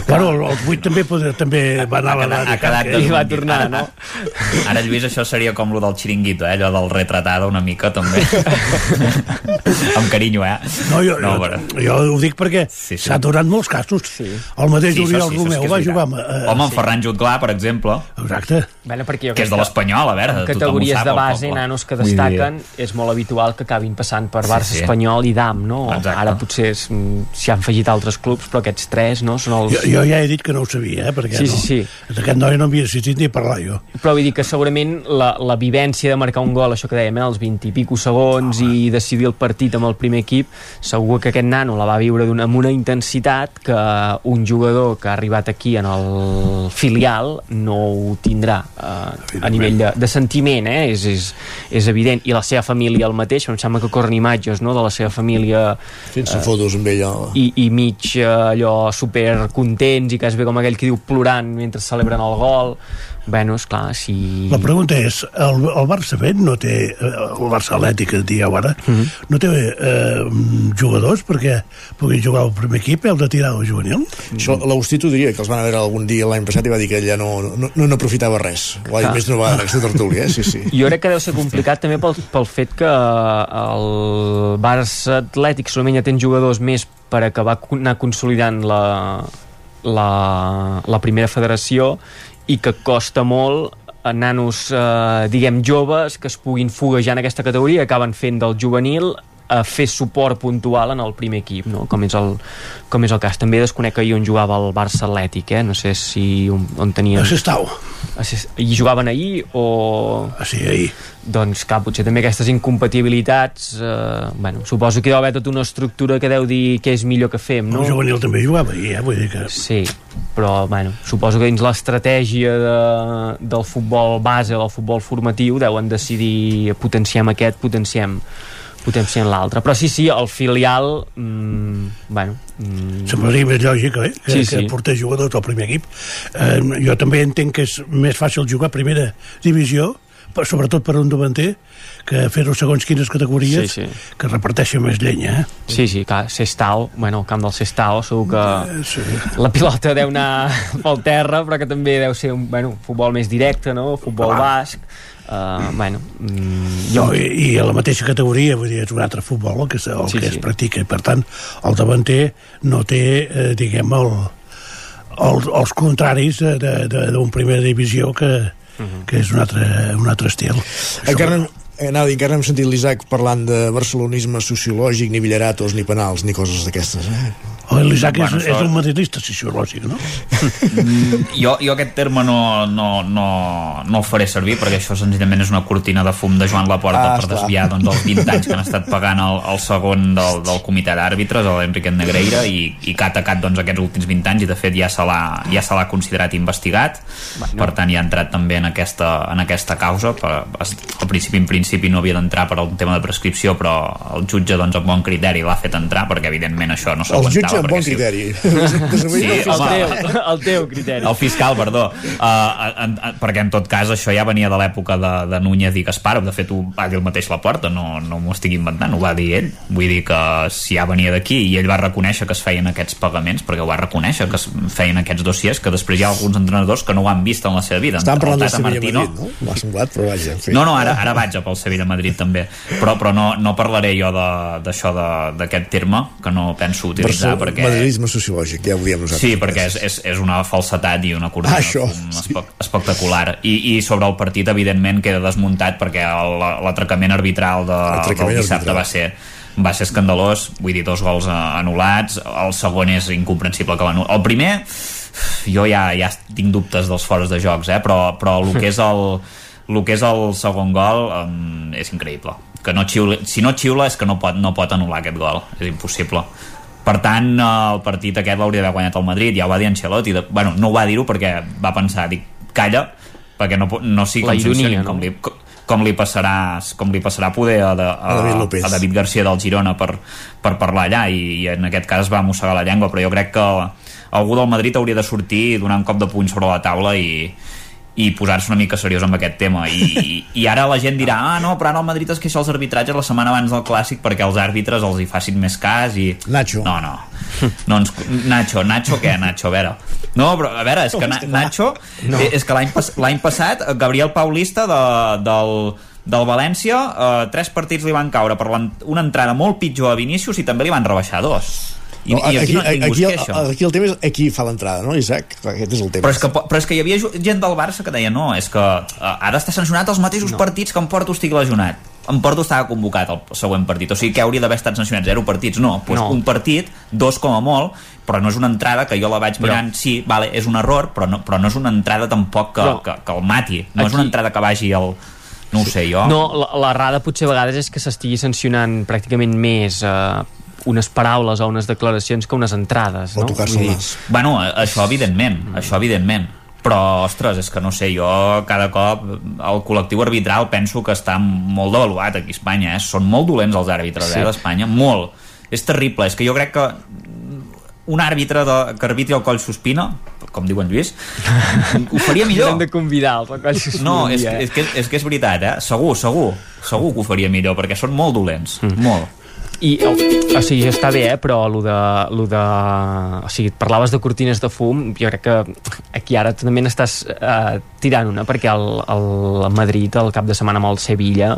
bueno, els 8 també, podria, també va anar a la Dani ha quedat Harkin. I va tornar, no? Ara, Lluís, això seria com lo del xiringuito, eh? allò del retratada una mica, també. amb carinyo, eh? No, jo, no, jo, però... jo ho dic perquè Sí, sí. s'ha donat molts casos. Sí. El mateix Sí, sí, Oriol sí, Romeu va jugar amb... Eh, Home, en Ferran Jutglà, per exemple, Exacte. Bueno, perquè jo que és de l'Espanyol, a veure, en tothom ho categories sap, de base, nanos que destaquen, és molt habitual que acabin passant per Sí, Barça, sí. Espanyol i DAM, no? Exacte. Ara potser mm, s'hi han afegit altres clubs, però aquests tres, no? Són els... Jo, jo ja he dit que no ho sabia, eh, perquè Sí, no, sí, sí. d'aquest noi no havia assistit ni a parlar jo. Però vull dir que segurament la, la vivència de marcar un gol, això que dèiem, eh, els 20 i pico segons i decidir el partit amb el primer equip, segur que aquest nano la va viure una, amb una intensitat que un jugador que ha arribat aquí en el filial no ho tindrà eh, a nivell de, de sentiment, eh? és, és, és evident. I la seva família el mateix, em sembla que corren imatges no? de la seva família Fent-se fotos amb ella. i, i mig eh, allò super contents i quasi bé com aquell que diu plorant mentre celebren el gol bueno, esclar, si... La pregunta és, el, el Barça fet no té, eh, el Barça Atlètic que dieu ara, Mhm. no té eh, jugadors perquè puguin jugar al primer equip i el de tirar al juvenil? Això l'Agustí t'ho diria, que els van a veure algun dia l'any passat i va dir que ella no, no, no n'aprofitava res. L'any més no va aquesta tertúlia, eh? Sí, sí. Jo crec que deu ser complicat també pel, pel fet que el Barça Atlètic solament ja té jugadors més per acabar anar consolidant la, la, la primera federació i que costa molt nanos, eh, diguem, joves que es puguin foguejar en aquesta categoria acaben fent del juvenil a fer suport puntual en el primer equip, no? com, és el, com és el cas. També desconec ahir on jugava el Barça Atlètic, eh? no sé si on, on tenia... A Sestau. A Ses- I jugaven ahir o... Ah, sí, ahir. Doncs clar, potser també aquestes incompatibilitats eh, bueno, suposo que hi deu haver tota una estructura que deu dir què és millor que fem, no? El juvenil també jugava ahir, eh? vull dir que... Sí, però bueno, suposo que dins l'estratègia de, del futbol base, del futbol formatiu, deuen decidir potenciem aquest, potenciem potenciem l'altre, però sí, sí, el filial mmm, bueno mm, Semblaria més lògic, eh? Que, Sí, que sí. portés jugadors al primer equip. Eh, jo també entenc que és més fàcil jugar a primera divisió, per- sobretot per un davanter, que fer-ho segons quines categories, Sí, sí. que reparteixen més llenya, eh? Sí, sí, clar, Sestao, bueno, el camp del Sestao segur que Eh, sí. la pilota deu anar pel terra, però que també deu ser un bueno, futbol més directe, no? Futbol Clar. basc. Uh, bueno, mm, jo... No, i, I a la mateixa categoria, vull dir, és un altre futbol el que, el sí, que sí. es practica, i per tant el davanter no té, eh, diguem, el, el, els contraris d'un primera divisió que, uh -huh. que és un altre, un altre estil. Encara, Eh, anava a dir, encara no hem sentit l'Isaac parlant de barcelonisme sociològic, ni villaratos, ni penals, ni coses d'aquestes. Eh? Oh, L'Isaac bueno, és, és un madridista sociològic, no? Mm, jo, jo aquest terme no, no, no, no el faré servir perquè això senzillament és una cortina de fum de Joan Laporta ah, per desviar doncs, els 20 anys que han estat pagant el, el segon del, del comitè d'àrbitres, l'Enriquet Negreira, i, i que ha atacat doncs, aquests últims 20 anys i de fet ja se l'ha ja se l'ha considerat investigat, bueno. per tant ja ha entrat també en aquesta, en aquesta causa. Per, al principi, en principi no havia d'entrar per un tema de prescripció, però el jutge doncs, amb bon criteri l'ha fet entrar perquè evidentment això no s'aguantava amb bon criteri. Sí, el, teu, el teu criteri. El fiscal, perdó. Uh, en, en, perquè en tot cas això ja venia de l'època de, de Núñez i Gasparov. De fet, ho va dir el mateix la porta, no, no m'ho estic inventant, ho va dir ell. Vull dir que si ja venia d'aquí i ell va reconèixer que es feien aquests pagaments, perquè ho va reconèixer que es feien aquests dossiers, que després hi ha alguns entrenadors que no ho han vist en la seva vida. Estàvem parlant del Sevilla Martino, Madrid, no? M'ha semblat, però vaja. En fi. No, no, ara, ara vaig pel Sevilla Madrid també. Però, però no, no parlaré jo d'aquaixò d'aquest terme, que no penso utilitzar, Barça, perquè... Madridisme sociològic, ja ho diem nosaltres. Sí, perquè és, és, és una falsetat i una cortina ah, sí. espectacular. I, I sobre el partit, evidentment, queda desmuntat perquè l'atracament arbitral de, del dissabte arbitral. va ser va ser escandalós, vull dir, dos gols anul·lats, el segon és incomprensible que l'anul·la. El primer, jo ja, ja tinc dubtes dels fores de jocs, eh? però, però el que és el, el que és el segon gol um, és increïble que no xiula, si no xiula és que no pot, no pot anul·lar aquest gol, és impossible per tant, el partit aquest l'hauria d'haver guanyat el Madrid, ja ho va dir Ancelotti, de, bueno, no ho va dir-ho perquè va pensar, dic, calla, perquè no, no sigui com, ironia, no? com, li, com li passarà com li passarà poder a, de, a, a, David, a David Garcia del Girona per, per parlar allà. I, i en aquest cas es va mossegar la llengua però jo crec que algú del Madrid hauria de sortir i donar un cop de puny sobre la taula i, i posar-se una mica seriós amb aquest tema. I, i, ara la gent dirà ah no, però ara el Madrid es queixa els arbitratges la setmana abans del Clàssic perquè els àrbitres els hi facin més cas i... Nacho. No, no, no ens... Nacho, Nacho què, Nacho, a veure. No, però a veure, és que Na Nacho no. és que l'any pas passat Gabriel Paulista de, del del València, eh, tres partits li van caure per una entrada molt pitjor a Vinícius i també li van rebaixar dos i, no, i aquí, aquí, no aquí, el, aquí el tema és aquí fa l'entrada, no, Isaac? Aquest és el tema. Però és, que, però és que hi havia gent del Barça que deia no, és que uh, ara està sancionat els mateixos no. partits que en Porto estigui lesionat en Porto estava convocat el següent partit o sigui que hauria d'haver estat sancionat zero partits no, doncs no. un partit, dos com a molt però no és una entrada que jo la vaig mirant però... sí, vale, és un error, però no, però no és una entrada tampoc que, però... que, que el mati no Aquí... és una entrada que vagi al, no ho sé jo no, l'errada potser a vegades és que s'estigui sancionant pràcticament més eh, unes paraules o unes declaracions que unes entrades, no? O tocar-se dir... Bueno, això evidentment, mm. això evidentment però, ostres, és que no sé, jo cada cop el col·lectiu arbitral penso que està molt devaluat aquí a Espanya, eh? són molt dolents els àrbitres sí. eh, d'Espanya, molt és terrible, és que jo crec que un àrbitre de, que arbitri el coll sospina com diu en Lluís ho faria millor hem de convidar el coll sospina no, és, és, que, és que és veritat, eh? segur, segur segur que ho faria millor, perquè són molt dolents mm. molt i, o, sigui, està bé, eh, però lo de, lo de... O sigui, parlaves de cortines de fum, jo crec que aquí ara també n'estàs eh, tirant una, perquè el, el Madrid el cap de setmana amb el Sevilla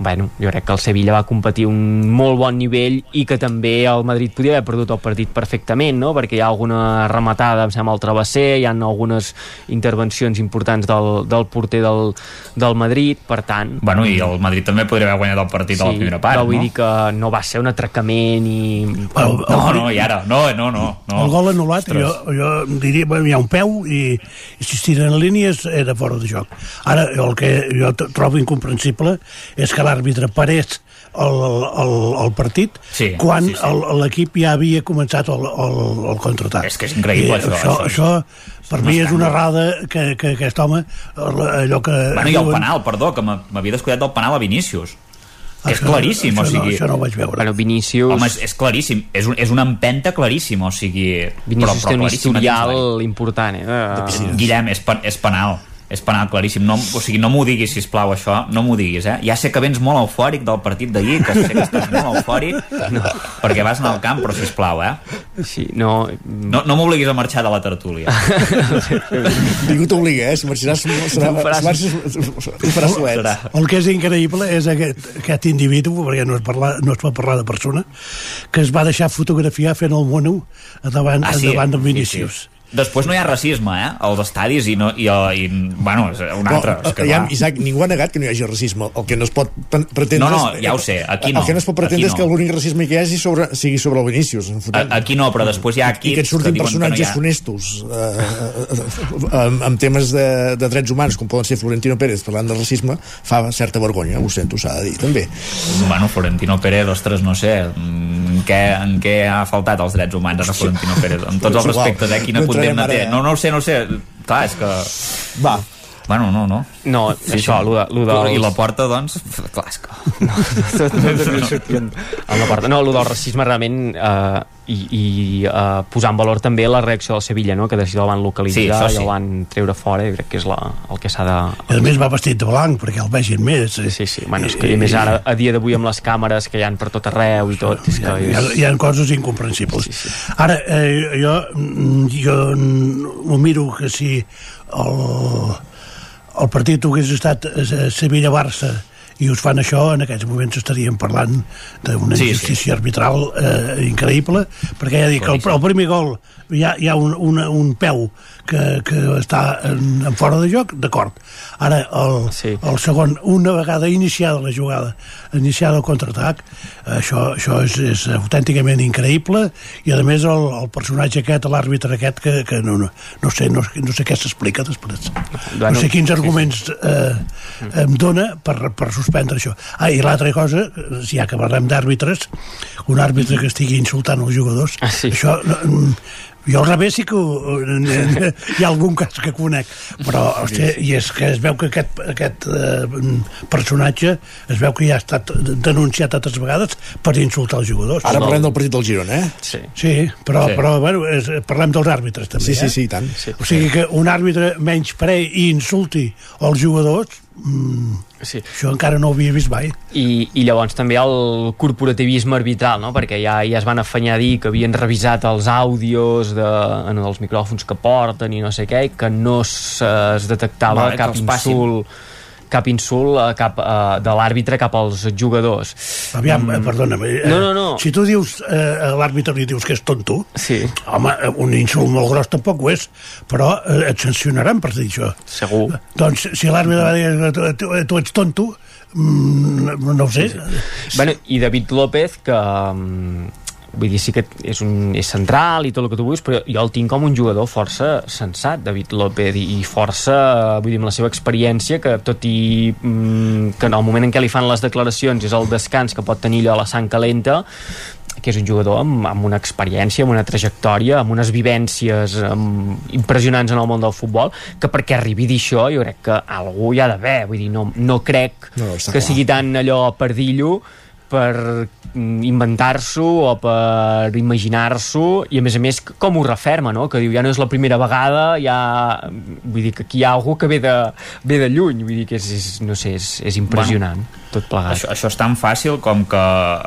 bueno, jo crec que el Sevilla va competir un molt bon nivell i que també el Madrid podia haver perdut el partit perfectament, no? perquè hi ha alguna rematada, em sembla, al travesser, hi ha algunes intervencions importants del, del porter del, del Madrid, per tant... Bueno, i el Madrid també podria haver guanyat el partit sí, a la primera part, però vull no? dir que no va ser un atracament i... El, el, no, no, i ara, no, no, no. no. El gol anul·lat, jo, jo diria, bueno, hi ha un peu i, i si es tiren línies era fora de joc. Ara, el que jo trobo incomprensible és que l'àrbitre parés el, el, el partit sí, quan sí, sí. l'equip ja havia començat el, el, el contraatac. És que és increïble, I això. Això, això, això per mi és una errada que, que aquest home, allò que... Bueno, i el penal, perdó, que m'havia descuidat del penal a Vinícius que és claríssim, això, o sigui... No, això no ho vaig veure. Bueno, Vinícius... Home, és, és claríssim, és, un, és una empenta claríssima, o sigui... Vinícius però, però té un historial important, eh? De Guillem, és, és penal és penal claríssim. No, o sigui, no m'ho diguis, si plau això, no m'ho diguis, eh? Ja sé que vens molt eufòric del partit d'ahir, que sé que estàs molt eufòric, no. perquè vas anar al camp, però si plau, eh? Sí, no... No, no m'obliguis a marxar de la tertúlia. Ningú t'obliga, eh? Si marxaràs, serà, Ho faràs- si marxes, ho faràs suet. El que és increïble és aquest, aquest individu, perquè no es, parla, no es pot parlar de persona, que es va deixar fotografiar fent el mono davant, Ah, sí? davant del Sí, Vinícius. Després no hi ha racisme, eh? Als estadis i, no, i, i bueno, és un altre. és que, ja, clar. Isaac, ningú ha negat que no hi hagi racisme. El que no es pot pretendre... No, no, ja ho sé, aquí no. El que no es pot pretendre Aquí és que no. l'únic racisme que hi hagi sobre, sigui sobre el Vinícius. Aquí no, però després hi ha I equips que et surtin diuen personatges que no funestos eh, eh, amb, amb temes de, de drets humans com poden ser Florentino Pérez parlant de racisme fa certa vergonya, ho sento, s'ha de dir també Bueno, Florentino Pérez, ostres, no sé, en què, en què ha faltat els drets humans a Florentino Pérez? En tots els respectes, eh? Quina No condemna té? eh? No, no ho sé, no ho sé. Clar, és que... Va. Bueno, no, no. No, això, lo de, lo dels... I la porta, doncs, clar, és que... No, no, no, no, no, la porta. No, el del racisme realment eh, i, i eh, posar en valor també la reacció del Sevilla, no? que de seguida el van localitzar Sí, sí. i el van treure fora i crec que és la, el que s'ha de... I a més va vestit de blanc perquè el vegin més. Eh? Sí, sí, bueno, és que i més ara, a dia d'avui amb les càmeres que hi han per tot arreu i tot, és que ha, hi, ha, és... hi ha coses incomprensibles. Sí, sí. Ara, eh, jo, mm, jo ho miro que si el, el partit hagués estat eh, Sevilla-Barça i us fan això, en aquests moments estaríem parlant d'una Sí, sí. injustícia arbitral eh, increïble, perquè ja dic, el, el primer gol hi ha, hi ha un, una, un peu que, que està en, en fora de joc, d'acord. Ara, el, sí. el segon, una vegada iniciada la jugada, iniciada el contraatac, això, això és, és autènticament increïble, i a més el, el personatge aquest, l'àrbitre aquest, que, que no, no, no, sé, no, no sé què s'explica després. No sé quins sí, sí. arguments eh, em dona per, per suspendre això. Ah, i l'altra cosa, ja que parlem d'àrbitres, un àrbitre que estigui insultant els jugadors, Ah, sí. això... no, jo al revés sí que ho- hi ha algun cas que conec però hosti, i és que es veu que aquest, aquest eh, personatge es veu que ja ha estat denunciat altres vegades per insultar els jugadors Ara parlem del partit del Girona, eh? Sí. Sí, però, Sí. sí. però bueno, és, parlem dels àrbitres també, Sí, sí, eh? sí, i tant. Sí. O sigui que un àrbitre menys pre i insulti els jugadors, mm, Sí. això encara no ho havia vist mai. I, i llavors també el corporativisme arbitral, no? perquè ja, ja es van afanyar a dir que havien revisat els àudios de, en els micròfons que porten i no sé què, i que no es, es detectava que cap els passin. Cap insult eh, cap, eh, de l'àrbitre cap als jugadors. Aviam, mm. perdona'm, eh, No, no, no. si tu dius eh, a l'àrbitre li dius que és tonto, sí. home, eh, un insult molt gros tampoc ho és, però eh, et sancionaran per dir això. Segur. Doncs si l'àrbitre va dir que tu, tu, tu ets tonto, mm, no ho sé. Bueno, i David López, que mm, vull dir, sí que és, un, és central i tot el que tu vulguis, però jo el tinc com un jugador força sensat, David López, i, força, vull dir, amb la seva experiència, que tot i mm, que en el moment en què li fan les declaracions és el descans que pot tenir allò a la sang calenta, que és un jugador amb, amb una experiència, amb una trajectòria, amb unes vivències amb, impressionants en el món del futbol, que perquè arribi a dir això jo crec que algú hi ha d'haver, vull dir, no, no crec No, està que clar. sigui tan allò perdillo per mm, inventar-s'ho o per imaginar-s'ho i a més a més com ho referma no? que diu ja no és la primera vegada ja... vull dir que aquí hi ha algú que ve de, ve de lluny vull dir que és, és, no sé, és, és impressionant bueno, tot plegat Això, això és tan fàcil com que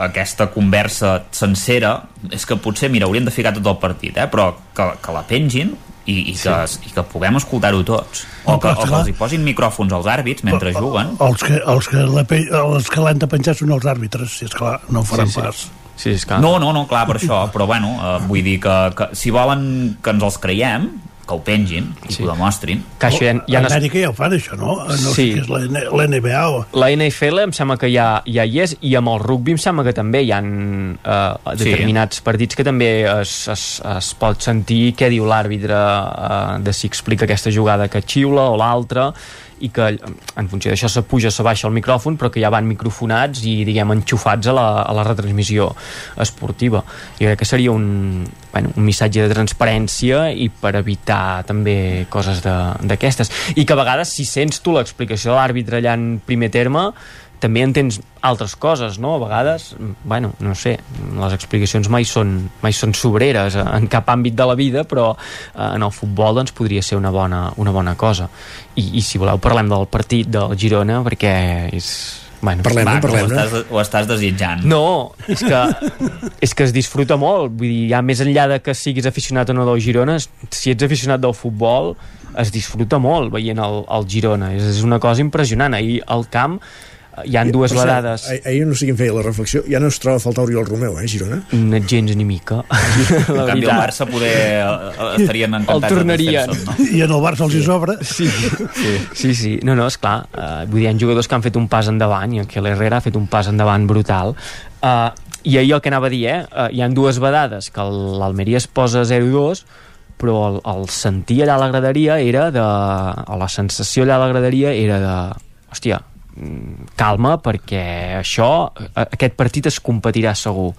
aquesta conversa sencera és que potser, mira, hauríem de ficar tot el partit, eh? però que, que la pengin i, i, que, i que puguem escoltar-ho tots o que, o que els hi posin micròfons als àrbits mentre juguen Els que, els que, la, pe- els que l'han de penjar són els àrbitres, si és clar, no ho faran Sí, sí. pas. Sí, és clar. No, no, no, clar, per això, però bueno, eh, vull dir que, que si volen que ens els creiem, que ho pengin i sí. que ho demostrin. que això ja, ja a no es- Amèrica ja ho fan, això, no? No Sí. sé què és l'NBA o... La NFL em sembla que ja, ja hi és i amb el rugby em sembla que també hi ha eh, determinats sí. partits que també es, es, es pot sentir què diu l'àrbitre eh, de si explica aquesta jugada que xiula o l'altra i que en funció d'això se puja, se baixa el micròfon però que ja van microfonats i diguem enxufats a la, a la retransmissió esportiva. Jo crec que seria un, bueno, un missatge de transparència i per evitar també coses d'aquestes. I que a vegades si sents tu l'explicació de l'àrbitre allà en primer terme també entens altres coses, no? A vegades, bueno, no sé, les explicacions mai són, mai són sobreres en cap àmbit de la vida, però eh, en el futbol doncs podria ser una bona, una bona cosa. I, I si voleu parlem del partit del Girona, perquè és, Bueno, parlem Va, parlem ho, estàs, ho estàs desitjant. No, és que, és que es disfruta molt. Vull dir, ja més enllà de que siguis aficionat o no del Girona, si ets aficionat del futbol, es disfruta molt veient el, el Girona. És, és una cosa impressionant. Ahir al camp hi han dues cert, vedades ah- Ahir no sé qui em feia la reflexió, ja no es troba a faltar Oriol Romeu, eh, Girona? no gens ni mica En la canvi, el. Barça poder eh, estarien encantats El tornarien. no? I en el Barça els hi sobra. Sí, sí, sí, sí. No, no, esclar. Uh, vull dir, hi ha jugadors que han fet un pas endavant i en Kel Herrera ha fet un pas endavant brutal. Uh, I ahir el que anava a dir, eh? Uh, hi han dues vedades que el- l'Almeria es posa 0-2 però el, el sentir allà a la graderia era de... o la sensació allà a la graderia era de... hòstia, calma perquè això, a- aquest partit es competirà segur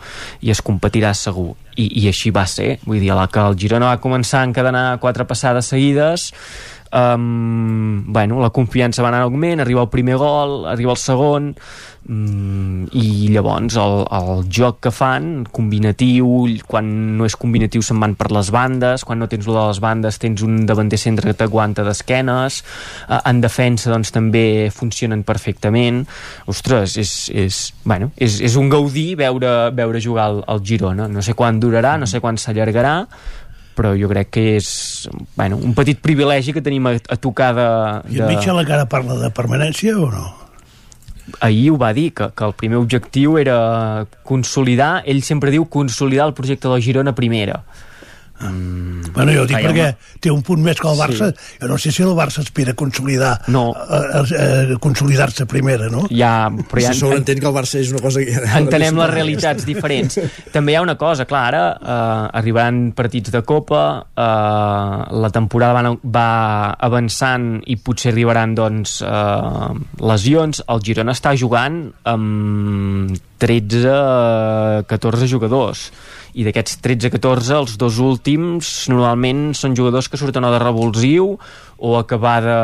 i es competirà segur. I, i així va ser, vull dir, a la que el Girona va començar a encadenar quatre passades seguides um, bueno, la confiança va anar en augment, arriba el primer gol, arriba el segon, um, i llavors el, el joc que fan, combinatiu, quan no és combinatiu se'n van per les bandes, quan no tens lo de les bandes tens un davanter centre que t'aguanta d'esquenes, uh, en defensa doncs també funcionen perfectament, ostres, és, és, bueno, és, és un gaudir veure, veure jugar el, el Girona, no sé quan durarà, no sé quan s'allargarà, però jo crec que és bueno, un petit privilegi que tenim a, a tocar de, I en de... Mitchell encara parla de permanència o no? ahir ho va dir, que, que el primer objectiu era consolidar, ell sempre diu consolidar el projecte del Girona primera Mm, Bueno, jo ho dic Ai, perquè home. té un punt més que el Barça. Sí. Jo no sé si el Barça aspira a consolidar no. a, a, a consolidar-se primera, no? ja, però ja, Si sobreentén que el Barça és una cosa que... entenem les realitats diferents també hi ha una cosa, clar, ara eh, arribaran partits de Copa eh, la temporada va, va avançant i potser arribaran doncs eh, lesions el Girona està jugant amb 13 14 jugadors. I d'aquests 13-14 els dos últims normalment són jugadors que surten o de revulsiu o acabar de,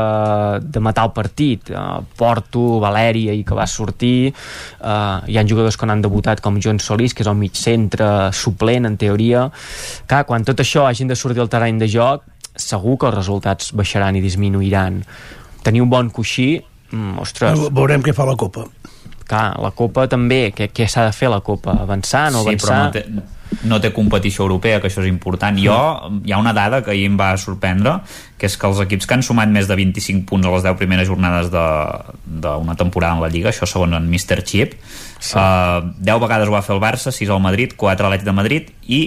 de matar el partit. Uh, Porto, Valèria i que va sortir. Uh, hi ha jugadors que han debutat com Joan Solís que és el mig centre suplent en teoria. Clar, quan tot això hagin de sortir al terreny de joc segur que els resultats baixaran i disminuiran. Tenir un bon coixí mm, ostres, Veurem què fa la Copa. Clar, la Copa també què, què s'ha de fer la Copa? avançar, no sí, però avançar? no té, no té competició europea, que això és important. Jo, hi ha una dada que ahir em va sorprendre, que és que els equips que han sumat més de 25 punts a les 10 primeres jornades d'una temporada en la Lliga, això segons en Mr. Chip, sí. uh, 10 vegades ho va fer el Barça, 6 al Madrid, 4 a l'Atlètic de Madrid i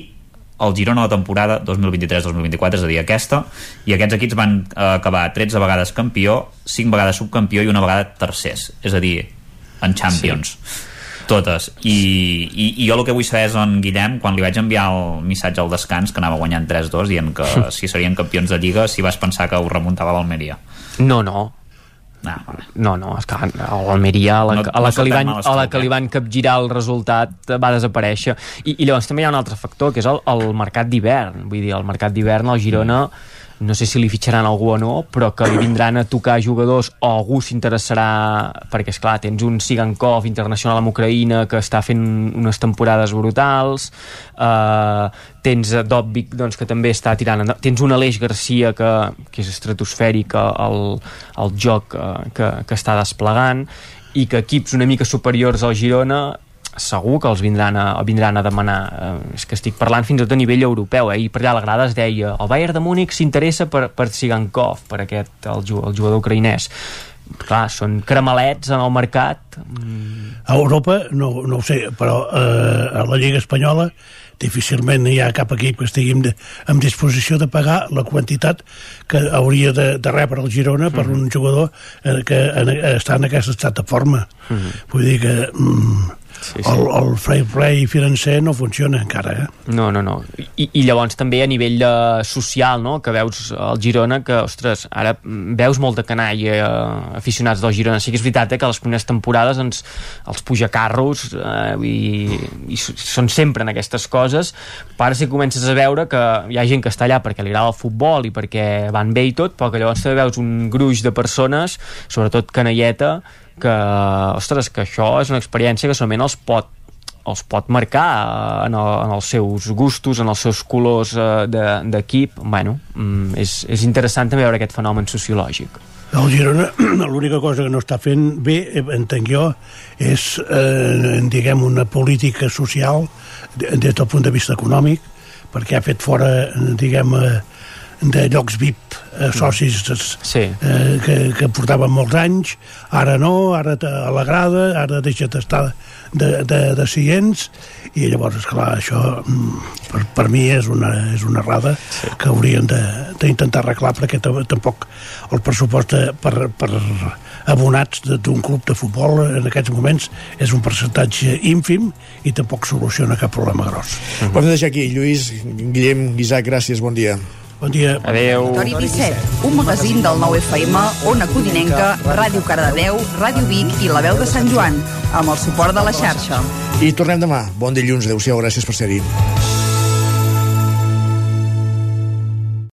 el Girona la temporada 2023-2024, és a dir, aquesta, i aquests equips van uh, acabar 13 vegades campió, 5 vegades subcampió i una vegada tercers, és a dir, en Champions. Sí totes I, i, i jo el que vull saber és on Guillem quan li vaig enviar el missatge al descans que anava guanyant 3-2 dient que si serien campions de Lliga si vas pensar que ho remuntava l'Almeria no, no, Ah, vale. No, no, és que a l'Almeria, a la, No- a la no que li van, a la que li van capgirar el resultat eh, va desaparèixer. I, I llavors també hi ha un altre factor, que és el, el mercat d'hivern. Vull dir, el mercat d'hivern al Girona no sé si li fitxaran algú o no, però que li vindran a tocar jugadors o algú s'interessarà, perquè és clar tens un Sigankov internacional amb Ucraïna que està fent unes temporades brutals, eh, tens a Dobvik doncs, que també està tirant, tens un Aleix Garcia que, que és estratosfèric el, el joc eh, que, que està desplegant i que equips una mica superiors al Girona segur que els vindran a, vindran a demanar eh, és que estic parlant fins i tot a nivell europeu eh? i per allà a la grada es deia el Bayern de Múnich s'interessa per, per Sigankov per aquest, el, el jugador ucraïnès. Clar, són cremalets en el mercat. A Europa, no, no ho sé, però eh, a la Lliga Espanyola difícilment hi ha cap equip que estigui en, en disposició de pagar la quantitat que hauria de, de rebre el Girona per un jugador eh, que en, està en aquest estat de forma. Vull dir que mm, Sí, sí. El, el fair play financer no funciona encara, eh? No, no, no. I, i llavors també a nivell de social, no?, que veus el Girona, que, ostres, ara veus molta canalla eh, aficionats del Girona. Sí que és veritat eh, que les primeres temporades ens, els puja carros eh, i, i són sempre en aquestes coses, però ara sí que comences a veure que hi ha gent que està allà perquè li agrada el futbol i perquè van bé i tot, però que llavors també veus un gruix de persones, sobretot canalleta, que, ostres, que això és una experiència que solament els pot els pot marcar en, el, en els seus gustos, en els seus colors eh, d'equip. De, bueno, mm, és, és interessant també veure aquest fenomen sociològic. El Girona, l'única cosa que no està fent bé, eh, entenc jo, és, eh, diguem, una política social des del punt de vista econòmic, perquè ha fet fora, diguem, eh, de llocs VIP eh, socis sí. eh, que, que portaven molts anys, ara no, ara a la grada, ara deixa d'estar de, de, de seients, i llavors, esclar, això mm, per, per mi és una, és una errada sí. que haurien d'intentar arreglar perquè tampoc el pressupost de, per, per abonats d'un club de futbol en aquests moments és un percentatge ínfim i tampoc soluciona cap problema gros. Uh -huh. Ho hem de deixar aquí. Lluís, Guillem, Isaac, gràcies, bon dia. Bon dia. Adéu. Territori 17, un magazín del 9 FM, Ona Codinenca, Ràdio Cardedeu, Ràdio Vic i La Veu de Sant Joan, amb el suport de la xarxa. I tornem demà. Bon dilluns. Adéu-siau. Gràcies per ser-hi.